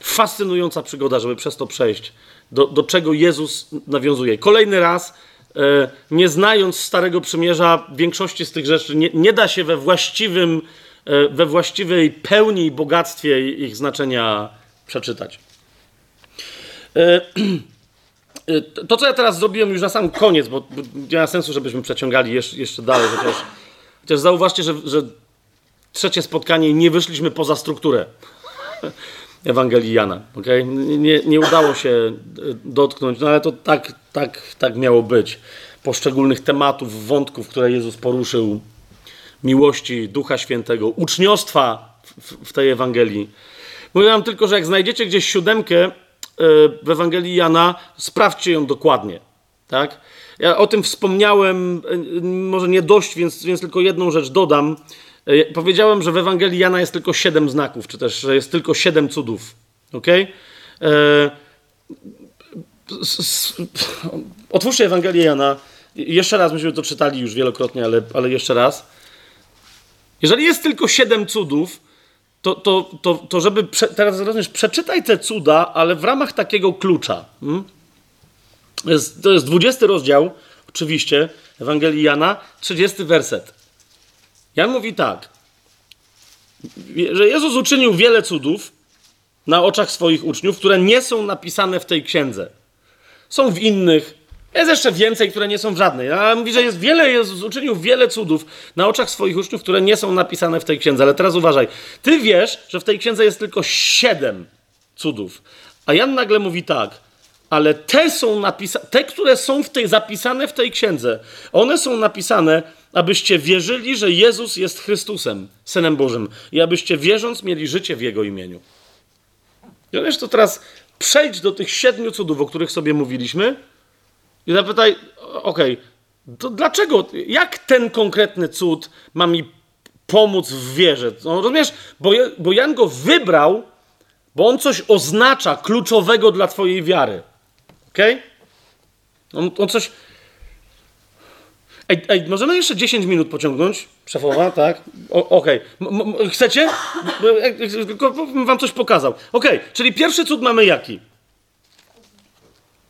Speaker 1: Fascynująca przygoda, żeby przez to przejść. Do, do czego Jezus nawiązuje. Kolejny raz, e, nie znając Starego Przymierza, większości z tych rzeczy nie, nie da się we właściwym, e, we właściwej pełni i bogactwie ich znaczenia przeczytać. E, to, co ja teraz zrobiłem już na sam koniec, bo, nie ma sensu, żebyśmy przeciągali jeszcze, dalej, chociaż, chociaż zauważcie, że, że trzecie spotkanie nie wyszliśmy poza strukturę Ewangelii Jana. Okay? Nie, nie udało się e, dotknąć, no ale to tak, tak, tak miało być. Poszczególnych tematów, wątków, które Jezus poruszył, miłości Ducha Świętego, uczniostwa w, w tej Ewangelii. Mówię wam tylko, że jak znajdziecie gdzieś siódemkę w Ewangelii Jana, sprawdźcie ją dokładnie. Tak? Ja o tym wspomniałem, e, może nie dość, więc, więc tylko jedną rzecz dodam. E, powiedziałem, że w Ewangelii Jana jest tylko siedem znaków, czy też, jest tylko siedem cudów. Ok? E, otwórzcie Ewangelię Jana. Jeszcze raz, myśmy to czytali już wielokrotnie, ale, ale jeszcze raz. Jeżeli jest tylko siedem cudów, to, to, to, to żeby prze, teraz rozumiesz, przeczytaj te cuda, ale w ramach takiego klucza. Hmm? Jest, to jest 20 rozdział, oczywiście, Ewangelii Jana, 30 werset. Jan mówi tak, że Jezus uczynił wiele cudów na oczach swoich uczniów, które nie są napisane w tej księdze. Są w innych jest jeszcze więcej, które nie są w żadnej. A mówi, że jest wiele, Jezus uczynił wiele cudów na oczach swoich uczniów, które nie są napisane w tej księdze. Ale teraz uważaj. Ty wiesz, że w tej księdze jest tylko siedem cudów. A Jan nagle mówi tak, ale te są napisane, te, które są w tej, zapisane w tej księdze, one są napisane, abyście wierzyli, że Jezus jest Chrystusem, Synem Bożym i abyście wierząc mieli życie w Jego imieniu. I wiesz, to teraz przejdź do tych siedmiu cudów, o których sobie mówiliśmy, i zapytaj, okej, okay, to dlaczego, jak ten konkretny cud ma mi pomóc w wierze? No, rozumiesz? Bo, bo Jan go wybrał, bo on coś oznacza kluczowego dla twojej wiary. Okej? Okay? On, on coś... Ej, ej, możemy jeszcze 10 minut pociągnąć? Szefowa, tak? Okej. Okay. Chcecie? Tylko bym wam coś pokazał. Okej, okay. czyli pierwszy cud mamy jaki?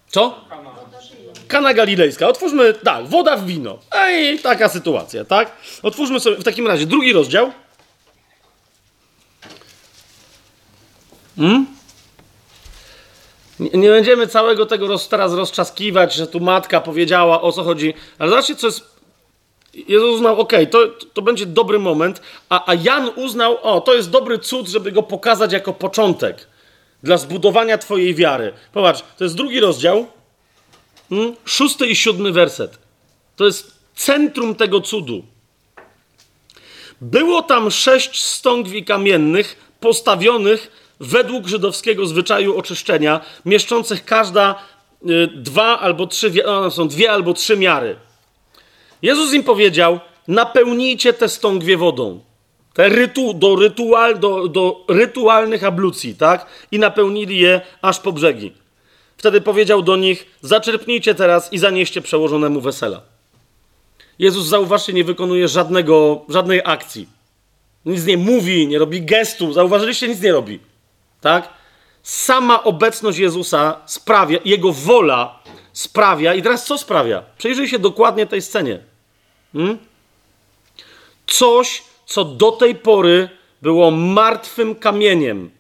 Speaker 1: Co? Kana Galilejska. Otwórzmy, tak, woda w wino. Ej, taka sytuacja, tak? Otwórzmy sobie w takim razie drugi rozdział. Hmm? Nie, nie będziemy całego tego roz, teraz rozczaskiwać, że tu matka powiedziała o co chodzi, ale zobaczcie, co jest. Jezus uznał, ok, to, to będzie dobry moment, a, a Jan uznał, o, to jest dobry cud, żeby go pokazać jako początek dla zbudowania Twojej wiary. Popatrz, to jest drugi rozdział. Hmm? Szósty i siódmy werset. To jest centrum tego cudu. Było tam sześć stągwi kamiennych postawionych według żydowskiego zwyczaju oczyszczenia, mieszczących każda y, dwa albo trzy, one są dwie albo trzy miary. Jezus im powiedział: napełnijcie te stągwie wodą. Te rytu, do, rytual, do, do rytualnych ablucji, tak? I napełnili je aż po brzegi. Wtedy powiedział do nich: Zaczerpnijcie teraz i zanieście przełożonemu wesela. Jezus, zauważcie, nie wykonuje żadnego, żadnej akcji. Nic nie mówi, nie robi gestu. Zauważyliście, nic nie robi. Tak? Sama obecność Jezusa sprawia, jego wola sprawia. I teraz co sprawia? Przejrzyj się dokładnie tej scenie. Hmm? Coś, co do tej pory było martwym kamieniem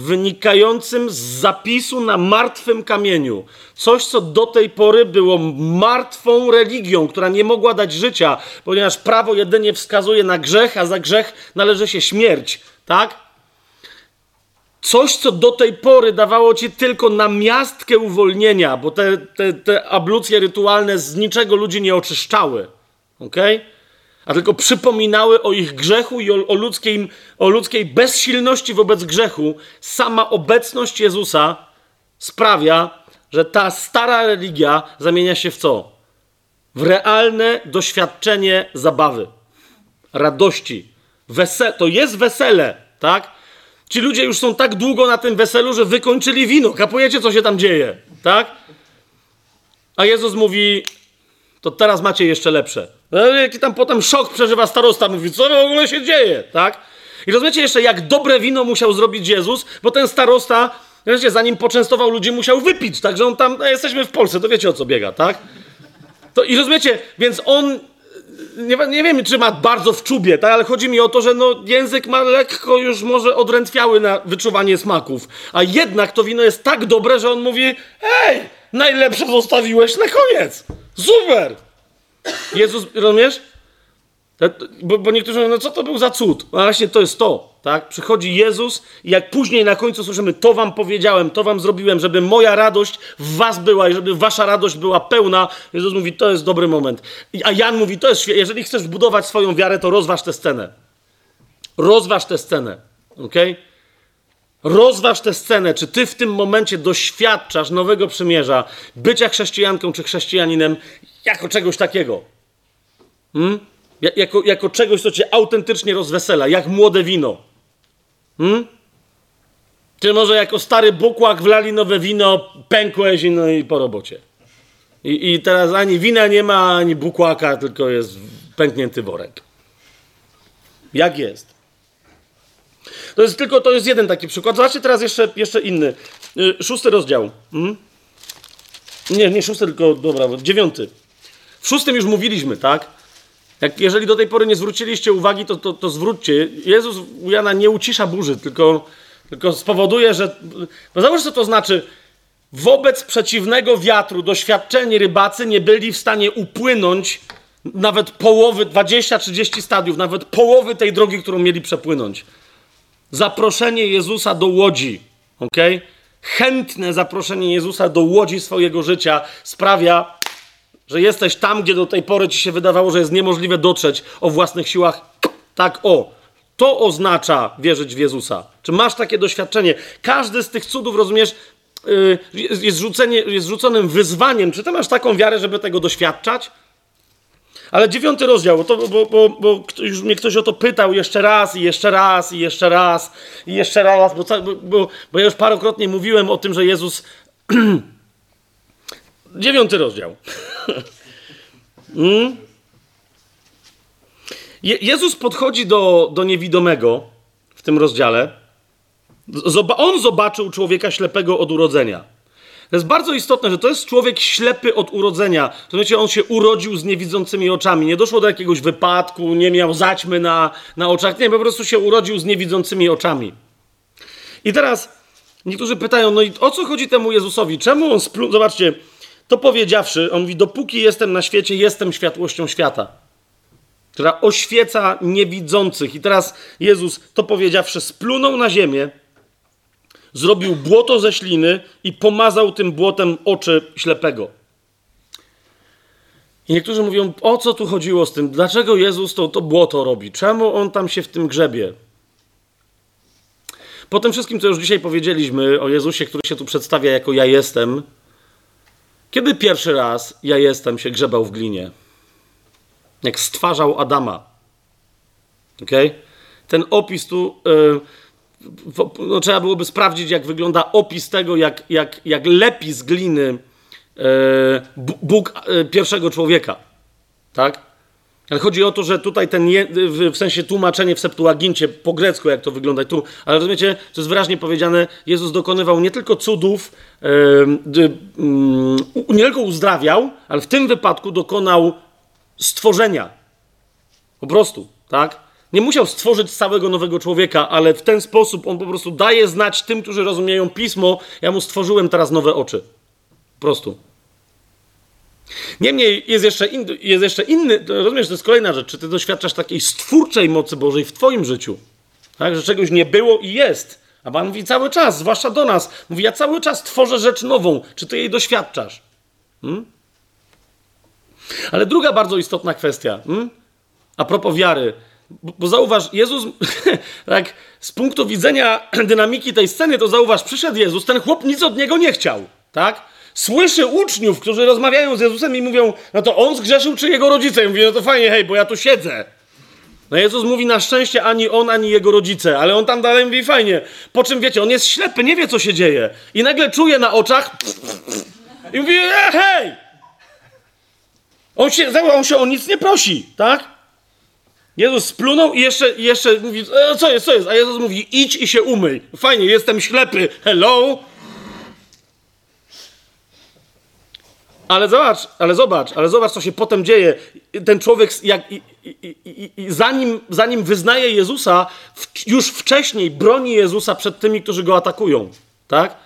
Speaker 1: wynikającym z zapisu na martwym kamieniu. Coś, co do tej pory było martwą religią, która nie mogła dać życia, ponieważ prawo jedynie wskazuje na grzech, a za grzech należy się śmierć. Tak? Coś, co do tej pory dawało ci tylko namiastkę uwolnienia, bo te, te, te ablucje rytualne z niczego ludzi nie oczyszczały. Okej? Okay? A tylko przypominały o ich grzechu i o, o, ludzkiej, o ludzkiej bezsilności wobec grzechu, sama obecność Jezusa sprawia, że ta stara religia zamienia się w co? W realne doświadczenie zabawy, radości. To jest wesele, tak? Ci ludzie już są tak długo na tym weselu, że wykończyli wino. Kapujecie, co się tam dzieje? tak? A Jezus mówi, to teraz macie jeszcze lepsze. No, jaki tam potem szok przeżywa starosta, mówi, co w ogóle się dzieje, tak? I rozumiecie jeszcze, jak dobre wino musiał zrobić Jezus, bo ten starosta, wiecie, zanim poczęstował ludzi, musiał wypić, także on tam, no, jesteśmy w Polsce, to wiecie o co biega, tak? To, I rozumiecie, więc on, nie, nie wiem, czy ma bardzo w czubie, tak? ale chodzi mi o to, że no, język ma lekko już może odrętwiały na wyczuwanie smaków, a jednak to wino jest tak dobre, że on mówi, ej, najlepsze zostawiłeś na koniec, super! Jezus, rozumiesz? Bo, bo, niektórzy mówią, no co to był za cud? No właśnie to jest to, tak? Przychodzi Jezus i jak później na końcu słyszymy, to wam powiedziałem, to wam zrobiłem, żeby moja radość w was była i żeby wasza radość była pełna. Jezus mówi, to jest dobry moment. A Jan mówi, to jest, jeżeli chcesz budować swoją wiarę, to rozważ tę scenę. Rozważ tę scenę, ok? Rozważ tę scenę, czy ty w tym momencie doświadczasz nowego przymierza, bycia chrześcijanką czy chrześcijaninem jako czegoś takiego. Hmm? Jako, jako czegoś, co cię autentycznie rozwesela, jak młode wino. Hmm? Czy może jako stary bukłak wlali nowe wino, pękłeś i no i po robocie. I, I teraz ani wina nie ma, ani bukłaka, tylko jest pęknięty worek. Jak jest? To jest tylko, to jest jeden taki przykład. Zobaczcie teraz jeszcze, jeszcze inny. Y, szósty rozdział. Hmm? Nie, nie szósty, tylko, dobra, dziewiąty. W szóstym już mówiliśmy, tak? Jak, jeżeli do tej pory nie zwróciliście uwagi, to, to, to zwróćcie. Jezus u Jana nie ucisza burzy, tylko, tylko spowoduje, że. Bo zauważ, co to znaczy. Wobec przeciwnego wiatru doświadczeni rybacy nie byli w stanie upłynąć nawet połowy, 20-30 stadiów, nawet połowy tej drogi, którą mieli przepłynąć. Zaproszenie Jezusa do łodzi, ok? Chętne zaproszenie Jezusa do łodzi swojego życia sprawia, że jesteś tam, gdzie do tej pory ci się wydawało, że jest niemożliwe dotrzeć o własnych siłach. Tak, o. To oznacza wierzyć w Jezusa. Czy masz takie doświadczenie? Każdy z tych cudów, rozumiesz, yy, jest, rzucenie, jest rzuconym wyzwaniem. Czy ty masz taką wiarę, żeby tego doświadczać? Ale dziewiąty rozdział, to, bo, bo, bo już mnie ktoś o to pytał jeszcze raz i jeszcze raz i jeszcze raz i jeszcze raz, bo, bo, bo ja już parokrotnie mówiłem o tym, że Jezus Dziewiąty rozdział. hmm? Je Jezus podchodzi do, do niewidomego w tym rozdziale. Zoba on zobaczył człowieka ślepego od urodzenia. To jest bardzo istotne, że to jest człowiek ślepy od urodzenia. To znaczy, on się urodził z niewidzącymi oczami. Nie doszło do jakiegoś wypadku, nie miał zaćmy na, na oczach. Nie, po prostu się urodził z niewidzącymi oczami. I teraz niektórzy pytają, no i o co chodzi temu Jezusowi? Czemu on spluł? Zobaczcie, to powiedziawszy, on mówi: Dopóki jestem na świecie, jestem światłością świata, która oświeca niewidzących. I teraz Jezus, to powiedziawszy, splunął na ziemię, zrobił błoto ze śliny i pomazał tym błotem oczy ślepego. I niektórzy mówią, o co tu chodziło z tym? Dlaczego Jezus to, to błoto robi? Czemu on tam się w tym grzebie? Po tym wszystkim, co już dzisiaj powiedzieliśmy o Jezusie, który się tu przedstawia jako ja jestem, kiedy pierwszy raz ja jestem się grzebał w glinie? Jak stwarzał Adama. ok? Ten opis tu. Yy, no, trzeba byłoby sprawdzić, jak wygląda opis tego, jak, jak, jak lepi z gliny yy, Bóg yy, pierwszego człowieka. Tak? Ale chodzi o to, że tutaj ten, je, w sensie tłumaczenie w Septuagincie po grecku, jak to wygląda tu, ale rozumiecie, to jest wyraźnie powiedziane, Jezus dokonywał nie tylko cudów, yy, nie tylko uzdrawiał, ale w tym wypadku dokonał stworzenia. Po prostu, tak? Nie musiał stworzyć całego nowego człowieka, ale w ten sposób on po prostu daje znać tym, którzy rozumieją pismo, ja mu stworzyłem teraz nowe oczy. Po prostu. Niemniej jest jeszcze, in, jest jeszcze inny, rozumiesz, to jest kolejna rzecz. Czy ty doświadczasz takiej stwórczej mocy Bożej w Twoim życiu? Tak, że czegoś nie było i jest. A Pan mówi cały czas, zwłaszcza do nas, mówi: Ja cały czas tworzę rzecz nową. Czy ty jej doświadczasz? Hmm? Ale druga bardzo istotna kwestia, hmm? a propos wiary. Bo, zauważ, Jezus, tak, z punktu widzenia dynamiki tej sceny, to zauważ, przyszedł Jezus, ten chłop nic od niego nie chciał, tak? Słyszy uczniów, którzy rozmawiają z Jezusem i mówią, no to on zgrzeszył, czy jego rodzice? I mówi, no to fajnie, hej, bo ja tu siedzę. No Jezus mówi, na szczęście ani on, ani jego rodzice, ale on tam dalej mówi, fajnie. Po czym, wiecie, on jest ślepy, nie wie, co się dzieje. I nagle czuje na oczach, I mówi, e, hej! On się, on się o nic nie prosi, tak? Jezus splunął i jeszcze, jeszcze mówi, e, co jest, co jest? A Jezus mówi, idź i się umyj. Fajnie, jestem ślepy. Hello? Ale zobacz, ale zobacz, ale zobacz, co się potem dzieje. Ten człowiek, jak, i, i, i, zanim, zanim wyznaje Jezusa, w, już wcześniej broni Jezusa przed tymi, którzy go atakują. Tak?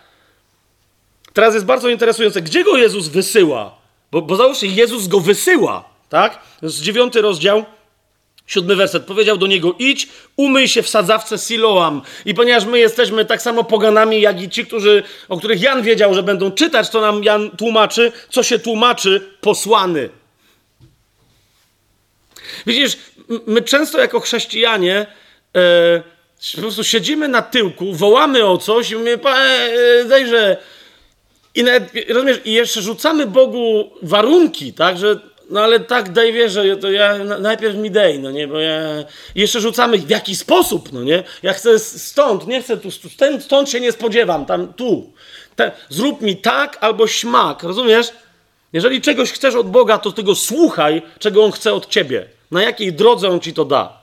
Speaker 1: Teraz jest bardzo interesujące, gdzie go Jezus wysyła? Bo, bo załóżcie, Jezus go wysyła. Tak? To jest dziewiąty rozdział. Siódmy werset. Powiedział do niego: idź, umyj się w sadzawce Siloam. I ponieważ my jesteśmy tak samo poganami, jak i ci, którzy, o których Jan wiedział, że będą czytać, to nam Jan tłumaczy, co się tłumaczy posłany. Widzisz, my często jako chrześcijanie e, po prostu siedzimy na tyłku, wołamy o coś i mówimy, e, dajże. I, nawet, rozumiesz, I jeszcze rzucamy Bogu warunki, tak, że no ale tak daj wierzę, to ja najpierw mi dej, no nie, bo ja... Jeszcze rzucamy w jaki sposób, no nie? Ja chcę stąd, nie chcę tu, stąd, stąd się nie spodziewam, tam, tu. Zrób mi tak albo śmak, rozumiesz? Jeżeli czegoś chcesz od Boga, to tego słuchaj, czego On chce od ciebie. Na jakiej drodze On ci to da.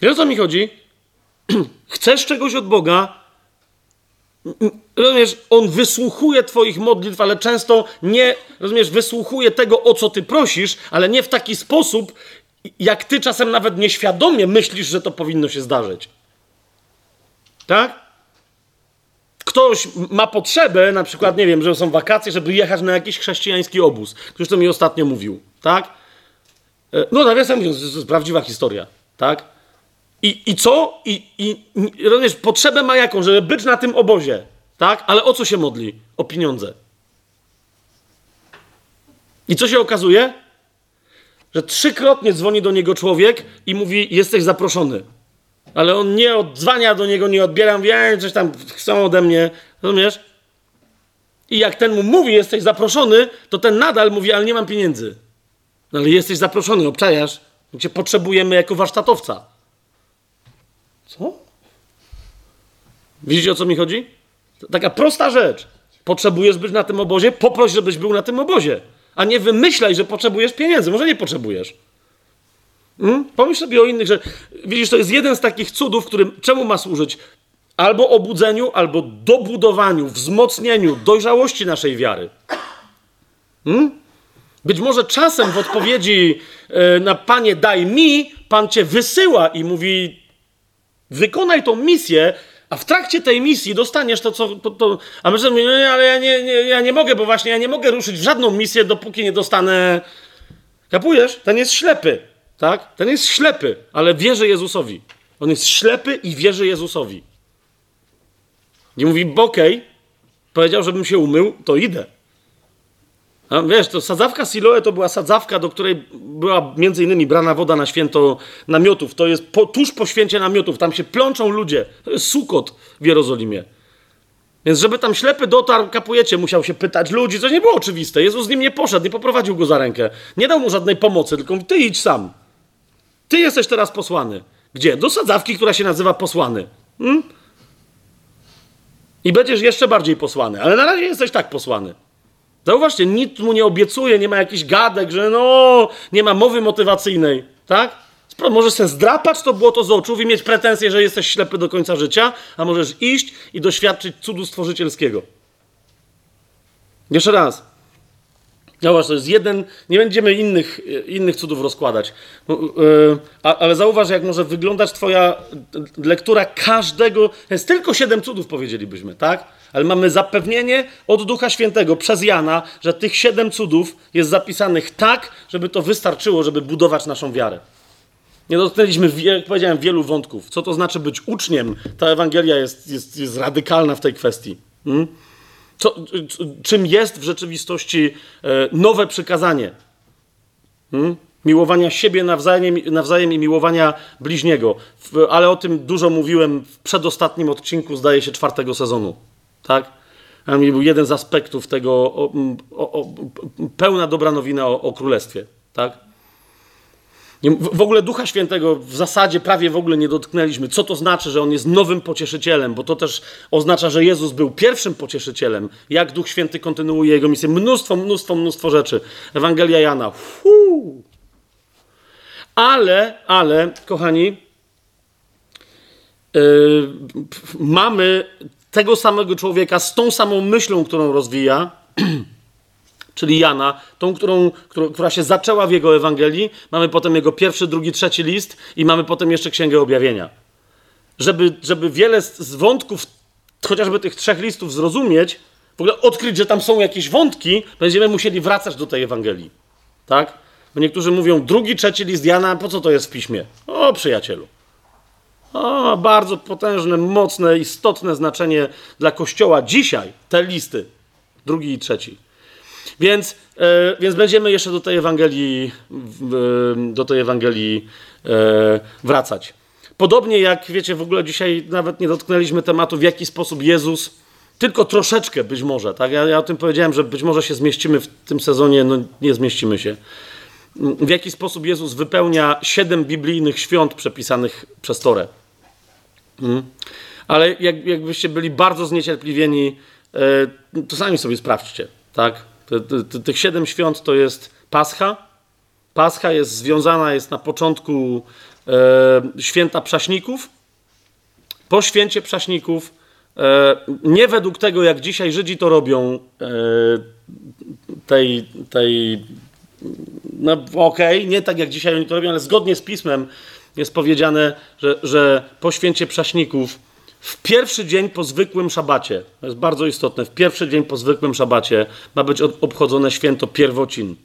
Speaker 1: Wiesz o co mi chodzi? chcesz czegoś od Boga, Rozumiesz, on wysłuchuje Twoich modlitw, ale często nie, rozumiesz, wysłuchuje tego, o co Ty prosisz, ale nie w taki sposób, jak Ty czasem nawet nieświadomie myślisz, że to powinno się zdarzyć. Tak? Ktoś ma potrzebę, na przykład, nie wiem, że są wakacje, żeby jechać na jakiś chrześcijański obóz. Ktoś to mi ostatnio mówił, tak? E, no, nawiasem mówiąc, to jest prawdziwa historia, tak? I, i co? I, i rozumiesz, potrzebę ma jaką, żeby być na tym obozie, tak? Ale o co się modli? O pieniądze. I co się okazuje? Że trzykrotnie dzwoni do niego człowiek i mówi: Jesteś zaproszony. Ale on nie odzwania do niego, nie odbiera, wie, coś tam chcą ode mnie. Rozumiesz? I jak ten mu mówi, jesteś zaproszony, to ten nadal mówi, ale nie mam pieniędzy. No ale jesteś zaproszony, obczajasz. Cię potrzebujemy jako warsztatowca. Co? Widzicie o co mi chodzi? Taka prosta rzecz. Potrzebujesz być na tym obozie? Poproś, żebyś był na tym obozie. A nie wymyślaj, że potrzebujesz pieniędzy. Może nie potrzebujesz. Hmm? Pomyśl sobie o innych, że widzisz, to jest jeden z takich cudów, którym czemu ma służyć? Albo obudzeniu, albo dobudowaniu, wzmocnieniu, dojrzałości naszej wiary. Hmm? Być może czasem w odpowiedzi e, na Panie daj mi, Pan cię wysyła i mówi Wykonaj tą misję, a w trakcie tej misji dostaniesz to, co. To, to... A my mówimy, no ale ja nie, nie, ja nie mogę, bo właśnie ja nie mogę ruszyć w żadną misję, dopóki nie dostanę. Kapujesz? Ten jest ślepy, tak? Ten jest ślepy, ale wierzy Jezusowi. On jest ślepy i wierzy Jezusowi. I mówi, okej, okay, powiedział, żebym się umył, to idę. Wiesz, to sadzawka Siloe to była sadzawka, do której była między innymi brana woda na święto namiotów. To jest po, tuż po święcie namiotów. Tam się plączą ludzie. To jest sukot w Jerozolimie. Więc żeby tam ślepy dotarł, kapujecie, musiał się pytać ludzi, co nie było oczywiste. Jezus z nim nie poszedł, nie poprowadził go za rękę. Nie dał mu żadnej pomocy, tylko ty idź sam. Ty jesteś teraz posłany. Gdzie? Do sadzawki, która się nazywa posłany. Hmm? I będziesz jeszcze bardziej posłany, ale na razie jesteś tak posłany. Zauważcie, nikt mu nie obiecuje, nie ma jakichś gadek, że no, nie ma mowy motywacyjnej, tak? Możesz sobie zdrapać to było to z oczu i mieć pretensje, że jesteś ślepy do końca życia, a możesz iść i doświadczyć cudu stworzycielskiego. Jeszcze raz. Zauważ, to jest jeden, nie będziemy innych, innych cudów rozkładać, no, e, ale zauważ, jak może wyglądać Twoja lektura każdego. Jest tylko siedem cudów, powiedzielibyśmy, tak? Ale mamy zapewnienie od Ducha Świętego przez Jana, że tych siedem cudów jest zapisanych tak, żeby to wystarczyło, żeby budować naszą wiarę. Nie dotknęliśmy, jak powiedziałem, wielu wątków. Co to znaczy być uczniem? Ta Ewangelia jest, jest, jest radykalna w tej kwestii. Hmm? Co, czym jest w rzeczywistości e, nowe przykazanie? Hmm? Miłowania siebie nawzajem, nawzajem i miłowania bliźniego. ale o tym dużo mówiłem w przedostatnim odcinku, zdaje się, czwartego sezonu. Tak? Mi był jeden z aspektów tego, o, o, o, pełna dobra nowina o, królestwie. Tak? W ogóle Ducha Świętego w zasadzie prawie w ogóle nie dotknęliśmy. Co to znaczy, że On jest nowym pocieszycielem? Bo to też oznacza, że Jezus był pierwszym pocieszycielem. Jak Duch Święty kontynuuje Jego misję? Mnóstwo, mnóstwo, mnóstwo rzeczy. Ewangelia Jana. Fuu. Ale, ale, kochani, yy, mamy tego samego człowieka z tą samą myślą, którą rozwija, czyli Jana, tą, którą, która się zaczęła w jego Ewangelii. Mamy potem jego pierwszy, drugi, trzeci list i mamy potem jeszcze Księgę Objawienia. Żeby, żeby wiele z wątków, chociażby tych trzech listów zrozumieć, w ogóle odkryć, że tam są jakieś wątki, będziemy musieli wracać do tej Ewangelii. Tak? Bo niektórzy mówią, drugi, trzeci list Jana, po co to jest w piśmie? O, przyjacielu. O, bardzo potężne, mocne, istotne znaczenie dla Kościoła dzisiaj, te listy. Drugi i trzeci. Więc, e, więc będziemy jeszcze do tej Ewangelii, do tej Ewangelii e, wracać. Podobnie jak wiecie, w ogóle dzisiaj nawet nie dotknęliśmy tematu, w jaki sposób Jezus, tylko troszeczkę być może, tak? Ja, ja o tym powiedziałem, że być może się zmieścimy w tym sezonie, no nie zmieścimy się. W jaki sposób Jezus wypełnia siedem biblijnych świąt przepisanych przez Torę. Hmm? Ale jak, jakbyście byli bardzo zniecierpliwieni, e, to sami sobie sprawdźcie, tak? Tych siedem świąt to jest Pascha. Pascha jest związana, jest na początku e, święta prześników. Po święcie prześników, e, nie według tego, jak dzisiaj Żydzi to robią, e, tej, tej no okej, okay, nie tak jak dzisiaj oni to robią, ale zgodnie z pismem jest powiedziane, że, że po święcie prześników w pierwszy dzień po zwykłym szabacie, to jest bardzo istotne, w pierwszy dzień po zwykłym szabacie ma być obchodzone święto pierwocin.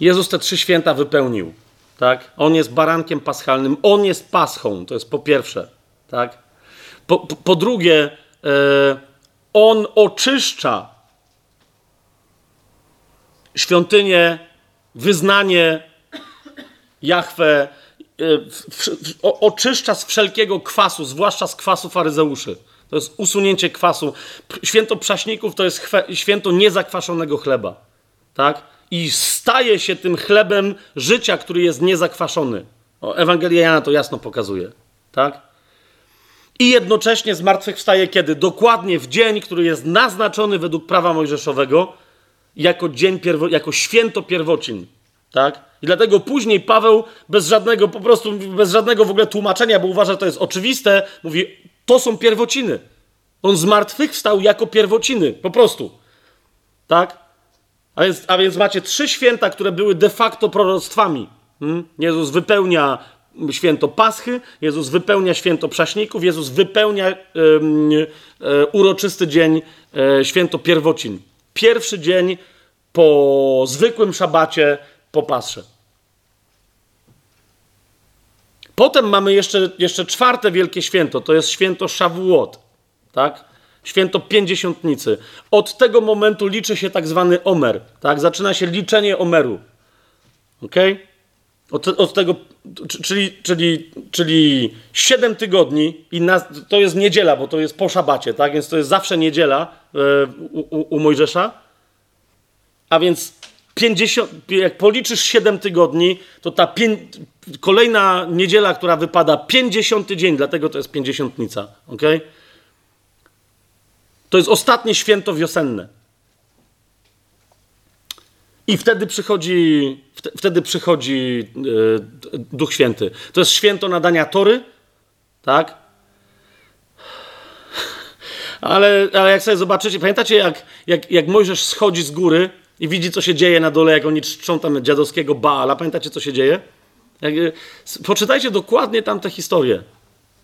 Speaker 1: Jezus te trzy święta wypełnił. Tak? On jest barankiem paschalnym, on jest paschą, to jest po pierwsze. Tak? Po, po, po drugie, e, on oczyszcza świątynię, wyznanie Jahwe oczyszcza z wszelkiego kwasu, zwłaszcza z kwasu faryzeuszy. To jest usunięcie kwasu. Święto prześników to jest święto niezakwaszonego chleba. Tak? I staje się tym chlebem życia, który jest niezakwaszony. Ewangelia Jana to jasno pokazuje. Tak? I jednocześnie zmartwychwstaje kiedy? Dokładnie w dzień, który jest naznaczony według prawa mojżeszowego jako, dzień pierwo, jako święto pierwocin. Tak? I dlatego później Paweł bez żadnego, po prostu bez żadnego w ogóle tłumaczenia, bo uważa, że to jest oczywiste, mówi, to są pierwociny. On z martwych wstał jako pierwociny, po prostu. Tak? A więc, a więc macie trzy święta, które były de facto proroctwami. Hmm? Jezus wypełnia święto Paschy, Jezus wypełnia święto Prześników, Jezus wypełnia e, uroczysty dzień, e, święto pierwocin. Pierwszy dzień po zwykłym szabacie, po Pasrze. Potem mamy jeszcze, jeszcze czwarte wielkie święto, to jest święto Szawuot, tak? Święto Pięćdziesiątnicy. Od tego momentu liczy się tak zwany Omer, tak? Zaczyna się liczenie Omeru. Ok? Od, od tego, czyli, czyli, czyli 7 tygodni i na, to jest niedziela, bo to jest po szabacie, tak? Więc to jest zawsze niedziela u, u, u Mojżesza. A więc 50, jak policzysz 7 tygodni, to ta pię, kolejna niedziela, która wypada 50 dzień, dlatego to jest pięćdziesiątnica. ok? To jest ostatnie święto wiosenne. I wtedy przychodzi, wtedy przychodzi yy, Duch Święty. To jest święto nadania tory, tak? Ale, ale jak sobie zobaczycie, pamiętacie, jak, jak, jak Mojżesz schodzi z góry i widzi, co się dzieje na dole, jak oni czczą tam dziadowskiego Baala. Pamiętacie, co się dzieje? Jak, e, poczytajcie dokładnie tamte historie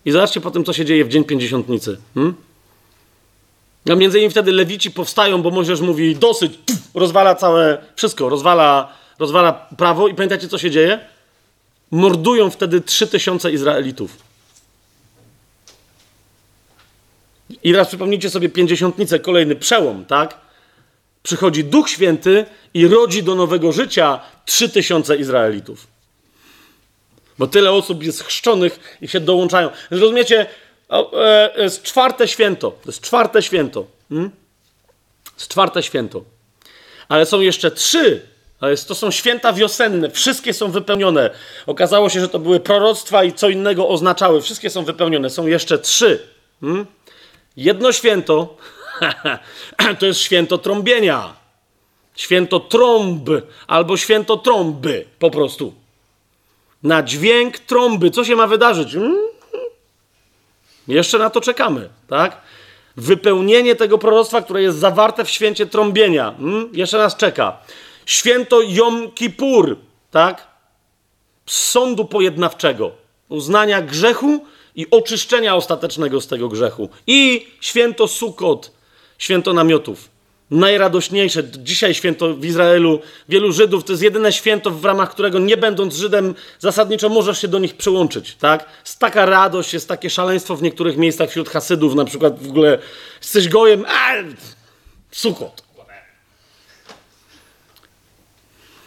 Speaker 1: i zobaczcie potem, co się dzieje w Dzień Pięćdziesiątnicy. Hmm? No między innymi wtedy lewici powstają, bo Mojżesz mówi dosyć, rozwala całe, wszystko, rozwala, rozwala prawo i pamiętacie, co się dzieje? Mordują wtedy trzy tysiące Izraelitów. I teraz przypomnijcie sobie pięćdziesiątnicę, kolejny przełom, tak? Przychodzi Duch Święty i rodzi do nowego życia trzy tysiące Izraelitów. Bo tyle osób jest chrzczonych i się dołączają. Rozumiecie? E, jest czwarte święto. To jest czwarte święto. Hmm? Jest czwarte święto. Ale są jeszcze trzy To, to są święta wiosenne, wszystkie są wypełnione. Okazało się, że to były proroctwa i co innego oznaczały. Wszystkie są wypełnione. Są jeszcze trzy. Hmm? Jedno święto to jest święto trąbienia. Święto trąb albo święto trąby po prostu. Na dźwięk trąby. Co się ma wydarzyć? Hmm? Jeszcze na to czekamy, tak? Wypełnienie tego proroctwa, które jest zawarte w święcie trąbienia. Hmm? Jeszcze nas czeka. Święto Jom Kippur, tak? Sądu pojednawczego, uznania grzechu i oczyszczenia ostatecznego z tego grzechu. I święto Sukot, święto namiotów. Najradośniejsze. Dzisiaj święto w Izraelu wielu Żydów. To jest jedyne święto, w ramach którego nie będąc Żydem, zasadniczo możesz się do nich przyłączyć. Tak? Jest taka radość, jest takie szaleństwo w niektórych miejscach wśród Hasydów, na przykład w ogóle jesteś gojem, a Sukot.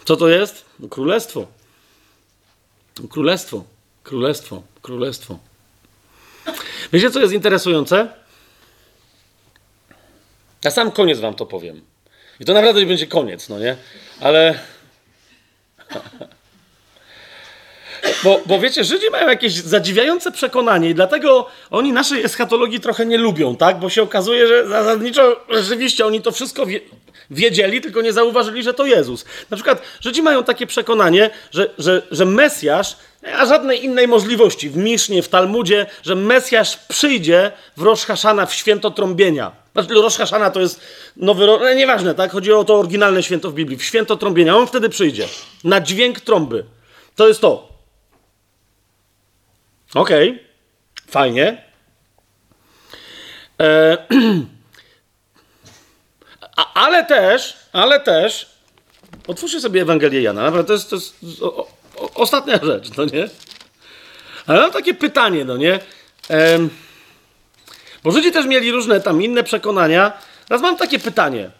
Speaker 1: Co to jest? No, królestwo. Królestwo. Królestwo. Królestwo. Wiecie, co jest interesujące? Ja sam koniec wam to powiem. I to naprawdę będzie koniec, no nie? Ale. Bo, bo wiecie, Żydzi mają jakieś zadziwiające przekonanie i dlatego oni naszej eschatologii trochę nie lubią, tak? Bo się okazuje, że zasadniczo rzeczywiście oni to wszystko wie, wiedzieli, tylko nie zauważyli, że to Jezus. Na przykład Żydzi mają takie przekonanie, że, że, że Mesjasz, a żadnej innej możliwości w Misznie, w Talmudzie, że Mesjasz przyjdzie w Rosh Hashana, w święto trąbienia. Znaczy, Rosh Hashana to jest nowy no, nieważne, tak? Chodzi o to oryginalne święto w Biblii, w święto trąbienia. On wtedy przyjdzie, na dźwięk trąby. To jest to. Okej, okay. fajnie. E, a, ale też, ale też, otwórzcie sobie Ewangelię Jana, naprawdę to jest, to jest o, ostatnia rzecz, no nie? Ale mam takie pytanie, no nie? Ehm, bo Żydzi też mieli różne tam inne przekonania. Teraz mam takie pytanie.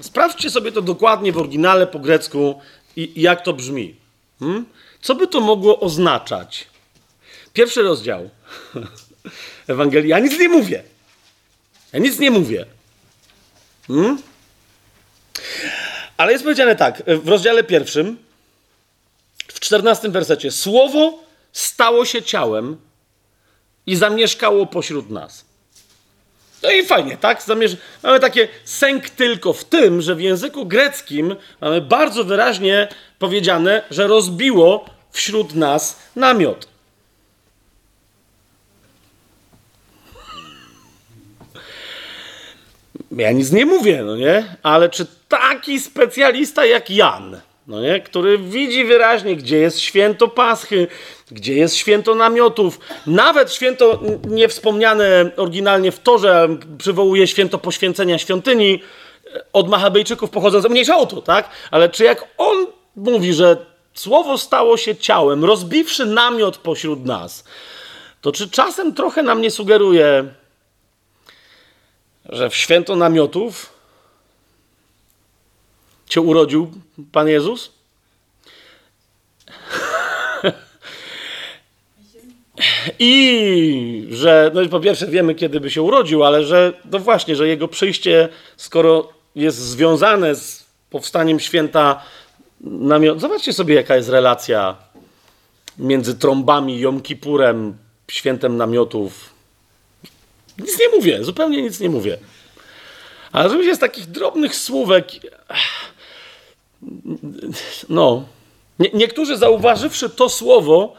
Speaker 1: Sprawdźcie sobie to dokładnie w oryginale po grecku i, i jak to brzmi. Hmm? Co by to mogło oznaczać? Pierwszy rozdział Ewangelii. Ja nic nie mówię. Ja nic nie mówię. Hmm? Ale jest powiedziane tak, w rozdziale pierwszym, w czternastym wersecie. Słowo stało się ciałem i zamieszkało pośród nas. No i fajnie, tak? Zamierz... Mamy takie sęk tylko w tym, że w języku greckim mamy bardzo wyraźnie powiedziane, że rozbiło wśród nas namiot. Ja nic nie mówię, no nie? Ale czy taki specjalista jak Jan, no nie? który widzi wyraźnie, gdzie jest święto Paschy, gdzie jest święto namiotów, nawet święto niewspomniane oryginalnie w Torze przywołuje święto poświęcenia świątyni od Machabejczyków pochodzące, mniejsza o to, tak? Ale czy jak on mówi, że słowo stało się ciałem, rozbiwszy namiot pośród nas, to czy czasem trochę nam nie sugeruje, że w święto namiotów cię urodził Pan Jezus? I że, no po pierwsze wiemy, kiedy by się urodził, ale że, no właśnie, że jego przyjście, skoro jest związane z powstaniem święta namiotów. Zobaczcie sobie, jaka jest relacja między trąbami, Jom Kipurem, świętem namiotów. Nic nie mówię, zupełnie nic nie mówię. Ale oczywiście z takich drobnych słówek no, nie, niektórzy zauważywszy to słowo,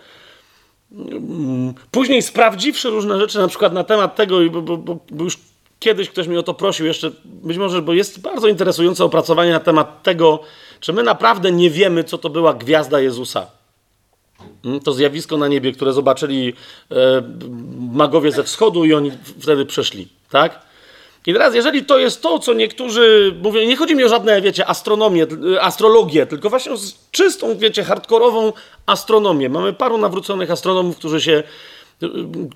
Speaker 1: mm, później sprawdziwszy różne rzeczy, na przykład na temat tego, bo, bo, bo już kiedyś ktoś mnie o to prosił, jeszcze być może, bo jest bardzo interesujące opracowanie na temat tego, czy my naprawdę nie wiemy, co to była gwiazda Jezusa. Mm, to zjawisko na niebie, które zobaczyli e, magowie ze wschodu i oni wtedy przeszli, tak? I teraz, jeżeli to jest to, co niektórzy mówią, nie chodzi mi o żadne, wiecie, astronomię, astrologię, tylko właśnie o czystą, wiecie, hardkorową astronomię. Mamy paru nawróconych astronomów, którzy się,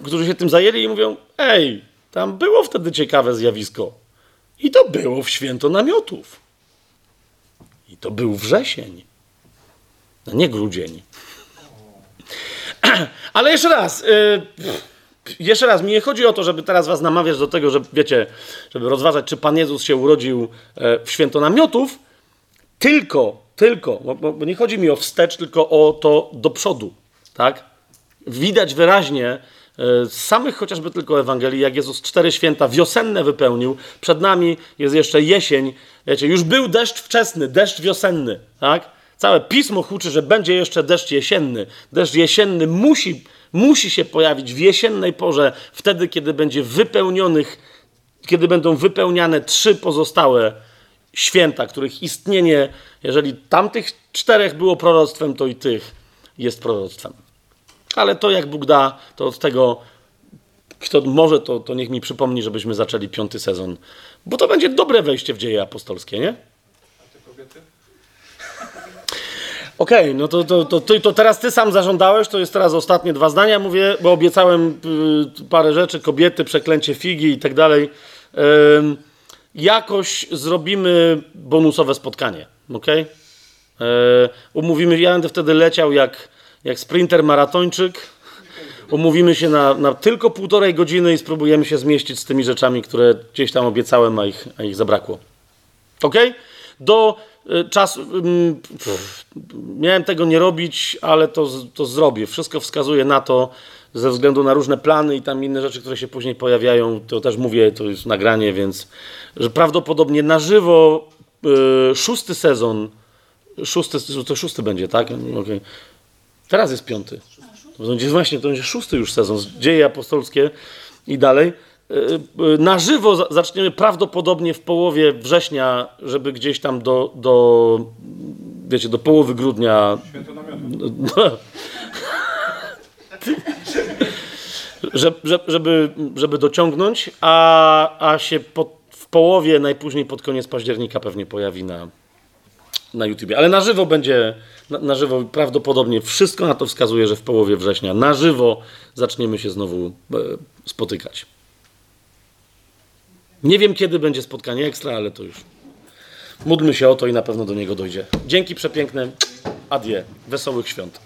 Speaker 1: którzy się tym zajęli i mówią, ej, tam było wtedy ciekawe zjawisko. I to było w święto namiotów. I to był wrzesień, a nie grudzień. Ale jeszcze raz, yy, jeszcze raz, mi nie chodzi o to, żeby teraz was namawiać do tego, że wiecie, żeby rozważać, czy Pan Jezus się urodził e, w święto namiotów, tylko tylko, bo, nie chodzi mi o wstecz, tylko o to do przodu, tak? Widać wyraźnie e, z samych chociażby tylko Ewangelii, jak Jezus cztery święta wiosenne wypełnił. Przed nami jest jeszcze jesień. Wiecie, już był deszcz wczesny, deszcz wiosenny, tak? Całe pismo huczy, że będzie jeszcze deszcz jesienny. Deszcz jesienny musi, musi się pojawić w jesiennej porze, wtedy, kiedy będzie wypełnionych, kiedy będą wypełniane trzy pozostałe święta, których istnienie, jeżeli tamtych czterech było proroctwem, to i tych jest proroctwem. Ale to jak Bóg da, to od tego, kto może, to, to niech mi przypomni, żebyśmy zaczęli piąty sezon. Bo to będzie dobre wejście w dzieje apostolskie, nie? Okej, okay, no to, to, to, to, teraz ty sam zażądałeś, to jest teraz ostatnie dwa zdania, mówię, bo obiecałem y, parę rzeczy, kobiety, przeklęcie figi i tak dalej. Y, jakoś zrobimy bonusowe spotkanie, ok? Y, umówimy, ja będę wtedy leciał jak, jak sprinter maratończyk, umówimy się na, na tylko półtorej godziny i spróbujemy się zmieścić z tymi rzeczami, które gdzieś tam obiecałem, a ich, a ich zabrakło. Ok? Do Y, czas. Miałem tego nie robić, ale to, to zrobię. Wszystko wskazuje na to, ze względu na różne plany i tam inne rzeczy, które się później pojawiają. To też mówię, to jest nagranie, więc że prawdopodobnie na żywo yy, szósty sezon. Szósty, to szósty będzie, tak? Okay. Teraz jest piąty. To będzie właśnie, to będzie szósty już sezon. Dzieje apostolskie i dalej. Y, y, na żywo zaczniemy prawdopodobnie w połowie września, żeby gdzieś tam do, do wiecie, do połowy grudnia. żeby, żeby, dociągnąć, a, a się pod, w połowie, najpóźniej pod koniec października pewnie pojawi na, na YouTubie. Ale na żywo będzie, na, na żywo prawdopodobnie wszystko na to wskazuje, że w połowie września na żywo zaczniemy się znowu e, spotykać. Nie wiem, kiedy będzie spotkanie ekstra, ale to już. Módlmy się o to i na pewno do niego dojdzie. Dzięki przepiękne. Adie. Wesołych świąt.